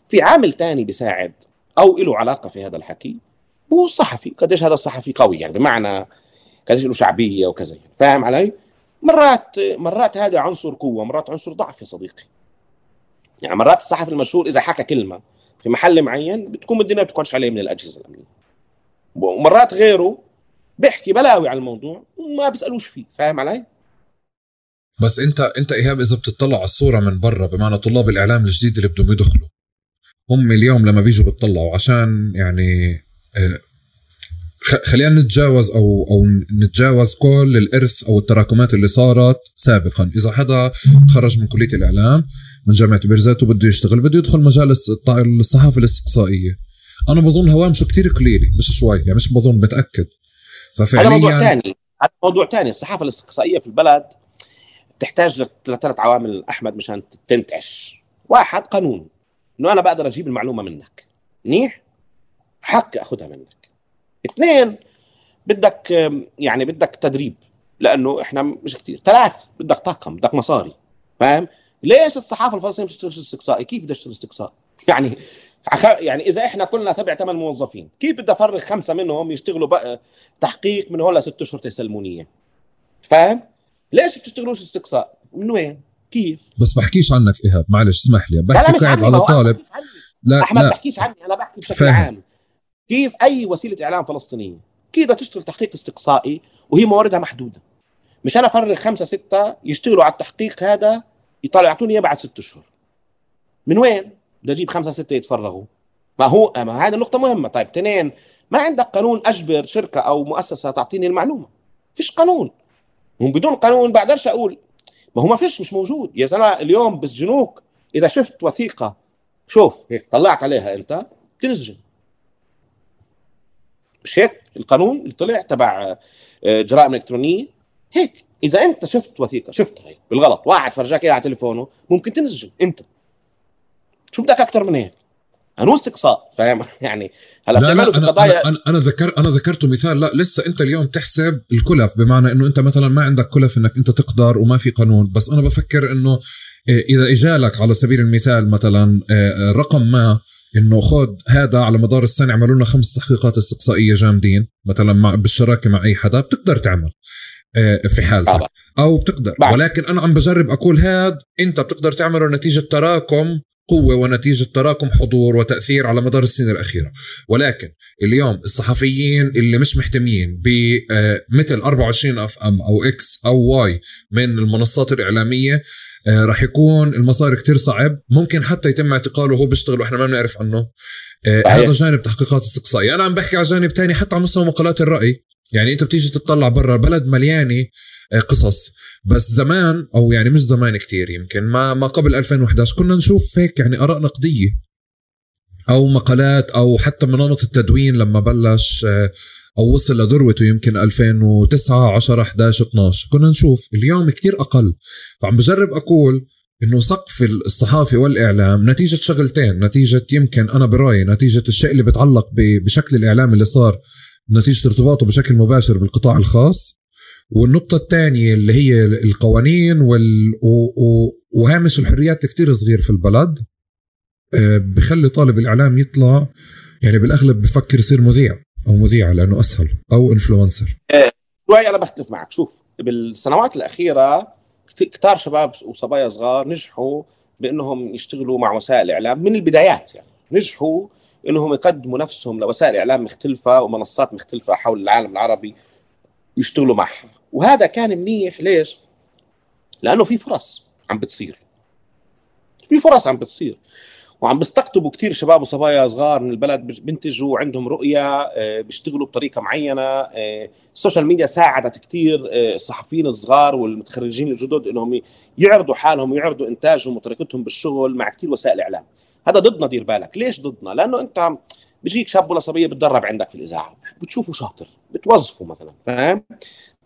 في عامل تاني بيساعد أو له علاقة في هذا الحكي هو الصحفي قديش هذا الصحفي قوي يعني بمعنى قديش له شعبية وكذا يعني. فاهم علي؟ مرات مرات هذا عنصر قوة مرات عنصر ضعف يا صديقي. يعني مرات الصحفي المشهور إذا حكى كلمة في محل معين بتكون الدنيا بتكونش عليه من الأجهزة الأمنية. ومرات غيره بيحكي بلاوي عن الموضوع وما بيسألوش فيه فاهم علي؟ بس أنت أنت إيهاب إذا بتطلع على الصورة من برا بمعنى طلاب الإعلام الجديد اللي بدهم يدخلوا هم اليوم لما بيجوا بتطلعوا عشان يعني آه، خلينا نتجاوز أو أو نتجاوز كل الإرث أو التراكمات اللي صارت سابقا. إذا حدا تخرج من كلية الإعلام من جامعة بيرزات وبده يشتغل بده يدخل مجال الصحافة الاستقصائية. أنا بظن هوامشه كتير قليله مش شوي يعني مش بظن متأكد. ففعليا هذا موضوع ثاني هذا موضوع ثاني الصحافة الاستقصائية في البلد تحتاج لثلاث عوامل أحمد مشان تنتعش. واحد قانون. إنه أنا بقدر أجيب المعلومة منك. منيح؟ حق أخذها منك. اثنين بدك يعني بدك تدريب لأنه إحنا مش كثير ثلاث بدك طاقم بدك مصاري فاهم؟ ليش الصحافة الفلسطينية بتشتغل استقصائي؟ كيف بدها تشتغل استقصاء يعني يعني إذا إحنا كلنا سبع ثمان موظفين كيف بدي افرغ خمسة منهم يشتغلوا بقى تحقيق من هون لست أشهر تسلمونية؟ فاهم؟ ليش بتشتغلوش استقصاء من وين؟ كيف؟ بس بحكيش عنك إيهاب معلش اسمح لي بحكي قاعد على طالب. لا أحمد لا. بحكيش عني أنا بحكي بشكل. عام. كيف أي وسيلة إعلام فلسطينية؟ كيف تشتغل تحقيق استقصائي وهي مواردها محدودة. مش أنا أفرغ خمسة ستة يشتغلوا على التحقيق هذا يطلعوا يعطوني إياه بعد ست أشهر. من وين؟ بدي أجيب خمسة ستة يتفرغوا. ما هو ما هذه النقطة مهمة. طيب اثنين ما عندك قانون أجبر شركة أو مؤسسة تعطيني المعلومة. فيش قانون. بدون قانون بقدرش أقول. ما هو ما فيش مش موجود. يا زلمة اليوم بسجنوك إذا شفت وثيقة شوف هيك طلعت عليها أنت تنسجن مش هيك القانون اللي طلع تبع آه، جرائم إلكترونية. هيك إذا أنت شفت وثيقة شفتها هيك بالغلط واحد فرجاك اياها على تليفونه ممكن تنسجن أنت. شو بدك أكثر من هيك؟ انو استقصاء فاهم؟ يعني هلا لا لا أنا, قضايا أنا, أنا ذكر أنا ذكرته مثال لا لسه أنت اليوم تحسب الكلف بمعنى إنه أنت مثلا ما عندك كلف إنك أنت تقدر وما في قانون بس أنا بفكر إنه إيه، إذا إجالك على سبيل المثال مثلا إيه، رقم ما إنه خذ هذا على مدار السنة اعملوا لنا خمس تحقيقات استقصائية جامدين مثلا مع بالشراكة مع أي حدا بتقدر تعمل إيه، في حالتك أو بتقدر. ولكن أنا عم بجرب أقول هاد أنت بتقدر تعمله نتيجة تراكم قوة ونتيجة تراكم حضور وتأثير على مدار السنين الأخيرة. ولكن اليوم الصحفيين اللي مش محتميين بمثل 24 FM أو X أو Y من المنصات الإعلامية آه، راح يكون المسار كتير صعب. ممكن حتى يتم اعتقاله وهو بيشتغل وإحنا ما بنعرف عنه. آه، هذا جانب تحقيقات استقصائية أنا عم بحكي على جانب تاني حتى على مستوى مقالات الرأي. يعني انت بتيجي تطلع برا بلد مليانة آه، قصص. بس زمان أو يعني مش زمان كتير يمكن ما ما قبل 2011 كنا نشوف هيك يعني آراء نقدية. أو مقالات أو حتى منامط التدوين لما بلش آه، أو وصل لذروته يمكن 2009 10 11 12 كنا نشوف اليوم كتير أقل. فعم بجرب أقول إنه سقف الصحافة والإعلام نتيجة شغلتين نتيجة يمكن أنا برأيي نتيجة الشيء اللي بتعلق بشكل الإعلام اللي صار. نتيجة ارتباطه بشكل مباشر بالقطاع الخاص. والنقطة الثانية اللي هي القوانين وال... وهامش الحريات كتير صغير في البلد آه، بخلي طالب الإعلام يطلع يعني بالأغلب بفكر يصير مذيع أو مذيعة لأنه أسهل أو إنفلونسر آه، شوي أنا بختلف معك. شوف بالسنوات الأخيرة كتار شباب وصبايا صغار نجحوا بأنهم يشتغلوا مع وسائل الإعلام من البدايات يعني. نجحوا إنهم يقدموا نفسهم لوسائل إعلام مختلفة ومنصات مختلفة حول العالم العربي يشتغلوا معها وهذا كان منيح. ليش؟ لأنه في فرص عم بتصير. في فرص عم بتصير. وعم بيستقطبوا كثير شباب وصبايا صغار من البلد بينتجوا عندهم رؤية آه، بيشتغلوا بطريقة معينة آه، ال social media ساعدت كثير آه، الصحفيين الصغار والمتخرجين الجدد إنهم يعرضوا حالهم ويعرضوا إنتاجهم وطريقتهم بالشغل مع كثير وسائل إعلام. هذا ضدنا دير بالك. ليش ضدنا؟ لأنه أنت بيجيك شاب ولا صبية بتدرب عندك في الإذاعة. بتشوفه شاطر بتوظفه مثلا فاهم؟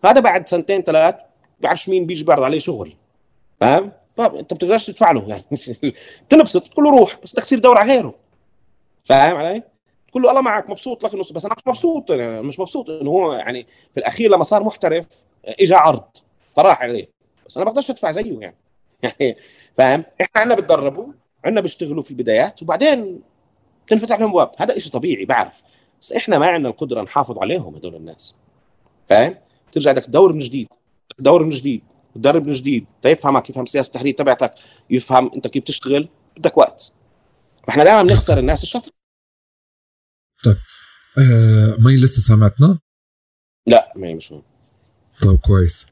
هذا بعد سنتين ثلاث بعرفش مين بيجي بيعرض عليه شغل فاهم؟ فانت بتقدرش تدفع له يعني تنبسط تقول له روح بس بدك تصير تدور على غيره. فاهم علي؟ تقول له الله معك مبسوط لك بس أنا مش مبسوط يعني مش مبسوط إنه هو يعني في الأخير لما صار محترف اجى عرض فراح عليه. بس أنا ما بقدرش أدفع زيه يعني. يعني فاهم؟ إحنا عندنا بتدربوا عندنا بيشتغلوا في البدايات وبعدين تنفتح لهم ابواب هذا شيء طبيعي بعرف. بس إحنا ما عندنا القدرة نحافظ عليهم هدول الناس. فاهم؟ ترجع بدك تدور من جديد. تدور من جديد. تدرب من جديد. تفهمك يفهم سياسة التحرير تبعتك. يفهم أنت كيف تشتغل. بدك وقت. فإحنا دائما بنخسر الناس الشاطره طيب. آه مي لسه سامعتنا؟ لا ما مش هون طيب كويس.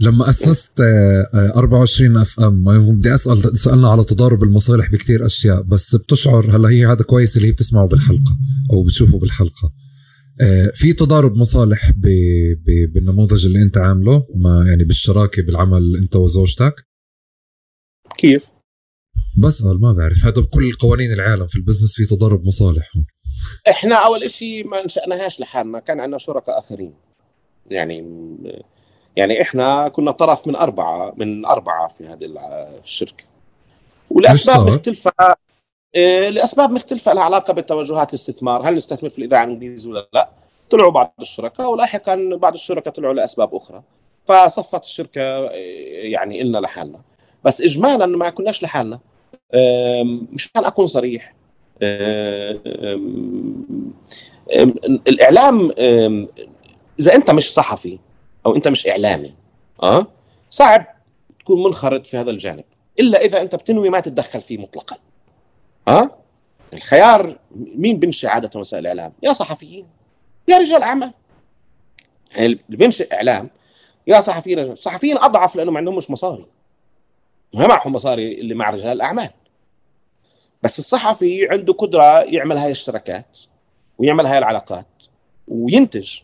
لما أسست 24 أف أم بدي أسأل سألنا على تضارب المصالح بكثير أشياء بس بتشعر هلأ هي هذا كويس اللي هي بتسمعه بالحلقة أو بتشوفه بالحلقة. آه، في تضارب مصالح ب... ب... بالنموذج اللي أنت عامله ما يعني بالشراكة بالعمل أنت وزوجتك؟ كيف؟ بسأل ما بعرف هذا بكل قوانين العالم في البزنس في تضارب مصالح إحنا أول شيء ما انشأناهاش لحالنا كان عندنا شركاء آخرين. يعني يعني إحنا كنا طرف من أربعة من أربعة في هذه الشركة. ولأسباب مختلفة إيه، لأسباب مختلفة لها علاقة بتوجهات الاستثمار. هل نستثمر في الإذاعة الانجليزيه ولا لا؟ طلعوا بعض الشركاء ولاحقا بعض الشركاء طلعوا لأسباب أخرى. فصفت الشركة إيه، يعني إلنا لحالنا. بس اجمالا ما كناش لحالنا. مشان أكون صريح الإعلام إذا أنت مش صحفي أو أنت مش إعلامي. آه؟ صعب تكون منخرط في هذا الجانب إلا إذا أنت بتنوي ما تتدخل فيه مطلقا. ها الخيار مين بنشئ عادة وسائل الإعلام؟ يا صحفيين يا رجال أعمال. يعني اللي بينشئ إعلام يا صحفيين الصحفيين أضعف لأنه ما عندهمش مصاري. ما معهم مصاري اللي مع رجال الأعمال. بس الصحفي عنده قدرة يعمل هاي الشركات ويعمل هاي العلاقات وينتج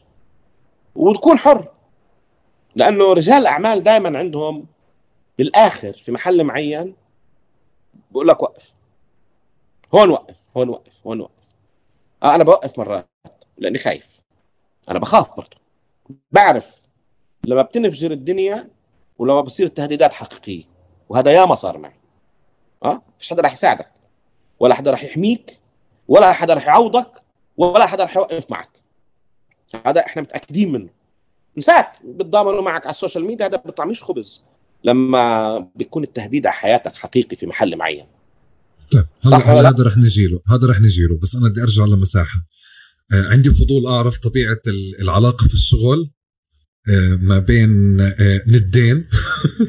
وتكون حر. لأنه رجال الاعمال دائما عندهم بالآخر في محل معين بقول لك وقف. هون وقف هون وقف هون وقف. آه أنا بوقف مرات لأني خايف. أنا بخاف برضه بعرف لما بتنفجر الدنيا ولما بصير التهديدات حقيقية وهذا ياما صار معي. آه فيش حدا راح يساعدك ولا حدا راح يحميك ولا حدا راح يعوضك ولا حدا راح يوقف معك. هذا إحنا متأكدين منه. نساك بتضامنوا معك على السوشيال ميديا هذا بيطعميش خبز. لما بيكون التهديد على حياتك حقيقي في محل معين. طيب هلا هذا رح نجي له هذا رح نجي له بس أنا بدي أرجع لمساحه آه عندي فضول أعرف طبيعة العلاقة في الشغل آه ما بين آه ندين.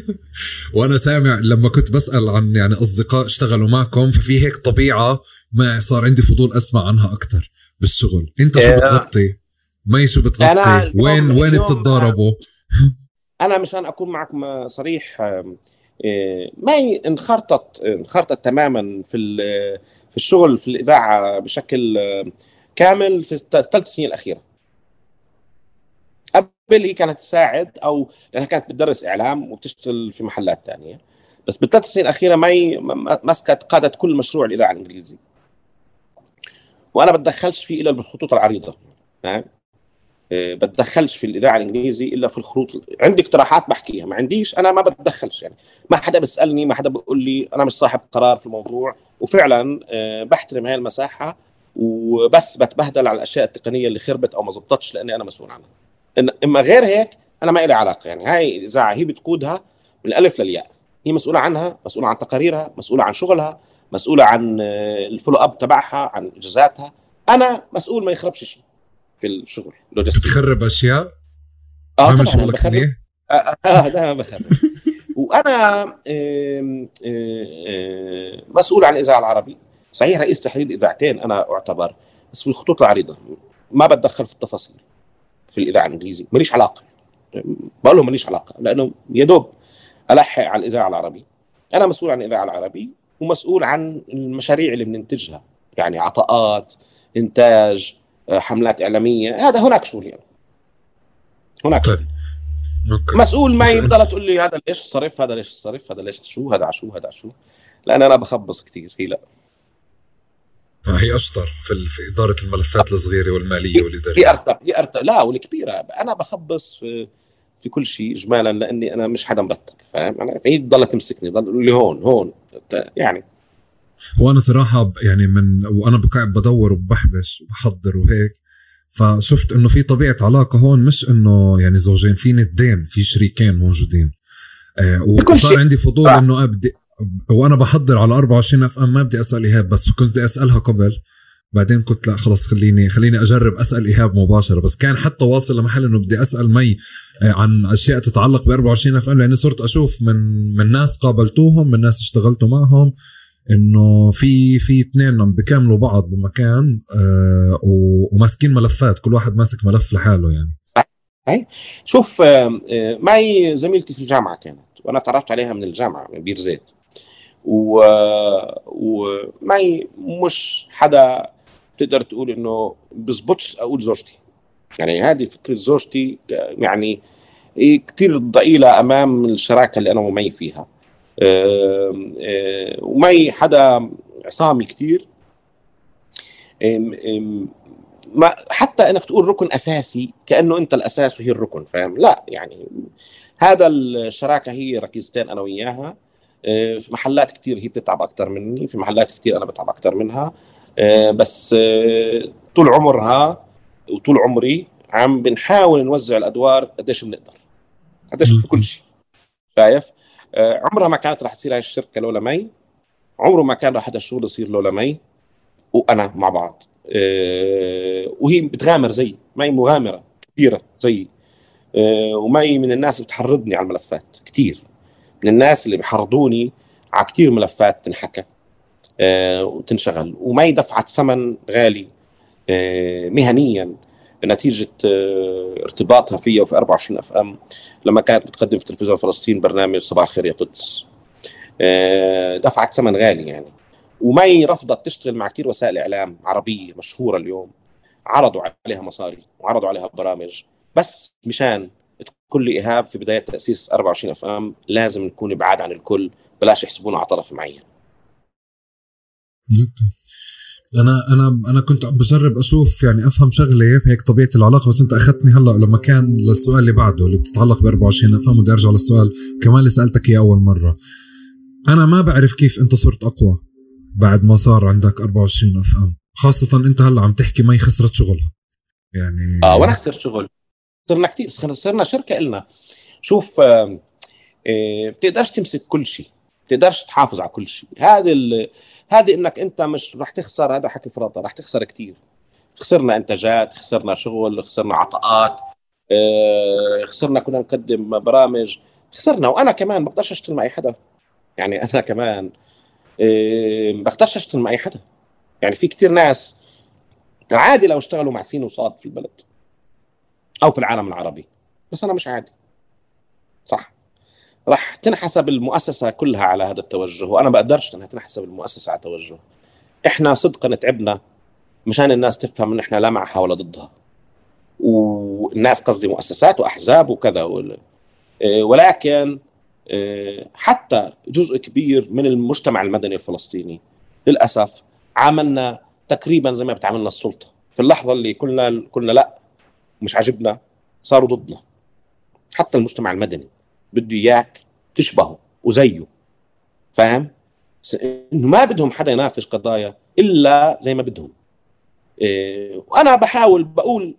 وأنا سامع لما كنت بسأل عن يعني أصدقاء اشتغلوا معكم ففي هيك طبيعة ما صار عندي فضول أسمع عنها أكثر بالشغل. أنت شو آه، بتغطي؟ مي شو بتغطي. وين وين بتتضاربوا أنا مشان أكون معك صريح إيه، ما انخرطت انخرطت تماما في في الشغل في الإذاعة بشكل كامل في الثلاث سنين الأخيرة. قبل هي كانت تساعد أو لأنها كانت بتدرس إعلام وبتشتغل في محلات ثانية بس بالثلاث سنين الأخيرة ماي مسكت قادت كل مشروع الإذاعة الإنجليزي. وأنا بتدخلش فيه إلا بالخطوط العريضة. آه، بتدخلش في الإذاعة الإنجليزي إلا في الخروط عندي اقتراحات بحكيها ما عنديش أنا ما بتدخلش يعني. ما حدا بيسألني ما حدا بيقول لي أنا مش صاحب قرار في الموضوع. وفعلا آه، بحترم هاي المساحة وبس بتبهدل على الأشياء التقنية اللي خربت أو ما زبطتش لأني أنا مسؤول عنها. إما غير هيك أنا ما لي علاقة يعني. هاي الاذاعه هي بتقودها من الألف للياء. هي مسؤولة عنها مسؤولة عن تقاريرها مسؤولة عن شغلها مسؤولة عن آه، ال follow up تبعها عن اجازاتها أنا مسؤول ما يخربش شيء. في الشغل logistic بتخرب أشياء؟ آه طبعا شغلك منيح آه, آه, آه ده بخرب. وأنا آه آه مسؤول عن الإذاعة العربي. صحيح رئيس تحرير اذاعتين أنا أعتبر بس في الخطوط العريضة ما بتدخل في التفاصيل في الإذاعة الإنجليزية. ماليش علاقة. بقول لهم ماليش علاقة لأنه يا دوب ألحق على الإذاعة العربي. أنا مسؤول عن الإذاعة العربي ومسؤول عن المشاريع اللي بننتجها. يعني عطاءات إنتاج آه، حملات إعلامية. هذا هناك شغل يعني. هناك طيب. أوكي. مسؤول ما يفضل تقول لي هذا ليش صرف هذا ليش صرف هذا ليش شو هذا شو هذا شو؟ لأن أنا بخبص كثير هي لا. آه، هي أشطر في في إدارة الملفات الصغيرة والمالية والإدارية. هي أرتب هي أرتب. لا والكبيرة. أنا بخبص في في كل شيء اجمالا لأني أنا مش حدا مرتب فاهم؟ أنا في تضل تمسكني ضل اللي هون هون. يعني وأنا صراحة يعني من وأنا بقعد بدور وبحبش وبحضر وهيك فشفت إنه في طبيعة علاقة هون مش إنه يعني زوجين في ندين في شريكين موجودين. آه وصار عندي فضول آه. إنه ابدي وأنا بحضر على 24 FM ما بدي أسأل إيهاب بس كنت بدي أسألها قبل بعدين قلت لا خلص خليني خليني أجرب أسأل إيهاب مباشرة. بس كان حتى واصل لمحل إنه بدي أسأل مي آه، عن أشياء تتعلق ب 24 FM لاني صرت أشوف من من ناس قابلتوهم من ناس اشتغلتوا معهم. إنه في في اثنين بكملوا بعض بمكان آه وماسكين ملفات كل واحد ماسك ملف لحاله يعني. أي شوف آه, معي زميلتي في الجامعة كانت وأنا تعرفت عليها من الجامعة من بير زيت. و... ومعي مش حدا تقدر تقول إنه بزبطش أقول زوجتي. يعني هذه فكرة زوجتي يعني كثير ضئيلة أمام الشراكة اللي أنا ومي فيها. ومي حدا عصامي كثير ما حتى إنك تقول ركن أساسي كأنه أنت الأساس وهي الركن فاهم؟ لا يعني هذا الشراكة هي ركيزتين أنا وياها. آه، في محلات كثير هي بتتعب أكثر مني في محلات كثير أنا بتعب أكثر منها. آه، بس آه، طول عمرها وطول عمري عم بنحاول نوزع الأدوار قديش بنقدر قديش في كل شيء شايف؟ عمرها ما كانت رح تصير هاي الشركة لولا مي عمره ما كان رح هذا الشغل يصير لولا مي وأنا مع بعض. وهي بتغامر زي مي مغامرة كبيرة زي ومي من الناس اللي بتحرضني على الملفات كثير من الناس اللي بيحرضوني على كثير ملفات تنحكى. آه وتنشغل. وما دفعت ثمن غالي. آه مهنيا. نتيجة آه ارتباطها فيا وفي 24 أف أم لما كانت بتقدم في تلفزيون فلسطين برنامج صباح الخير يا قدس. آه دفعت ثمن غالي يعني. ومي رفضت تشتغل مع كثير وسائل إعلام عربية مشهورة اليوم. عرضوا عليها مصاري وعرضوا عليها برامج. بس مشان كل إيهاب في بداية تأسيس 24 أف أم لازم نكون بعاد عن الكل بلاش يحسبونا على طرف معين. أنا أنا أنا كنت عم بجرب أشوف يعني أفهم شغلة هيك طبيعة العلاقة بس أنت أخذتني هلأ لما كان للسؤال اللي بعده اللي بتتعلق ب 24 أفهم بدي أرجع للسؤال كمان اللي سألتك إياه أول مرة. أنا ما بعرف كيف أنت صرت أقوى بعد ما صار عندك 24 اف ام خاصة أنت هلأ عم تحكي ما خسرت شغلها. يعني آه وأنا خسرت شغل. صرنا كثير صرنا شركة إلنا. شوف آه بتقدرش تمسك كل شيء بتقدرش تحافظ على كل شيء. هذه هذه إنك أنت مش رح تخسر هذا حكي فرطه رح تخسر كثير خسرنا إنتاجات خسرنا شغل خسرنا عطاءات آه خسرنا كنا نقدم برامج خسرنا. وأنا كمان ما بقدرش أشتغل مع أي حدا. يعني أنا كمان آه بقدرش أشتغل مع أي حدا. يعني في كثير ناس عادي لو اشتغلوا مع سين وصاد في البلد أو في العالم العربي بس أنا مش عادي. صح؟ راح تنحسب المؤسسة كلها على هذا التوجه وأنا بقدرش إنها تنحسب المؤسسة على توجه إحنا صدقا تعبنا مشان الناس تفهم إن إحنا لا معها ولا ضدها. والناس قصدي مؤسسات وأحزاب وكذا إيه، ولكن إيه، حتى جزء كبير من المجتمع المدني الفلسطيني للأسف عاملنا تقريبا زي ما بتعاملنا السلطة. في اللحظة اللي كنا كنا لا مش عاجبنا صاروا ضدنا. حتى المجتمع المدني. بده إياك تشبهه وزيه فاهم؟ إنه ما بدهم حدا يناقش قضايا إلا زي ما بدهم. إيه وأنا بحاول بقول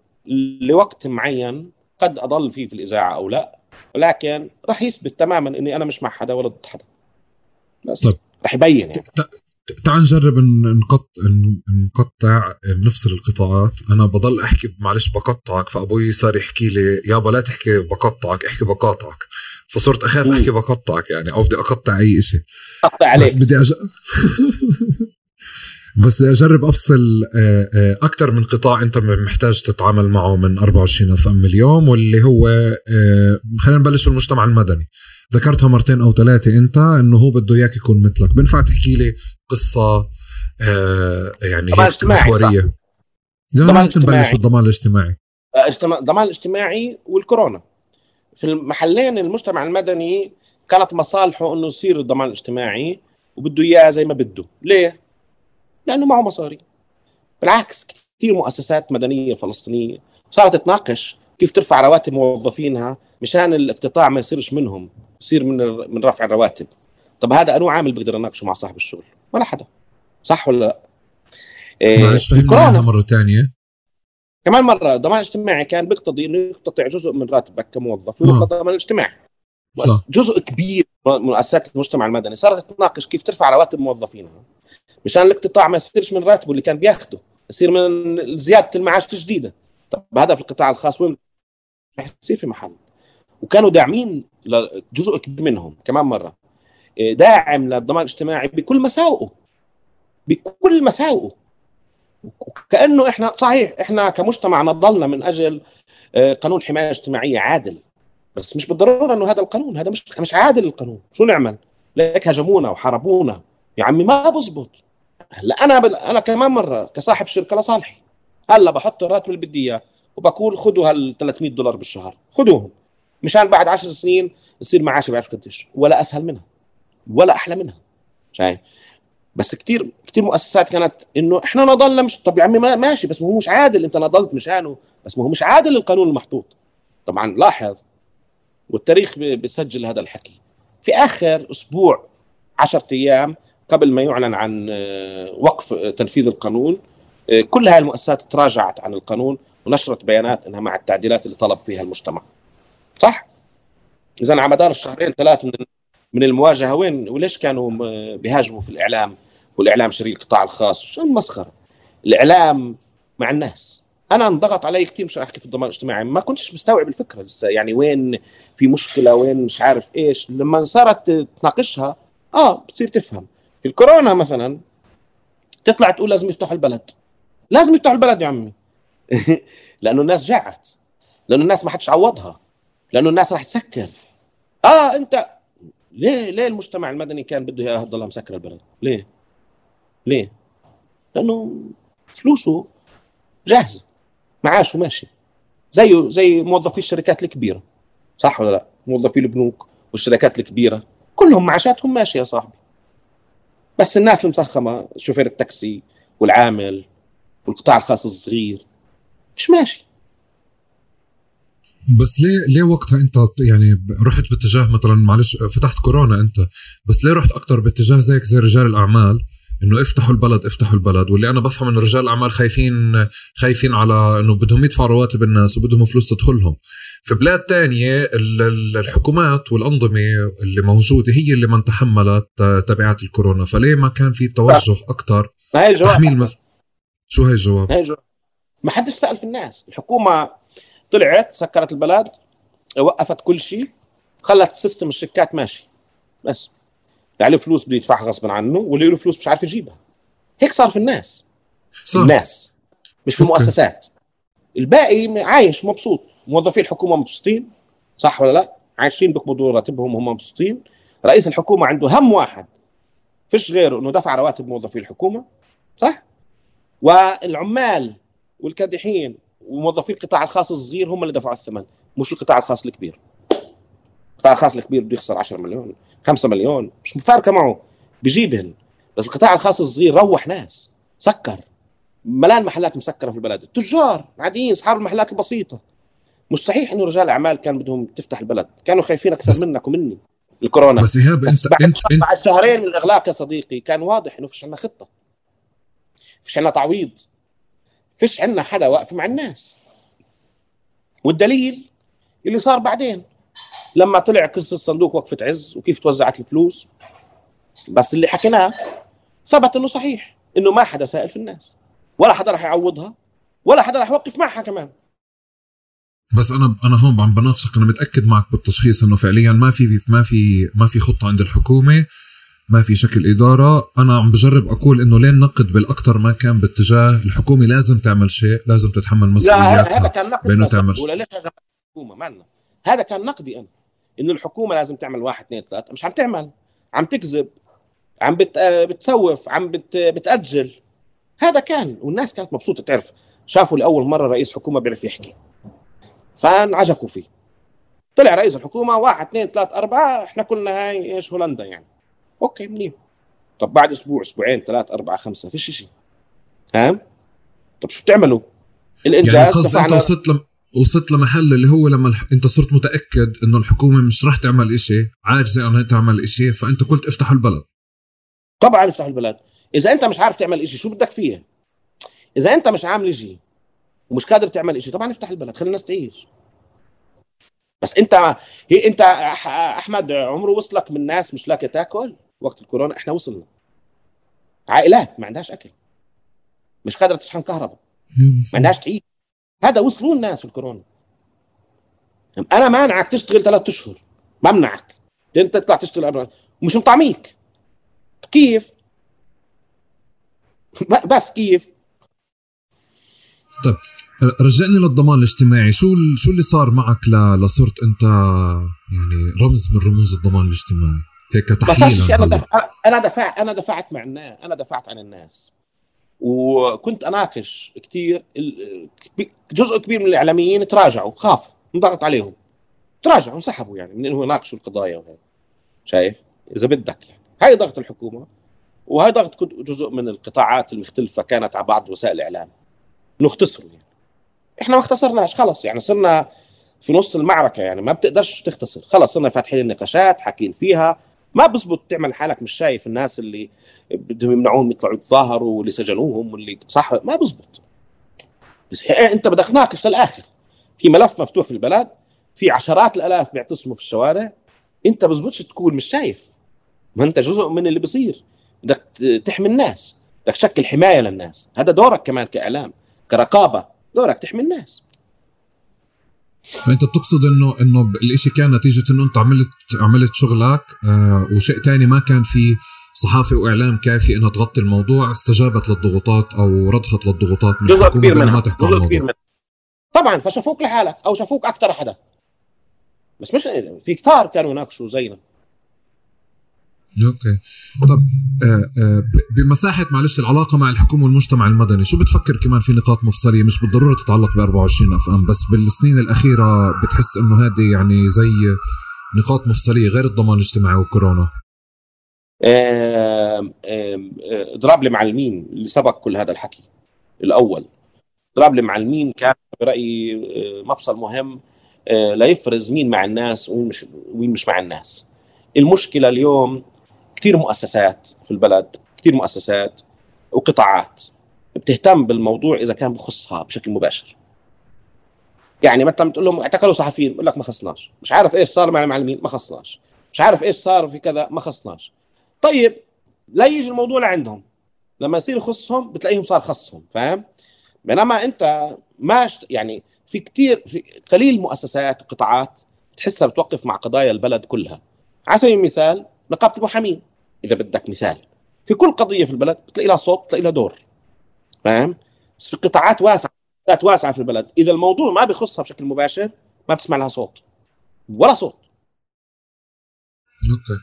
لوقت معين قد أضل فيه في الإذاعة أو لا ولكن راح يثبت تماما إني أنا مش مع حدا ولا ضد حدا. بس طيب. راح يبين يعني. تعال نجرب نقط نقطع نفصل القطاعات. أنا بضل أحكي معلش بقطعك فأبوي صار يحكي لي يابا لا تحكي بقطعك احكي بقاطعك. فصرت أخاف أحكي بقطعك يعني أو بدي أقطع أي شيء قطع عليك. بس بدي أج... بس أجرب أفصل آه، آه، أكثر من قطاع أنت محتاج تتعامل معه من 24 اف ام اليوم واللي هو آه، خلينا نبلش بالمجتمع المدني. ذكرتها مرتين أو ثلاثة أنت إنه هو بده إياك يكون مثلك. بنفع تحكي لي قصة يعني هيك محورية؟ لا نبلش بالضمان الاجتماعي. الضمان الاجتماعي والكورونا. في المحلين المجتمع المدني كانت مصالحه إنه يصير الضمان الاجتماعي وبده إياه زي ما بده. ليه؟ لأنه معه مصاري. بالعكس كثير مؤسسات مدنية فلسطينية صارت تناقش كيف ترفع رواتب موظفينها مشان الاقتطاع ما يصيرش منهم. يصير من من رفع الرواتب. طب هذا أنو عامل بقدر اناقشه مع صاحب الشغل؟ ولا حدا. صح ولا لا؟ إيه معلش فهمنا مره ثانية. كمان مرة الضمان الاجتماعي كان بيقتضي إنه يقتطع جزء من راتبك كموظف ويقتطع الضمان الاجتماعي صح. جزء كبير من مؤسسات المجتمع المدني. صارت تناقش كيف ترفع رواتب موظفينها. مشان الاقتطاع ما يصيرش من راتبه اللي كان بياخده. يصير من زيادة المعاش الجديدة. طب هذا في القطاع الخاص وين؟ يصير في محل. وكانوا داعمين جزء كبير منهم كمان مرة. إيه، داعم للضمان الاجتماعي بكل مساوئه. بكل مساوئه. وكأنه إحنا صحيح إحنا كمجتمع نضلنا من أجل آه، قانون حماية اجتماعية عادل. بس مش بالضرورة إنه هذا القانون هذا مش مش عادل القانون. شو نعمل؟ ليك هجمونا وحاربونا. يا عمي ما بزبط. هلا أنا بل... أنا كمان مرة كصاحب شركة لصالحي. هلا بحط الراتب اللي بدي إياه وبقول خذوا هال 300 دولار بالشهر. خذوهم مشان بعد 10 سنين يصير معاشي بعرف قديش. ولا أسهل منها. ولا أحلى منها. شايف؟ بس كثير كثير مؤسسات كانت إنه إحنا نضلنا مش طب يا عمي ماشي بس ما هو مش عادل. أنت نضلت مشانه بس ما هو مش عادل القانون المحطوط. طبعا لاحظ. والتاريخ بيسجل هذا الحكي. في آخر أسبوع 10 أيام قبل ما يعلن عن آه، وقف تنفيذ القانون آه، كل هاي المؤسسات تراجعت عن القانون ونشرت بيانات إنها مع التعديلات اللي طلب فيها المجتمع. صح؟ اذا على مدار الشهرين ثلاث من من المواجهة وين وليش كانوا بيهاجموا في الإعلام؟ والإعلام شريك القطاع الخاص. شو المسخرة؟ الإعلام مع الناس. أنا انضغط علي كثير مش أحكي في الضمان الاجتماعي. ما كنتش مستوعب الفكرة لسه. يعني وين في مشكلة؟ وين مش عارف إيش؟ لما صارت تناقشها آه بتصير تفهم. في الكورونا مثلا تطلع تقول لازم يفتحوا البلد. لازم يفتحوا البلد يا عمي. لأنه الناس جعت لأنه الناس ما حدش عوضها. لأنه الناس راح تسكر. آه أنت ليه ليه المجتمع المدني كان بده يضلها مسكر البلد؟ ليه؟ ليه؟ لأنه فلوسه جاهزة معاشه ماشي. زيه زي موظفي الشركات الكبيرة صح ولا لا؟ موظفي البنوك والشركات الكبيرة كلهم معاشاتهم ماشية يا صاحبي. بس الناس المسخمة شوفير التاكسي والعامل والقطاع الخاص الصغير مش ماشي. بس ليه ليه وقتها انت يعني رحت باتجاه مثلا معلش فتحت كورونا انت بس ليه رحت أكثر باتجاه زيك زي رجال الأعمال؟ إنه افتحوا البلد افتحوا البلد واللي أنا بفهم إنه رجال الأعمال خايفين خايفين على إنه بدهم يدفعوا رواتب الناس وبدهم فلوس تدخلهم. في بلاد تانية الحكومات والأنظمة اللي موجودة هي اللي من تحملت تبعات الكورونا. فليه ما كان في توجه أكثر هاي الجواب. تحميل مس... شو هي الجواب؟ هاي الجواب. ما حدش سأل في الناس. الحكومة طلعت سكرت البلد وقفت كل شيء خلت system الشيكات ماشي. بس. يعني فلوس بده يدفعها غصبا عنه واللي له فلوس مش عارف يجيبها. هيك صار في الناس. صح. الناس. مش في المؤسسات الباقي عايش مبسوط. موظفي الحكومة مبسوطين. صح ولا لا؟ عايشين بيقبضوا راتبهم هم مبسوطين. رئيس الحكومة عنده هم واحد. فيش غيره إنه دفع رواتب موظفي الحكومة. صح؟ والعمال والكادحين وموظفي القطاع الخاص الصغير هم اللي دفعوا الثمن مش القطاع الخاص الكبير. القطاع الخاص الكبير بده يخسر 10 مليون 5 مليون مش مفارقه معه بجيبهن. بس القطاع الخاص الصغير روح ناس سكر. ملان محلات مسكرة في البلد؟ التجار عاديين اصحاب المحلات البسيطة. مش صحيح إنه رجال أعمال كان بدهم تفتح البلد كانوا خايفين أكثر منك ومني الكورونا. بس إيهاب انت بعد, انت بعد شهرين من الإغلاق يا صديقي كان واضح إنه فيش عندنا خطة. فيش عندنا تعويض. فيش عندنا حدا واقف مع الناس. والدليل اللي صار بعدين. لما طلع قصة صندوق وقفة عز وكيف توزعت الفلوس. بس اللي حكيناه ثبت إنه صحيح إنه ما حدا سائل في الناس. ولا حدا راح يعوضها ولا حدا راح يوقف معها كمان. بس أنا أنا هون عم بناقشك أنا متأكد معك بالتشخيص إنه فعليا ما في ما في ما في خطة عند الحكومة. ما في شكل إدارة. أنا عم بجرب أقول إنه ليه نقد بالاكثر ما كان باتجاه الحكومة؟ لازم تعمل شيء لازم تتحمل مسؤولياتها لا هذا كان نقد بأنه تعمل ولا ليش الحكومة معنا. هذا كان نقدي أنا. إنه الحكومة لازم تعمل واحد اثنين ثلاثة. مش عم تعمل. عم تكذب. عم بت... بتسوف. عم بت... بتأجل. هذا كان. والناس كانت مبسوطة. تعرف شافوا لأول مرة رئيس حكومة بيعرف يحكي. فانعجقوا فيه. طلع رئيس الحكومة واحد اثنين ثلاث أربعة إحنا كلنا هاي إيش هولندا يعني. أوكي منيح. طب بعد أسبوع أسبوعين ثلاث أربعة خمسة فيش شيء ها طب شو بتعملوا؟ الانجاز يعني قصدي أنت وصلت لم... وصلت لمحل اللي هو لما الح... أنت صرت متأكد إنه الحكومة مش رح تعمل إشي عاجزه إنها تعمل إشي فأنت قلت افتحوا البلد. طبعا افتحوا البلد. إذا أنت مش عارف تعمل إشي شو بدك فيه إذا أنت مش عامل إشي ومش قادر تعمل إشي طبعا افتح البلد خلي الناس تعيش. بس أنت هي أنت أحمد عمره وصلك من ناس مش لاقي تاكل؟ وقت الكورونا إحنا وصلنا. عائلات ما عندهاش أكل. مش قادرة تشحن كهرباء. ما عندهاش تعيش هذا وصلوا الناس في الكورونا أنا مانعك تشتغل ثلاث أشهر. بمنعك أنت تطلع تشتغل ومش مطعميك. كيف؟ بس كيف؟ طيب رجعني للضمان الاجتماعي. شو شو اللي صار معك لصرت أنت يعني رمز من رموز الضمان الاجتماعي؟ هيك تحليلا أنا دفع أنا دفعت أنا دفعت مع الناس أنا دفعت عن الناس. وكنت أناقش كثير جزء كبير من الإعلاميين تراجعوا خافوا انضغط عليهم. تراجعوا انسحبوا يعني من انه يناقشوا القضايا وهيك. شايف؟ إذا بدك يعني. هاي ضغط الحكومة وهي ضغط جزء من القطاعات المختلفة كانت على بعض وسائل الإعلام. نختصروا يعني. إحنا ما اختصرناش خلص يعني. صرنا في نص المعركة يعني. ما بتقدرش تختصر. خلص صرنا فاتحين النقاشات حاكين فيها. ما بزبط تعمل حالك مش شايف الناس اللي بدهم يمنعوهم يطلعوا يتظاهروا واللي سجنوهم واللي صح ما بزبط. بس انت بدك تناقش للآخر. في ملف مفتوح في البلد في عشرات الآلاف بيعتصموا في الشوارع انت بزبطش تكون مش شايف. ما انت جزء من اللي بصير بدك تحمي الناس. بدك تشكل حماية للناس. هذا دورك كمان كإعلام كرقابة. دورك تحمي الناس. فأنت بتقصد انه إنه الإشي كان نتيجة إنه أنت عملت عملت شغلك آه وشيء تاني ما كان في صحافة وإعلام كافي إنها تغطي الموضوع استجابت للضغوطات أو رضخت للضغوطات من جزء كبير منها ما تحكوا جزء كبير منها. طبعا فشافوك لحالك أو شافوك أكثر حدا. بس مش في كتار كانوا يناقشوا زينا. okay. طب آه آه بمساحة معلش العلاقة مع الحكومة والمجتمع المدني شو بتفكر كمان في نقاط مفصلية؟ مش بالضرورة تتعلق ب 24 FM بس بالسنين الأخيرة بتحس إنه هذه يعني زي نقاط مفصلية غير الضمان الاجتماعي وكورونا؟ اضراب المعلمين اللي سبق كل هذا الحكي. الأول اضراب المعلمين كان برأيي آه، مفصل مهم آه، ليفرز مين مع الناس ومين مش ومين مش مع الناس. المشكلة اليوم كثير مؤسسات في البلد كثير مؤسسات وقطاعات بتهتم بالموضوع إذا كان بخصها بشكل مباشر. يعني مثلا بتقول لهم اعتقلوا صحفيين بقول لك ما خصناش. مش عارف إيش صار مع المعلمين ما خصناش. مش عارف إيش صار في كذا ما خصناش. طيب لا يجي الموضوع لعندهم. لما يصير يخصهم بتلاقيهم صار خصهم فاهم؟ بينما أنت ما يعني في كثير في قليل مؤسسات وقطاعات تحسها بتوقف مع قضايا البلد كلها. على سبيل المثال نقابة المحامين إذا بدك مثال. في كل قضية في البلد بتلاقي لها صوت بتلاقي لها دور. فاهم؟ بس في قطاعات واسعة قطاعات واسعة في البلد. إذا الموضوع ما بيخصها بشكل مباشر ما بتسمع لها صوت. ولا صوت. okay.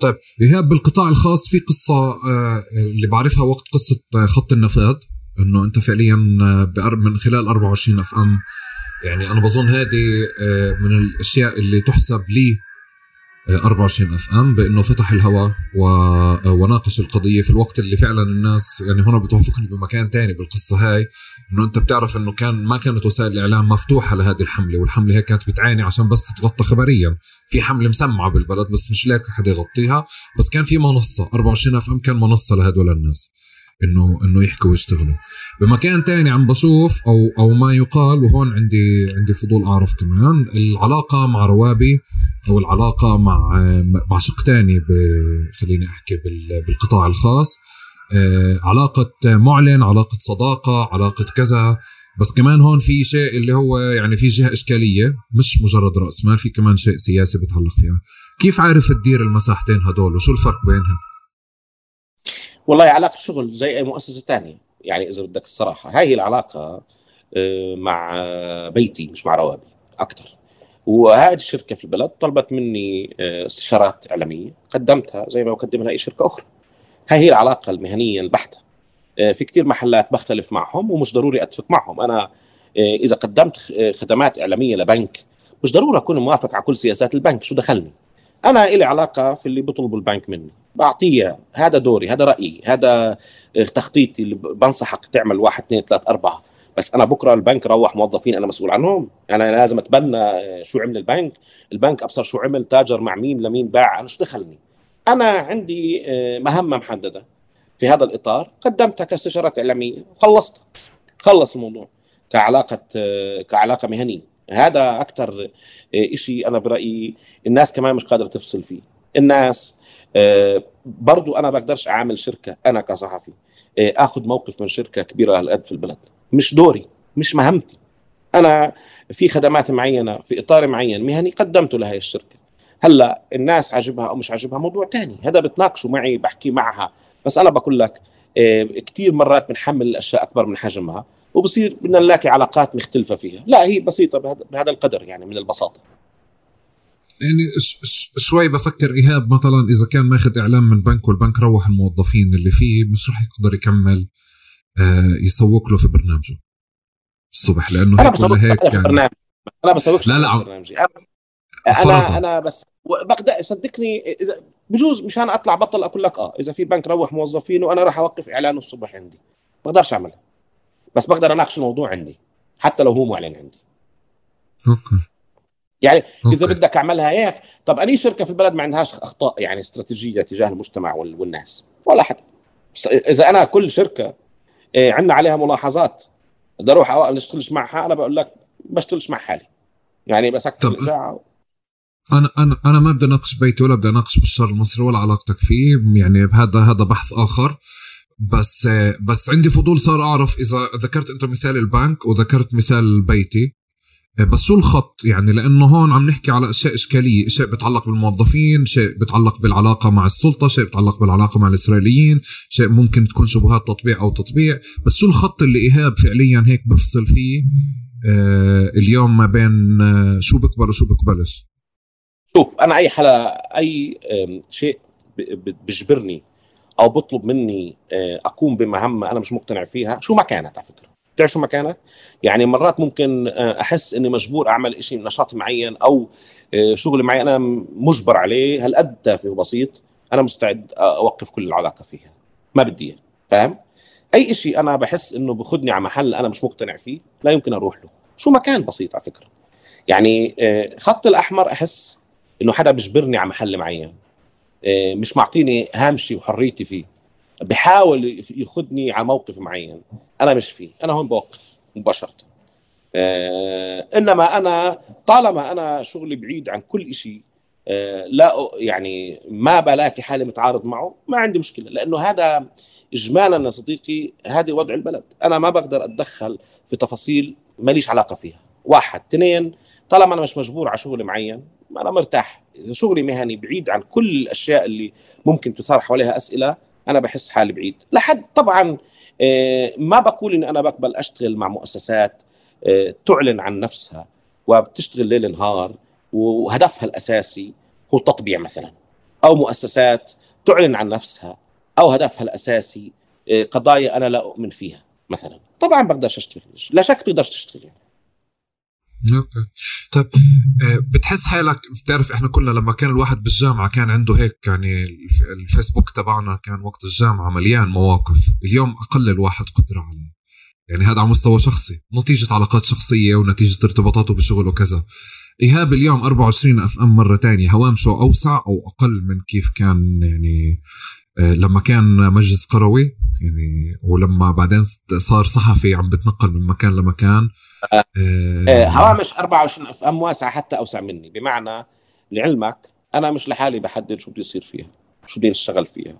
طيب إيهاب بالقطاع الخاص في قصة آه، اللي بعرفها وقت قصة آه، خط النفاذ. إنه أنت فعليا آه، من خلال 24 FM. يعني أنا بظن هذه من الأشياء اللي تحسب لي 24 FM بأنه فتح الهواء وناقش القضية في الوقت اللي فعلا الناس يعني هنا بتوافقني بمكان تاني بالقصة هاي إنه أنت بتعرف إنه كان ما كانت وسائل الإعلام مفتوحة لهذه الحملة والحملة هي كانت بتعاني عشان بس تتغطى خبريا. في حملة مسمعة بالبلد بس مش لاقي حدا يغطيها بس كان في منصة 24 اف ام كان منصة لهدول الناس. إنه إنه يحكوا ويشتغلوا. بمكان تاني عم بشوف أو أو ما يقال وهون عندي عندي فضول أعرف كمان العلاقة مع روابي أو العلاقة مع مع شق تاني خليني أحكي بالقطاع الخاص. آه، علاقة معلن علاقة صداقة علاقة كذا. بس كمان هون في شيء اللي هو يعني في جهة إشكالية مش مجرد رأس مال في كمان شيء سياسي بتعلق فيها. كيف عارف تدير المساحتين هدول؟ وشو الفرق بينهم؟ والله علاقة شغل زي أي مؤسسة ثانية يعني إذا بدك الصراحة هاي هي العلاقة آه، مع بيتي مش مع روابي أكثر وهذه الشركة في البلد طلبت مني آه، استشارات إعلامية قدمتها زي ما بقدم لها أي شركة أخرى. هاي هي العلاقة المهنية البحتة. آه، في كثير محلات بختلف معهم ومش ضروري أتفق معهم. أنا إذا قدمت خدمات إعلامية لبنك مش ضروري أكون موافق على كل سياسات البنك شو دخلني؟ أنا إلي علاقة في اللي بيطلبوا البنك مني. بعطيه هذا دوري هذا رأيي هذا تخطيطي اللي بنصحك تعمل واحد اثنين ثلاث أربعة. بس أنا بكرة البنك روح موظفين أنا مسؤول عنهم. أنا لازم أتبنى شو عمل البنك. البنك أبصر شو عمل تاجر مع مين لمين باع أنا شو دخلني؟ أنا عندي مهمة محددة. في هذا الإطار قدمتها كاستشارات إعلامية. وخلصتها خلص الموضوع. كعلاقة كعلاقة مهنية. هذا أكثر شيء أنا برأيي الناس كمان مش قادرة تفصل فيه. الناس برضو أنا بقدرش اعامل شركة أنا كصحفي اخذ موقف من شركة كبيرة هالقد في البلد. مش دوري مش مهمتي. أنا في خدمات معينة في إطار معين مهني قدمته لهي الشركة. هلأ الناس عاجبها أو مش عاجبها موضوع تاني. هذا بتناقشوا معي بحكي معها. بس أنا بقول لك كثير مرات بنحمل الأشياء أكبر من حجمها وبصير بدنا نلاقي علاقات مختلفة فيها. لا هي بسيطة بهذا القدر يعني من البساطة. يعني شوي بفكر إيهاب مثلا إذا كان ماخذ إعلان من بنك والبنك روح الموظفين اللي فيه مش رح يقدر يكمل يسوق له في برنامجه. الصبح لأنه هيك ولا هيك يعني. برنامج. أنا بسوقش لا لا برنامجي. أنا أنا بس بقدر صدقني اذا بجوز مشان أطلع بطل أقول لك آه إذا في بنك روح موظفين وأنا راح أوقف إعلانه الصبح عندي. بقدرش اعملها بس بقدر أناقش الموضوع عندي حتى لو هو معلن عندي. okay. يعني okay. اذا بدك أعملها هيك طب اني شركة في البلد ما عندهاش أخطاء يعني استراتيجية تجاه المجتمع والناس؟ ولا حدا إذا أنا كل شركة عندنا عليها ملاحظات بدي أروح اشتغلش معها أنا بقول لك بشتغلش مع حالي. يعني بسكر الاذاعه أنا أنا أنا ما بدي أناقش بيتي ولا بدي أناقش بالشر المصري ولا علاقتك فيه يعني هذا هذا بحث آخر. بس بس عندي فضول صار أعرف إذا ذكرت أنت مثال البنك وذكرت مثال بيتي. بس شو الخط؟ يعني لأنه هون عم نحكي على أشياء إشكالية شيء بتعلق بالموظفين شيء بتعلق بالعلاقة مع السلطة شيء بتعلق بالعلاقة مع الإسرائيليين شيء ممكن تكون شبهات تطبيع أو تطبيع. بس شو الخط اللي إيهاب فعليا هيك بفصل فيه؟ آه اليوم ما بين آه شو بقبل وشو بقبلش شوف أنا أي حلا أي شيء بجبرني أو بطلب مني أقوم بمهمة أنا مش مقتنع فيها شو ما كانت على فكرة. بتعرف شو ما كانت يعني مرات ممكن أحس إني مجبور أعمل شيء نشاط معين أو شغل معين أنا مجبر عليه هالقد تافه وبسيط أنا مستعد أوقف كل العلاقة فيها. ما بدي فاهم؟ أي شيء أنا بحس إنه بخدني على محل أنا مش مقتنع فيه لا يمكن أروح له. شو ما كان بسيط على فكرة. يعني خط الأحمر أحس إنه حدا بيجبرني على محل معين مش معطيني هامشي وحريتي فيه. بحاول ياخذني على موقف معين. أنا مش فيه. أنا هون بوقف مباشرة. آه إنما أنا طالما أنا شغلي بعيد عن كل شيء آه لا يعني ما بلاقي حالي متعارض معه ما عندي مشكلة. لأنه هذا اجمالا يا صديقي هذا وضع البلد. أنا ما بقدر أتدخل في تفاصيل ماليش علاقة فيها. واحد. اثنين طالما أنا مش مجبور على شغل معين أنا مرتاح. إذا شغلي مهني بعيد عن كل الأشياء اللي ممكن تثار حواليها أسئلة أنا بحس حالي بعيد. لحد طبعا ما بقول اني أنا بقبل أشتغل مع مؤسسات تعلن عن نفسها وبتشتغل ليل نهار وهدفها الأساسي هو التطبيع مثلا أو مؤسسات تعلن عن نفسها أو هدفها الأساسي قضايا أنا لا أؤمن فيها مثلا طبعا بقدرش أشتغل لا شك بتقدرش تشتغل يعني. طيب بتحس حالك بتعرف إحنا كلنا لما كان الواحد بالجامعة كان عنده هيك يعني الفيسبوك تبعنا كان وقت الجامعة مليان مواقف اليوم أقل الواحد قدرة عليه. يعني هذا على مستوى شخصي نتيجة علاقات شخصية ونتيجة ارتباطاته بالشغل وكذا. إيهاب اليوم 24 اف ام مرة تانية هوامشه أوسع أو أقل من كيف كان يعني لما كان مجلس قروي؟ يعني ولما بعدين صار صحفي عم بتنقل من مكان لمكان. آه آه هوامش 24 FM واسعة حتى أوسع مني. بمعنى لعلمك أنا مش لحالي بحدد شو بده يصير فيها شو بدي نشتغل فيها.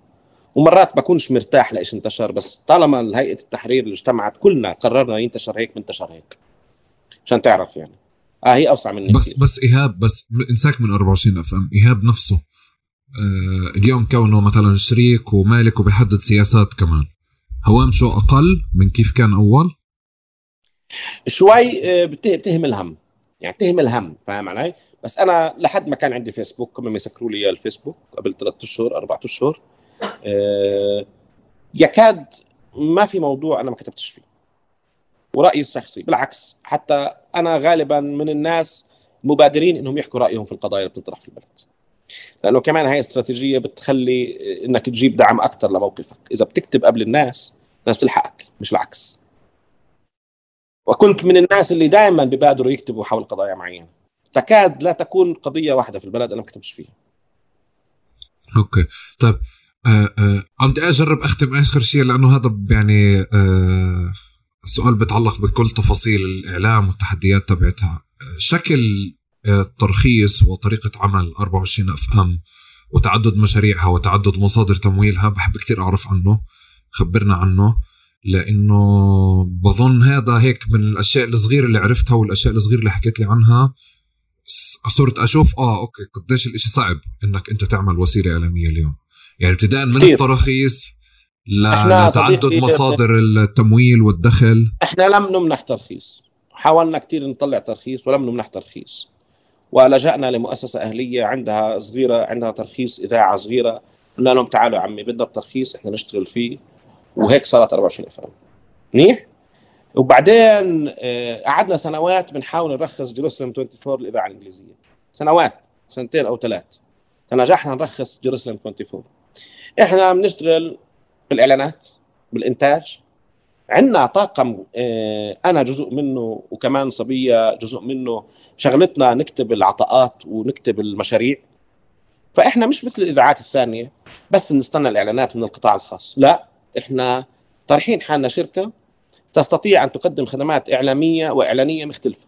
ومرات بكونش مرتاح لإيش انتشر بس طالما هيئة التحرير اللي اجتمعت كلنا قررنا ينتشر هيك بنتشر هيك. عشان تعرف يعني. آه هي أوسع مني بس كتير. بس إيهاب بس انساك من 24 FM إيهاب نفسه آه اليوم كونه مثلا شريك ومالك وبيحدد سياسات كمان. هوامشه أقل من كيف كان أول؟ شوي بتهم الهم. يعني بتهم الهم فاهم علي؟ بس أنا لحد ما كان عندي فيسبوك ما يسكروا لي الفيسبوك قبل ثلاثة أشهر أربعة أشهر. أه يكاد ما في موضوع أنا ما كتبتش فيه. ورأيي الشخصي. بالعكس حتى أنا غالبا من الناس مبادرين إنهم يحكوا رأيهم في القضايا اللي بتنطرح في البلد. لأنه كمان هاي استراتيجية بتخلي إنك تجيب دعم أكثر لموقفك. إذا بتكتب قبل الناس الناس بتلحقك مش العكس. وكنت من الناس اللي دائما ببادروا يكتبوا حول قضايا معينة. تكاد لا تكون قضية واحدة في البلد أنا ما كتبتش فيها. okay. طيب آه آه بدي أجرب أختم آخر شيء لأنه هذا يعني آه سؤال بتعلق بكل تفاصيل الإعلام والتحديات تبعتها. شكل الترخيص آه، وطريقة عمل 24 FM وتعدد مشاريعها وتعدد مصادر تمويلها بحب كثير أعرف عنه خبرنا عنه. لأنه بظن هذا هيك من الأشياء الصغيرة اللي عرفتها والأشياء الصغيرة اللي حكيت لي عنها. صرت أشوف آه أوكي قديش الإشي صعب إنك أنت تعمل وسيلة إعلامية اليوم. يعني ابتداء من كتير. التراخيص لتعدد مصادر التمويل والدخل. إحنا لم نمنح ترخيص. حاولنا كثير نطلع ترخيص ولم نمنح ترخيص. ولجأنا لمؤسسة أهلية عندها صغيرة عندها ترخيص إذاعة صغيرة. قلنا لهم تعالوا عمي بدنا الترخيص إحنا نشتغل فيه. وهيك صارت 24 اف منيح؟ وبعدين آه، قعدنا سنوات بنحاول نرخص جيروسلم 24 الإذاعة الإنجليزية. سنوات سنتين أو ثلاث. فنجحنا نرخص جيروسلم 24 إحنا بنشتغل بالإعلانات بالإنتاج. عندنا طاقم آه، أنا جزء منه وكمان صبية جزء منه. شغلتنا نكتب العطاءات ونكتب المشاريع. فإحنا مش مثل الإذاعات الثانية بس نستنى الإعلانات من القطاع الخاص. لا. إحنا طارحين حالنا شركة تستطيع أن تقدم خدمات إعلامية وإعلانية مختلفة.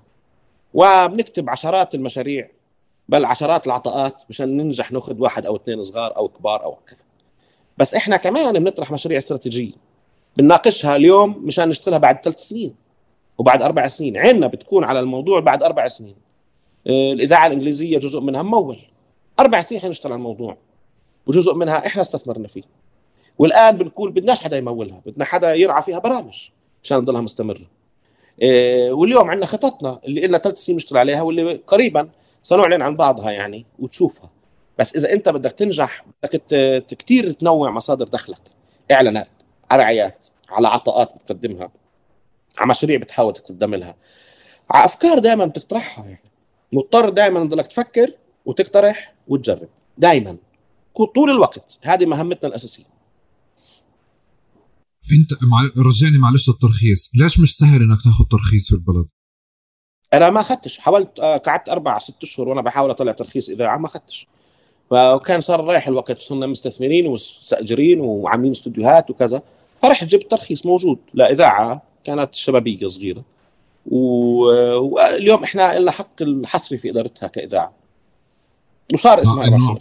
وبنكتب عشرات المشاريع بل عشرات العطاءات مشان ننجح نأخذ واحد أو اثنين صغار أو كبار أو كذا بس إحنا كمان بنطرح مشاريع استراتيجية. بنناقشها اليوم مشان نشتغلها بعد ثلاث سنين وبعد أربع سنين. عيننا بتكون على الموضوع بعد أربع سنين. آه، الإذاعة الإنجليزية جزء منها ممول. أربع سنين حنشتغل على الموضوع وجزء منها إحنا استثمرنا فيه. والآن بنقول بدناش حدا يمولها بدنا حدا يرعى فيها برامج مشان تضلها مستمرة. إيه واليوم عندنا خططنا اللي لنا ثلاث سنين نشتغل عليها واللي قريبا سنعلن عن بعضها يعني وتشوفها. بس إذا أنت بدك تنجح بدك كثير تنوع مصادر دخلك إعلانات على رعايات على عطاءات بتقدمها على مشاريع بتحاول تقدم لها. على أفكار دائما بتطرحها يعني. مضطر دائما تضلك تفكر وتقترح وتجرب دائما طول الوقت هذه مهمتنا الأساسية. انت مع... رجعني معلش الترخيص. ليش مش سهل إنك تاخذ ترخيص في البلد؟ أنا ما أخذتش. حاولت آه، قعدت أربع ست أشهر وأنا بحاول أطلع ترخيص اذاعه ما أخذتش. وكان صار رايح الوقت صرنا مستثمرين ومستأجرين وعاملين استوديوهات وكذا. فرحت جبت ترخيص موجود. لاذاعه كانت شبابية صغيرة. واليوم إحنا لنا حق الحصري في إدارتها كإذاعة. وصار اسمها آه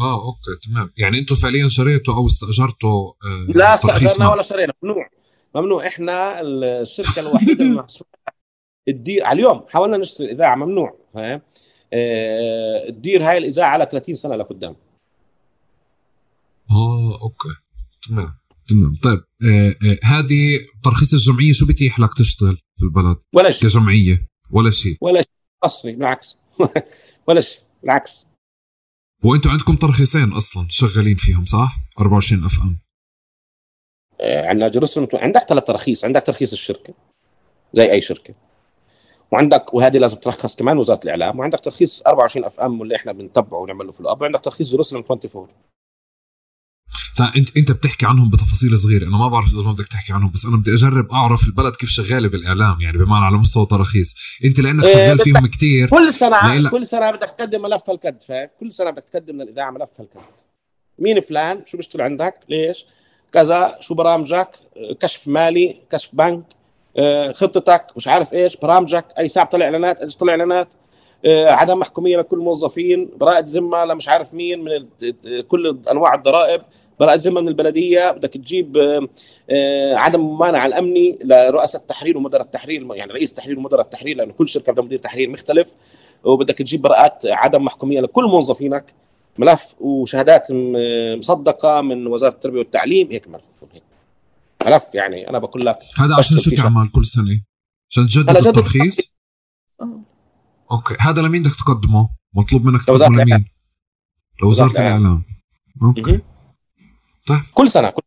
آه أوكي تمام. يعني أنتم فعليا شريتوا أو استأجرتوا آه لا استأجرنا ولا شرينا. ممنوع. ممنوع. إحنا الشركة الوحيدة المسؤوله تدير على اليوم حاولنا نشتري الاذاعه ممنوع. فاهم آه تدير هاي الإذاعة على 30 سنة لقدام. آه okay. تمام. تمام. طيب آه آه هذه ترخيص الجمعية شو بتيح لك تشتغل في البلد؟ ولا شيء. كجمعية ولا شيء. ولا شيء. أصلا بالعكس. ولا شيء. بالعكس. وأنتم عندكم ترخيصين أصلا شغالين فيهم صح؟ 24 FM. عندنا جروسلم عندك ثلاث تراخيص عندك ترخيص الشركة زي أي شركة. وعندك وهذه لازم ترخص كمان وزارة الإعلام وعندك ترخيص 24 أف أم واللي إحنا بنتبعه ونعمل له في الأب وعندك ترخيص جروسلم 24 انت انت بتحكي عنهم بتفاصيل صغيرة. أنا ما بعرف إذا ما بدك تحكي عنهم بس أنا بدي أجرب أعرف البلد كيف شغالة بالإعلام يعني بمعنى على مستوى تراخيص. أنت لأنك إيه شغال فيهم كثير كل سنة كل سنة بدك تقدم ملف الكد فاهم؟ كل سنة بدك تقدم للإذاعة ملف الكد مين فلان؟ شو بيشتغل عندك؟ ليش؟ كذا شو برامجك؟ كشف مالي كشف بنك آه، خطتك مش عارف إيش برامجك أي ساعة طلع إعلانات إيش طلع إعلانات. عدم محكومية لكل الموظفين براءة ذمة لمش عارف مين من كل أنواع الضرائب براءة ذمة من البلدية بدك تجيب آه، آه، عدم ممانعة الأمني لرؤساء التحرير ومدراء التحرير يعني رئيس التحرير ومدراء التحرير لأنه كل شركة بدها مدير تحرير مختلف وبدك تجيب براءات عدم محكومية لكل موظفينك ملف وشهادات مصدقة من وزارة التربية والتعليم هيك ملف هيك ملف يعني أنا بقول لك هذا عشان شو تعمل كل سنة؟ عشان تجدد الترخيص؟ آه. okay. هذا لمين بدك تقدمه؟ مطلوب منك تقدمه لمين؟ لوزارة الإعلام. okay. طيب. كل سنة كل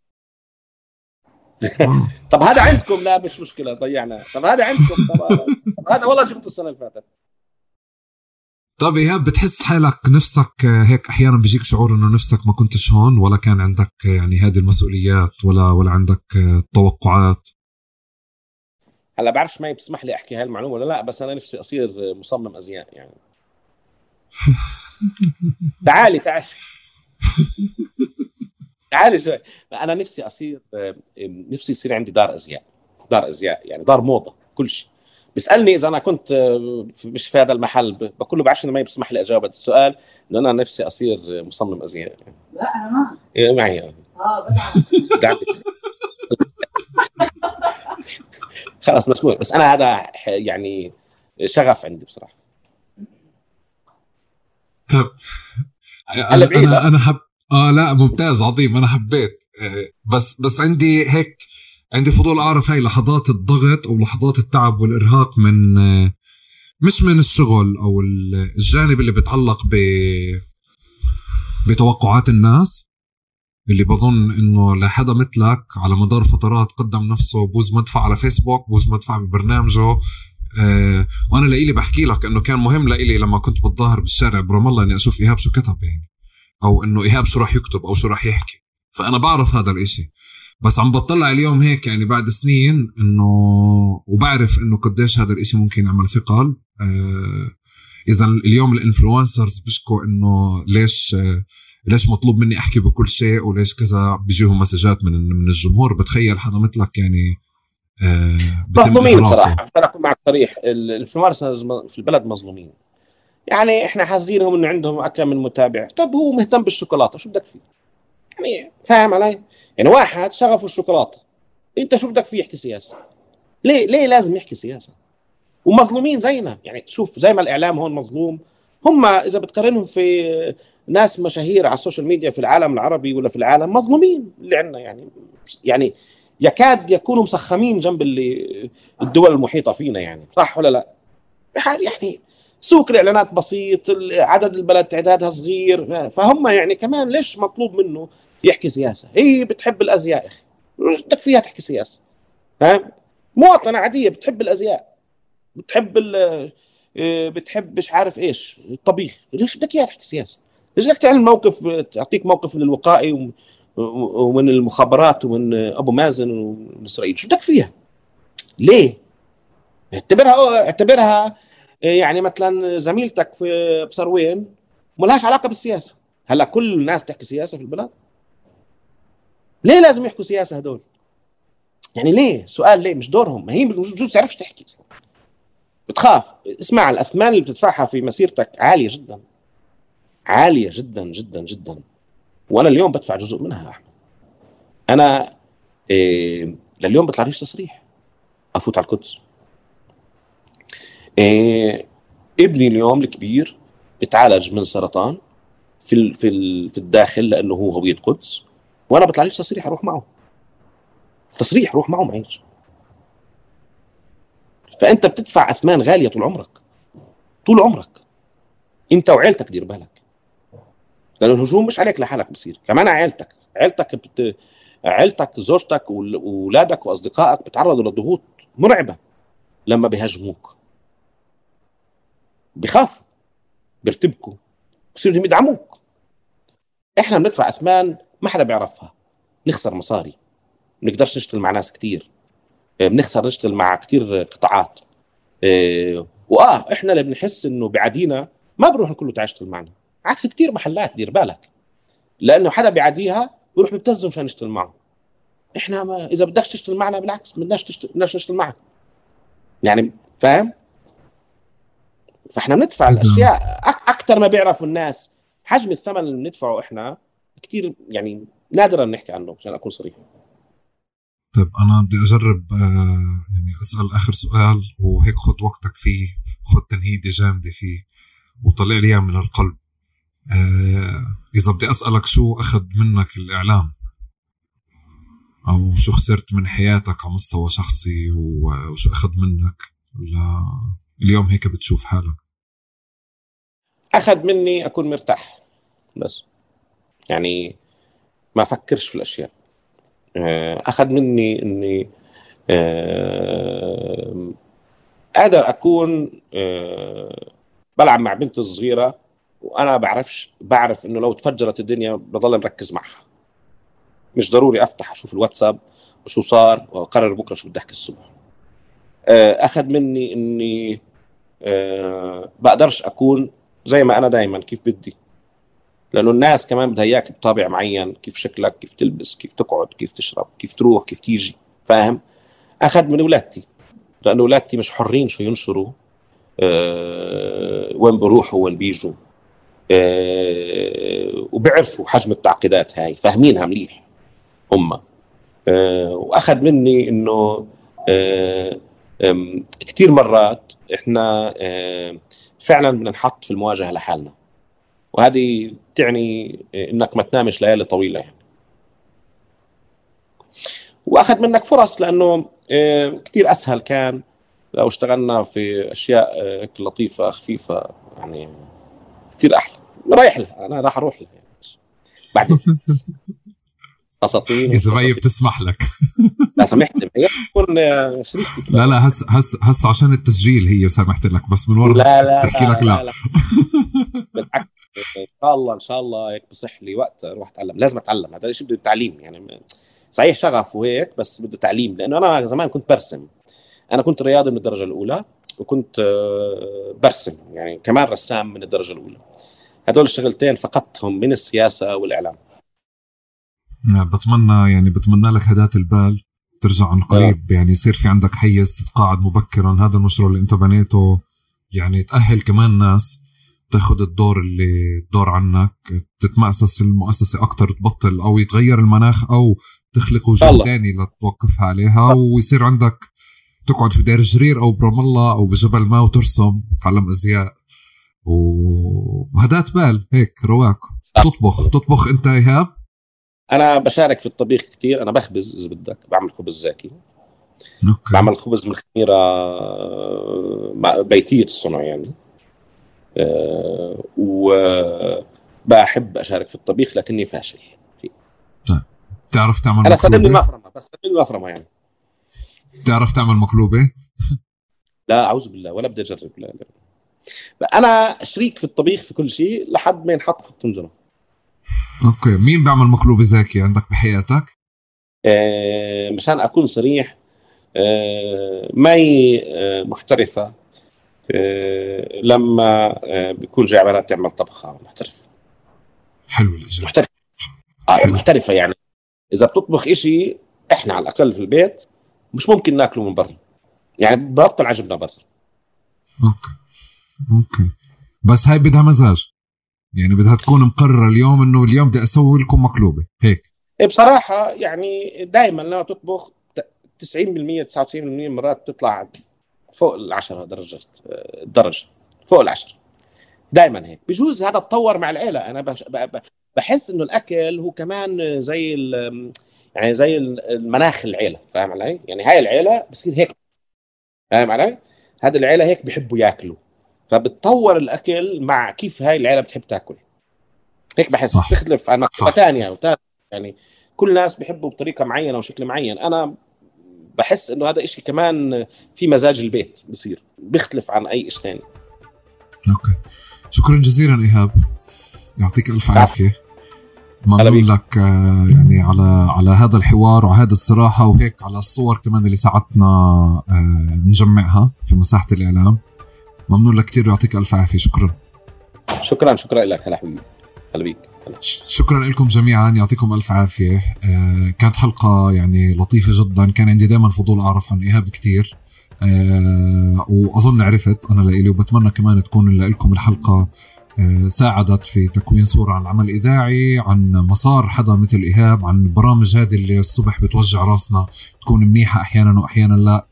طب هذا عندكم؟ لا مش مشكلة ضيعنا. طب هذا عندكم؟ طب, طب هذا والله جبته السنة اللي فاتت. طب إيهاب بتحس حالك نفسك هيك أحيانا بيجيك شعور إنه نفسك ما كنتش هون ولا كان عندك يعني هذه المسؤوليات ولا ولا عندك توقعات؟ هلا بعرفش ما بتسمح لي أحكي هاي المعلومه ولا لا بس أنا نفسي أصير مصمم أزياء يعني. تعالي تعالي. تعالي شوي. أنا نفسي أصير نفسي يصير عندي دار أزياء دار أزياء يعني دار موضة كل شيء. بيسألني إذا أنا كنت مش في هذا المحل بقول له بعرفش ما بيسمح لي أجاوب السؤال إنه أنا نفسي أصير مصمم أزياء لا أنا ما. إيه معي. يعني. آه بدعم. خلاص مسموح بس أنا هذا يعني شغف عندي بصراحة. طب أنا أنا أنا حب آه لا ممتاز عظيم أنا حبيت. آه، بس بس عندي هيك عندي فضول أعرف هاي لحظات الضغط أو لحظات التعب والإرهاق من آه، مش من الشغل أو الجانب اللي بيتعلق ب بتوقعات الناس. اللي بظن إنه لحدا مثلك على مدار فترات قدم نفسه بوز مدفع على فيسبوك بوز مدفع ببرنامجه. أه وأنا لإلي بحكي لك إنه كان مهم لإلي لما كنت بتظاهر بالشارع برام الله إني أشوف إيهاب شو كتب يعني أو إنه إيهاب شو راح يكتب أو شو راح يحكي. فأنا بعرف هذا الإشي. بس عم بطلع اليوم هيك يعني بعد سنين إنه وبعرف إنه قديش هذا الإشي ممكن يعمل ثقل. أه اذا اليوم ال influencers بيشكوا إنه ليش أه ليش مطلوب مني أحكي بكل شيء وليش كذا؟ بيجيهم messages من من الجمهور. بتخيل حدا مثلك يعني آه مظلومين بصراحه عشان اكون معك صريح ال influencers في البلد مظلومين. يعني إحنا حاسدينهم إنه عندهم أكثر من متابع. طب هو مهتم بالشوكولاتة شو بدك فيه؟ يعني فاهم علي؟ يعني واحد شغفه الشوكولاتة. أنت شو بدك فيه يحكي سياسة؟ ليه ليه لازم يحكي سياسة؟ ومظلومين زينا. يعني شوف زي ما الإعلام هون مظلوم هم إذا بتقارنهم في ناس مشاهير على ال social media في العالم العربي ولا في العالم مظلومين اللي عندنا يعني. يعني يكاد يكونوا مسخمين جنب اللي الدول المحيطة فينا يعني. صح ولا لا؟ يعني سوق الإعلانات بسيط عدد البلد تعدادها صغير. فهم يعني كمان ليش مطلوب منه يحكي سياسة؟ هي بتحب الأزياء أخي. بدك فيها تحكي سياسة. فاهم مواطنة عادية بتحب الأزياء. بتحب آه، بتحب مش عارف إيش الطبيخ. ليش بدك إياها تحكي سياسة؟ ليش بدك تعمل موقف تعطيك موقف من الوقائي ومن المخابرات ومن أبو مازن ومن إسرائيل؟ شو بدك فيها؟ ليه؟ اعتبرها اعتبرها يعني مثلا زميلتك في بصروين ملهاش علاقة بالسياسة. هلأ كل الناس تحكي سياسة في البلد؟ ليه لازم يحكوا سياسة هدول؟ يعني ليه؟ سؤال ليه؟ مش دورهم. ما هي مش تعرفش تحكي. بتخاف. اسمع الأثمان اللي بتدفعها في مسيرتك عالية جدا. عالية جدا جدا جدا. وأنا اليوم بدفع جزء منها يا أحمد. أنا إيه لليوم بطلع ليش تصريح؟ أفوت على القدس. إيه ابني اليوم الكبير بتعالج من سرطان في ال في ال في الداخل لأنه هو هوية قدس. وأنا بطلع ليش تصريح؟ أروح معه. تصريح روح معه معيش. فأنت بتدفع أثمان غالية طول عمرك. طول عمرك. أنت وعيلتك دير بالك. لأن الهجوم مش عليك لحالك بصير. كمان عيلتك عيلتك بت... عيلتك زوجتك واولادك وأصدقائك بتعرضوا لضغوط مرعبة لما بيهاجموك. بخافوا بيرتبكوا بصيروا يدعموك. إحنا بندفع أثمان ما حدا بيعرفها. نخسر مصاري. ما بنقدرش نشتغل مع ناس كتير. بنخسر نشتغل مع كتير قطاعات. إيه وآه إحنا اللي بنحس إنه بعدينا ما بروح كله تعال اشتغل معنا. عكس كتير محلات دير بالك. لأنه حدا بيعديها بيروح بيبتزهم عشان يشتغل معه. إحنا ما إذا بدكش تشتغل معنا بالعكس بدناش تشتغل بدناش نشتغل معك. يعني فاهم؟ فإحنا بندفع الأشياء أكثر ما بيعرفوا الناس. حجم الثمن اللي بندفعه إحنا كثير يعني نادرا نحكي عنه عشان أكون صريح. طيب أنا بدي أجرب آه، يعني أسأل آخر سؤال وهيك خد وقتك فيه خد تنهيدي جامدة فيه وطلع لي من القلب. إذا بدي أسألك شو أخذ منك الإعلام؟ أو شو خسرت من حياتك على مستوى شخصي؟ وشو أخذ منك؟ اليوم هيك بتشوف حالك؟ أخذ مني أكون مرتاح بس. يعني ما أفكرش في الأشياء. آه، أخذ مني إني آه، أقدر أكون آه، بلعب مع بنتي الصغيرة. وأنا بعرفش بعرف إنه لو تفجرت الدنيا بضل مركز معها. مش ضروري أفتح أشوف الواتساب وشو صار وأقرر بكرة شو بدي أحكي الصبح. آه، أخذ مني إني آه، بقدرش أكون زي ما أنا دائما كيف بدي. لأنه الناس كمان بدها إياك بطابع معين كيف شكلك كيف تلبس كيف تقعد كيف تشرب كيف تروح كيف تيجي فاهم؟ أخذ من أولادتي. لأنه أولادتي مش حرين شو ينشروا أه وين بروحوا وين بيجوا. وبيعرفوا حجم التعقيدات هاي فاهمينها مليح هم. أه وأخذ مني إنه أه كثير مرات إحنا فعلا بدنا نحط في المواجهة لحالنا. وهذه تعني إنك ما تنامش ليالي طويلة يعني. وأخذ منك فرص لأنه كثير أسهل كان لو اشتغلنا في أشياء لطيفة خفيفة يعني كثير أحلى. رايح لها. أنا راح أروح لها. يعني. بعدين اساطين اذا ما هي بتسمح لك. لا سمحت هي تكون شريكتي لا لا هس هس هس عشان التسجيل هي سمحت لك بس من ورا لا لا تحكي لك لا, لا, لا. بالعكس. إن شاء الله إن شاء الله هيك بصح لي وقت أروح أتعلم. لازم أتعلم. هذا الشيء بده تعليم. يعني صحيح شغف وهيك بس بده تعليم. لأنه أنا زمان كنت برسم. أنا كنت رياضي من الدرجة الأولى. وكنت برسم يعني كمان رسام من الدرجة الأولى. هدول الشغلتين فقدتهم من السياسة والاعلام بتمنى يعني بتمنى لك هدات البال. ترجع عن قريب يعني يصير في عندك حيز تتقاعد مبكرا. هذا المشروع اللي أنت بنيته يعني تأهل كمان ناس تاخذ الدور اللي الدور عنك تتمأسس المؤسسة أكتر تبطل أو يتغير المناخ أو تخلق وجود ثاني لتوقفها عليها ويصير عندك تقعد في دير جرير أو برام الله أو بجبل ما وترسم وتتعلم أزياء. وهدأت بال هيك رواق. تطبخ تطبخ أنت إيهاب؟ أنا بشارك في الطبيخ كثير أنا بخبز إذا بدك بعمل خبز زاكي. okay. بعمل خبز من خميرة بيتية الصنع يعني. أه وبحب أشارك في الطبيخ لكني فاشل فيه. طيب. بتعرف تعمل أنا سلمني المفرمة بس سلمني المفرمة يعني. بتعرف تعمل مقلوبة؟ لا أعوذ بالله ولا بدي أجرب. لا لا. أنا شريك في الطبيخ في كل شيء لحد ما ينحط في الطنجرة. okay. مين بيعمل مقلوبة زاكي عندك بحياتك؟ آه مشان أكون صريح آه مي آه محترفة. آه لما آه بيكون جاي على تعمل طبخة محترفة. حلو الاجابه محترفه آه محترفة يعني. إذا بتطبخ إشي إحنا على الأقل في البيت مش ممكن ناكله من برا. يعني ببطل عجبنا برا. okay. okay. بس هاي بدها مزاج. يعني بدها تكون مقررة اليوم إنه اليوم بدي أسوي لكم مقلوبة. هيك. بصراحة يعني دائما لما تطبخ 90% 99% مرات تطلع فوق العشرة درجة درجة. فوق العشرة. دائما هيك. بجوز هذا تطور مع العيلة. أنا بحس إنه الأكل هو كمان زي يعني زي المناخ العيلة فاهم علي؟ يعني هاي العيلة بصير هيك فاهم علي؟ هذه العيلة هيك بحبوا ياكلوا فبتطور الأكل مع كيف هاي العيلة بتحب تاكل. هيك بحس صح. بتختلف عن مقطع ثانية يعني كل الناس بيحبوا بطريقة معينة وشكل معين. أنا بحس إنه هذا إشي كمان في مزاج البيت بصير بيختلف عن أي شيء ثاني أوكي. شكرا جزيلا إيهاب. يعطيك ألف عافية. ممنون لك يعني على على هذا الحوار وعلى هذه الصراحة وهيك على الصور كمان اللي ساعدتنا نجمعها في مساحة الإعلام. ممنون لك كثير ويعطيك ألف عافية. شكرا. شكرا شكرا لك هلا حبيبي. هلا بيك. شكرا لكم جميعا. يعطيكم ألف عافية. آه كانت حلقة يعني لطيفة جدا. كان عندي دائما فضول أعرف عن إيهاب كثير آه وأظن عرفت. أنا لإلي وبتمنى كمان تكون لكم الحلقة آه ساعدت في تكوين صورة عن العمل الإذاعي عن مسار حدا مثل إيهاب عن البرامج هذه اللي الصبح بتوجع راسنا تكون منيحة أحيانا وأحيانا لا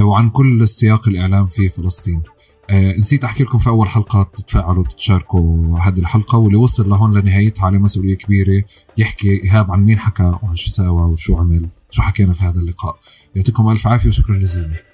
وعن كل السياق الإعلام في فلسطين. آه نسيت أحكي لكم في أول حلقة تتفاعلوا وتشاركوا هذه الحلقة واللي وصل لهون لنهايتها عليه مسؤولية كبيرة يحكي إيهاب عن مين حكى وعن شو ساوى وشو عمل شو حكينا في هذا اللقاء. يعطيكم ألف عافية وشكرا جزيلا.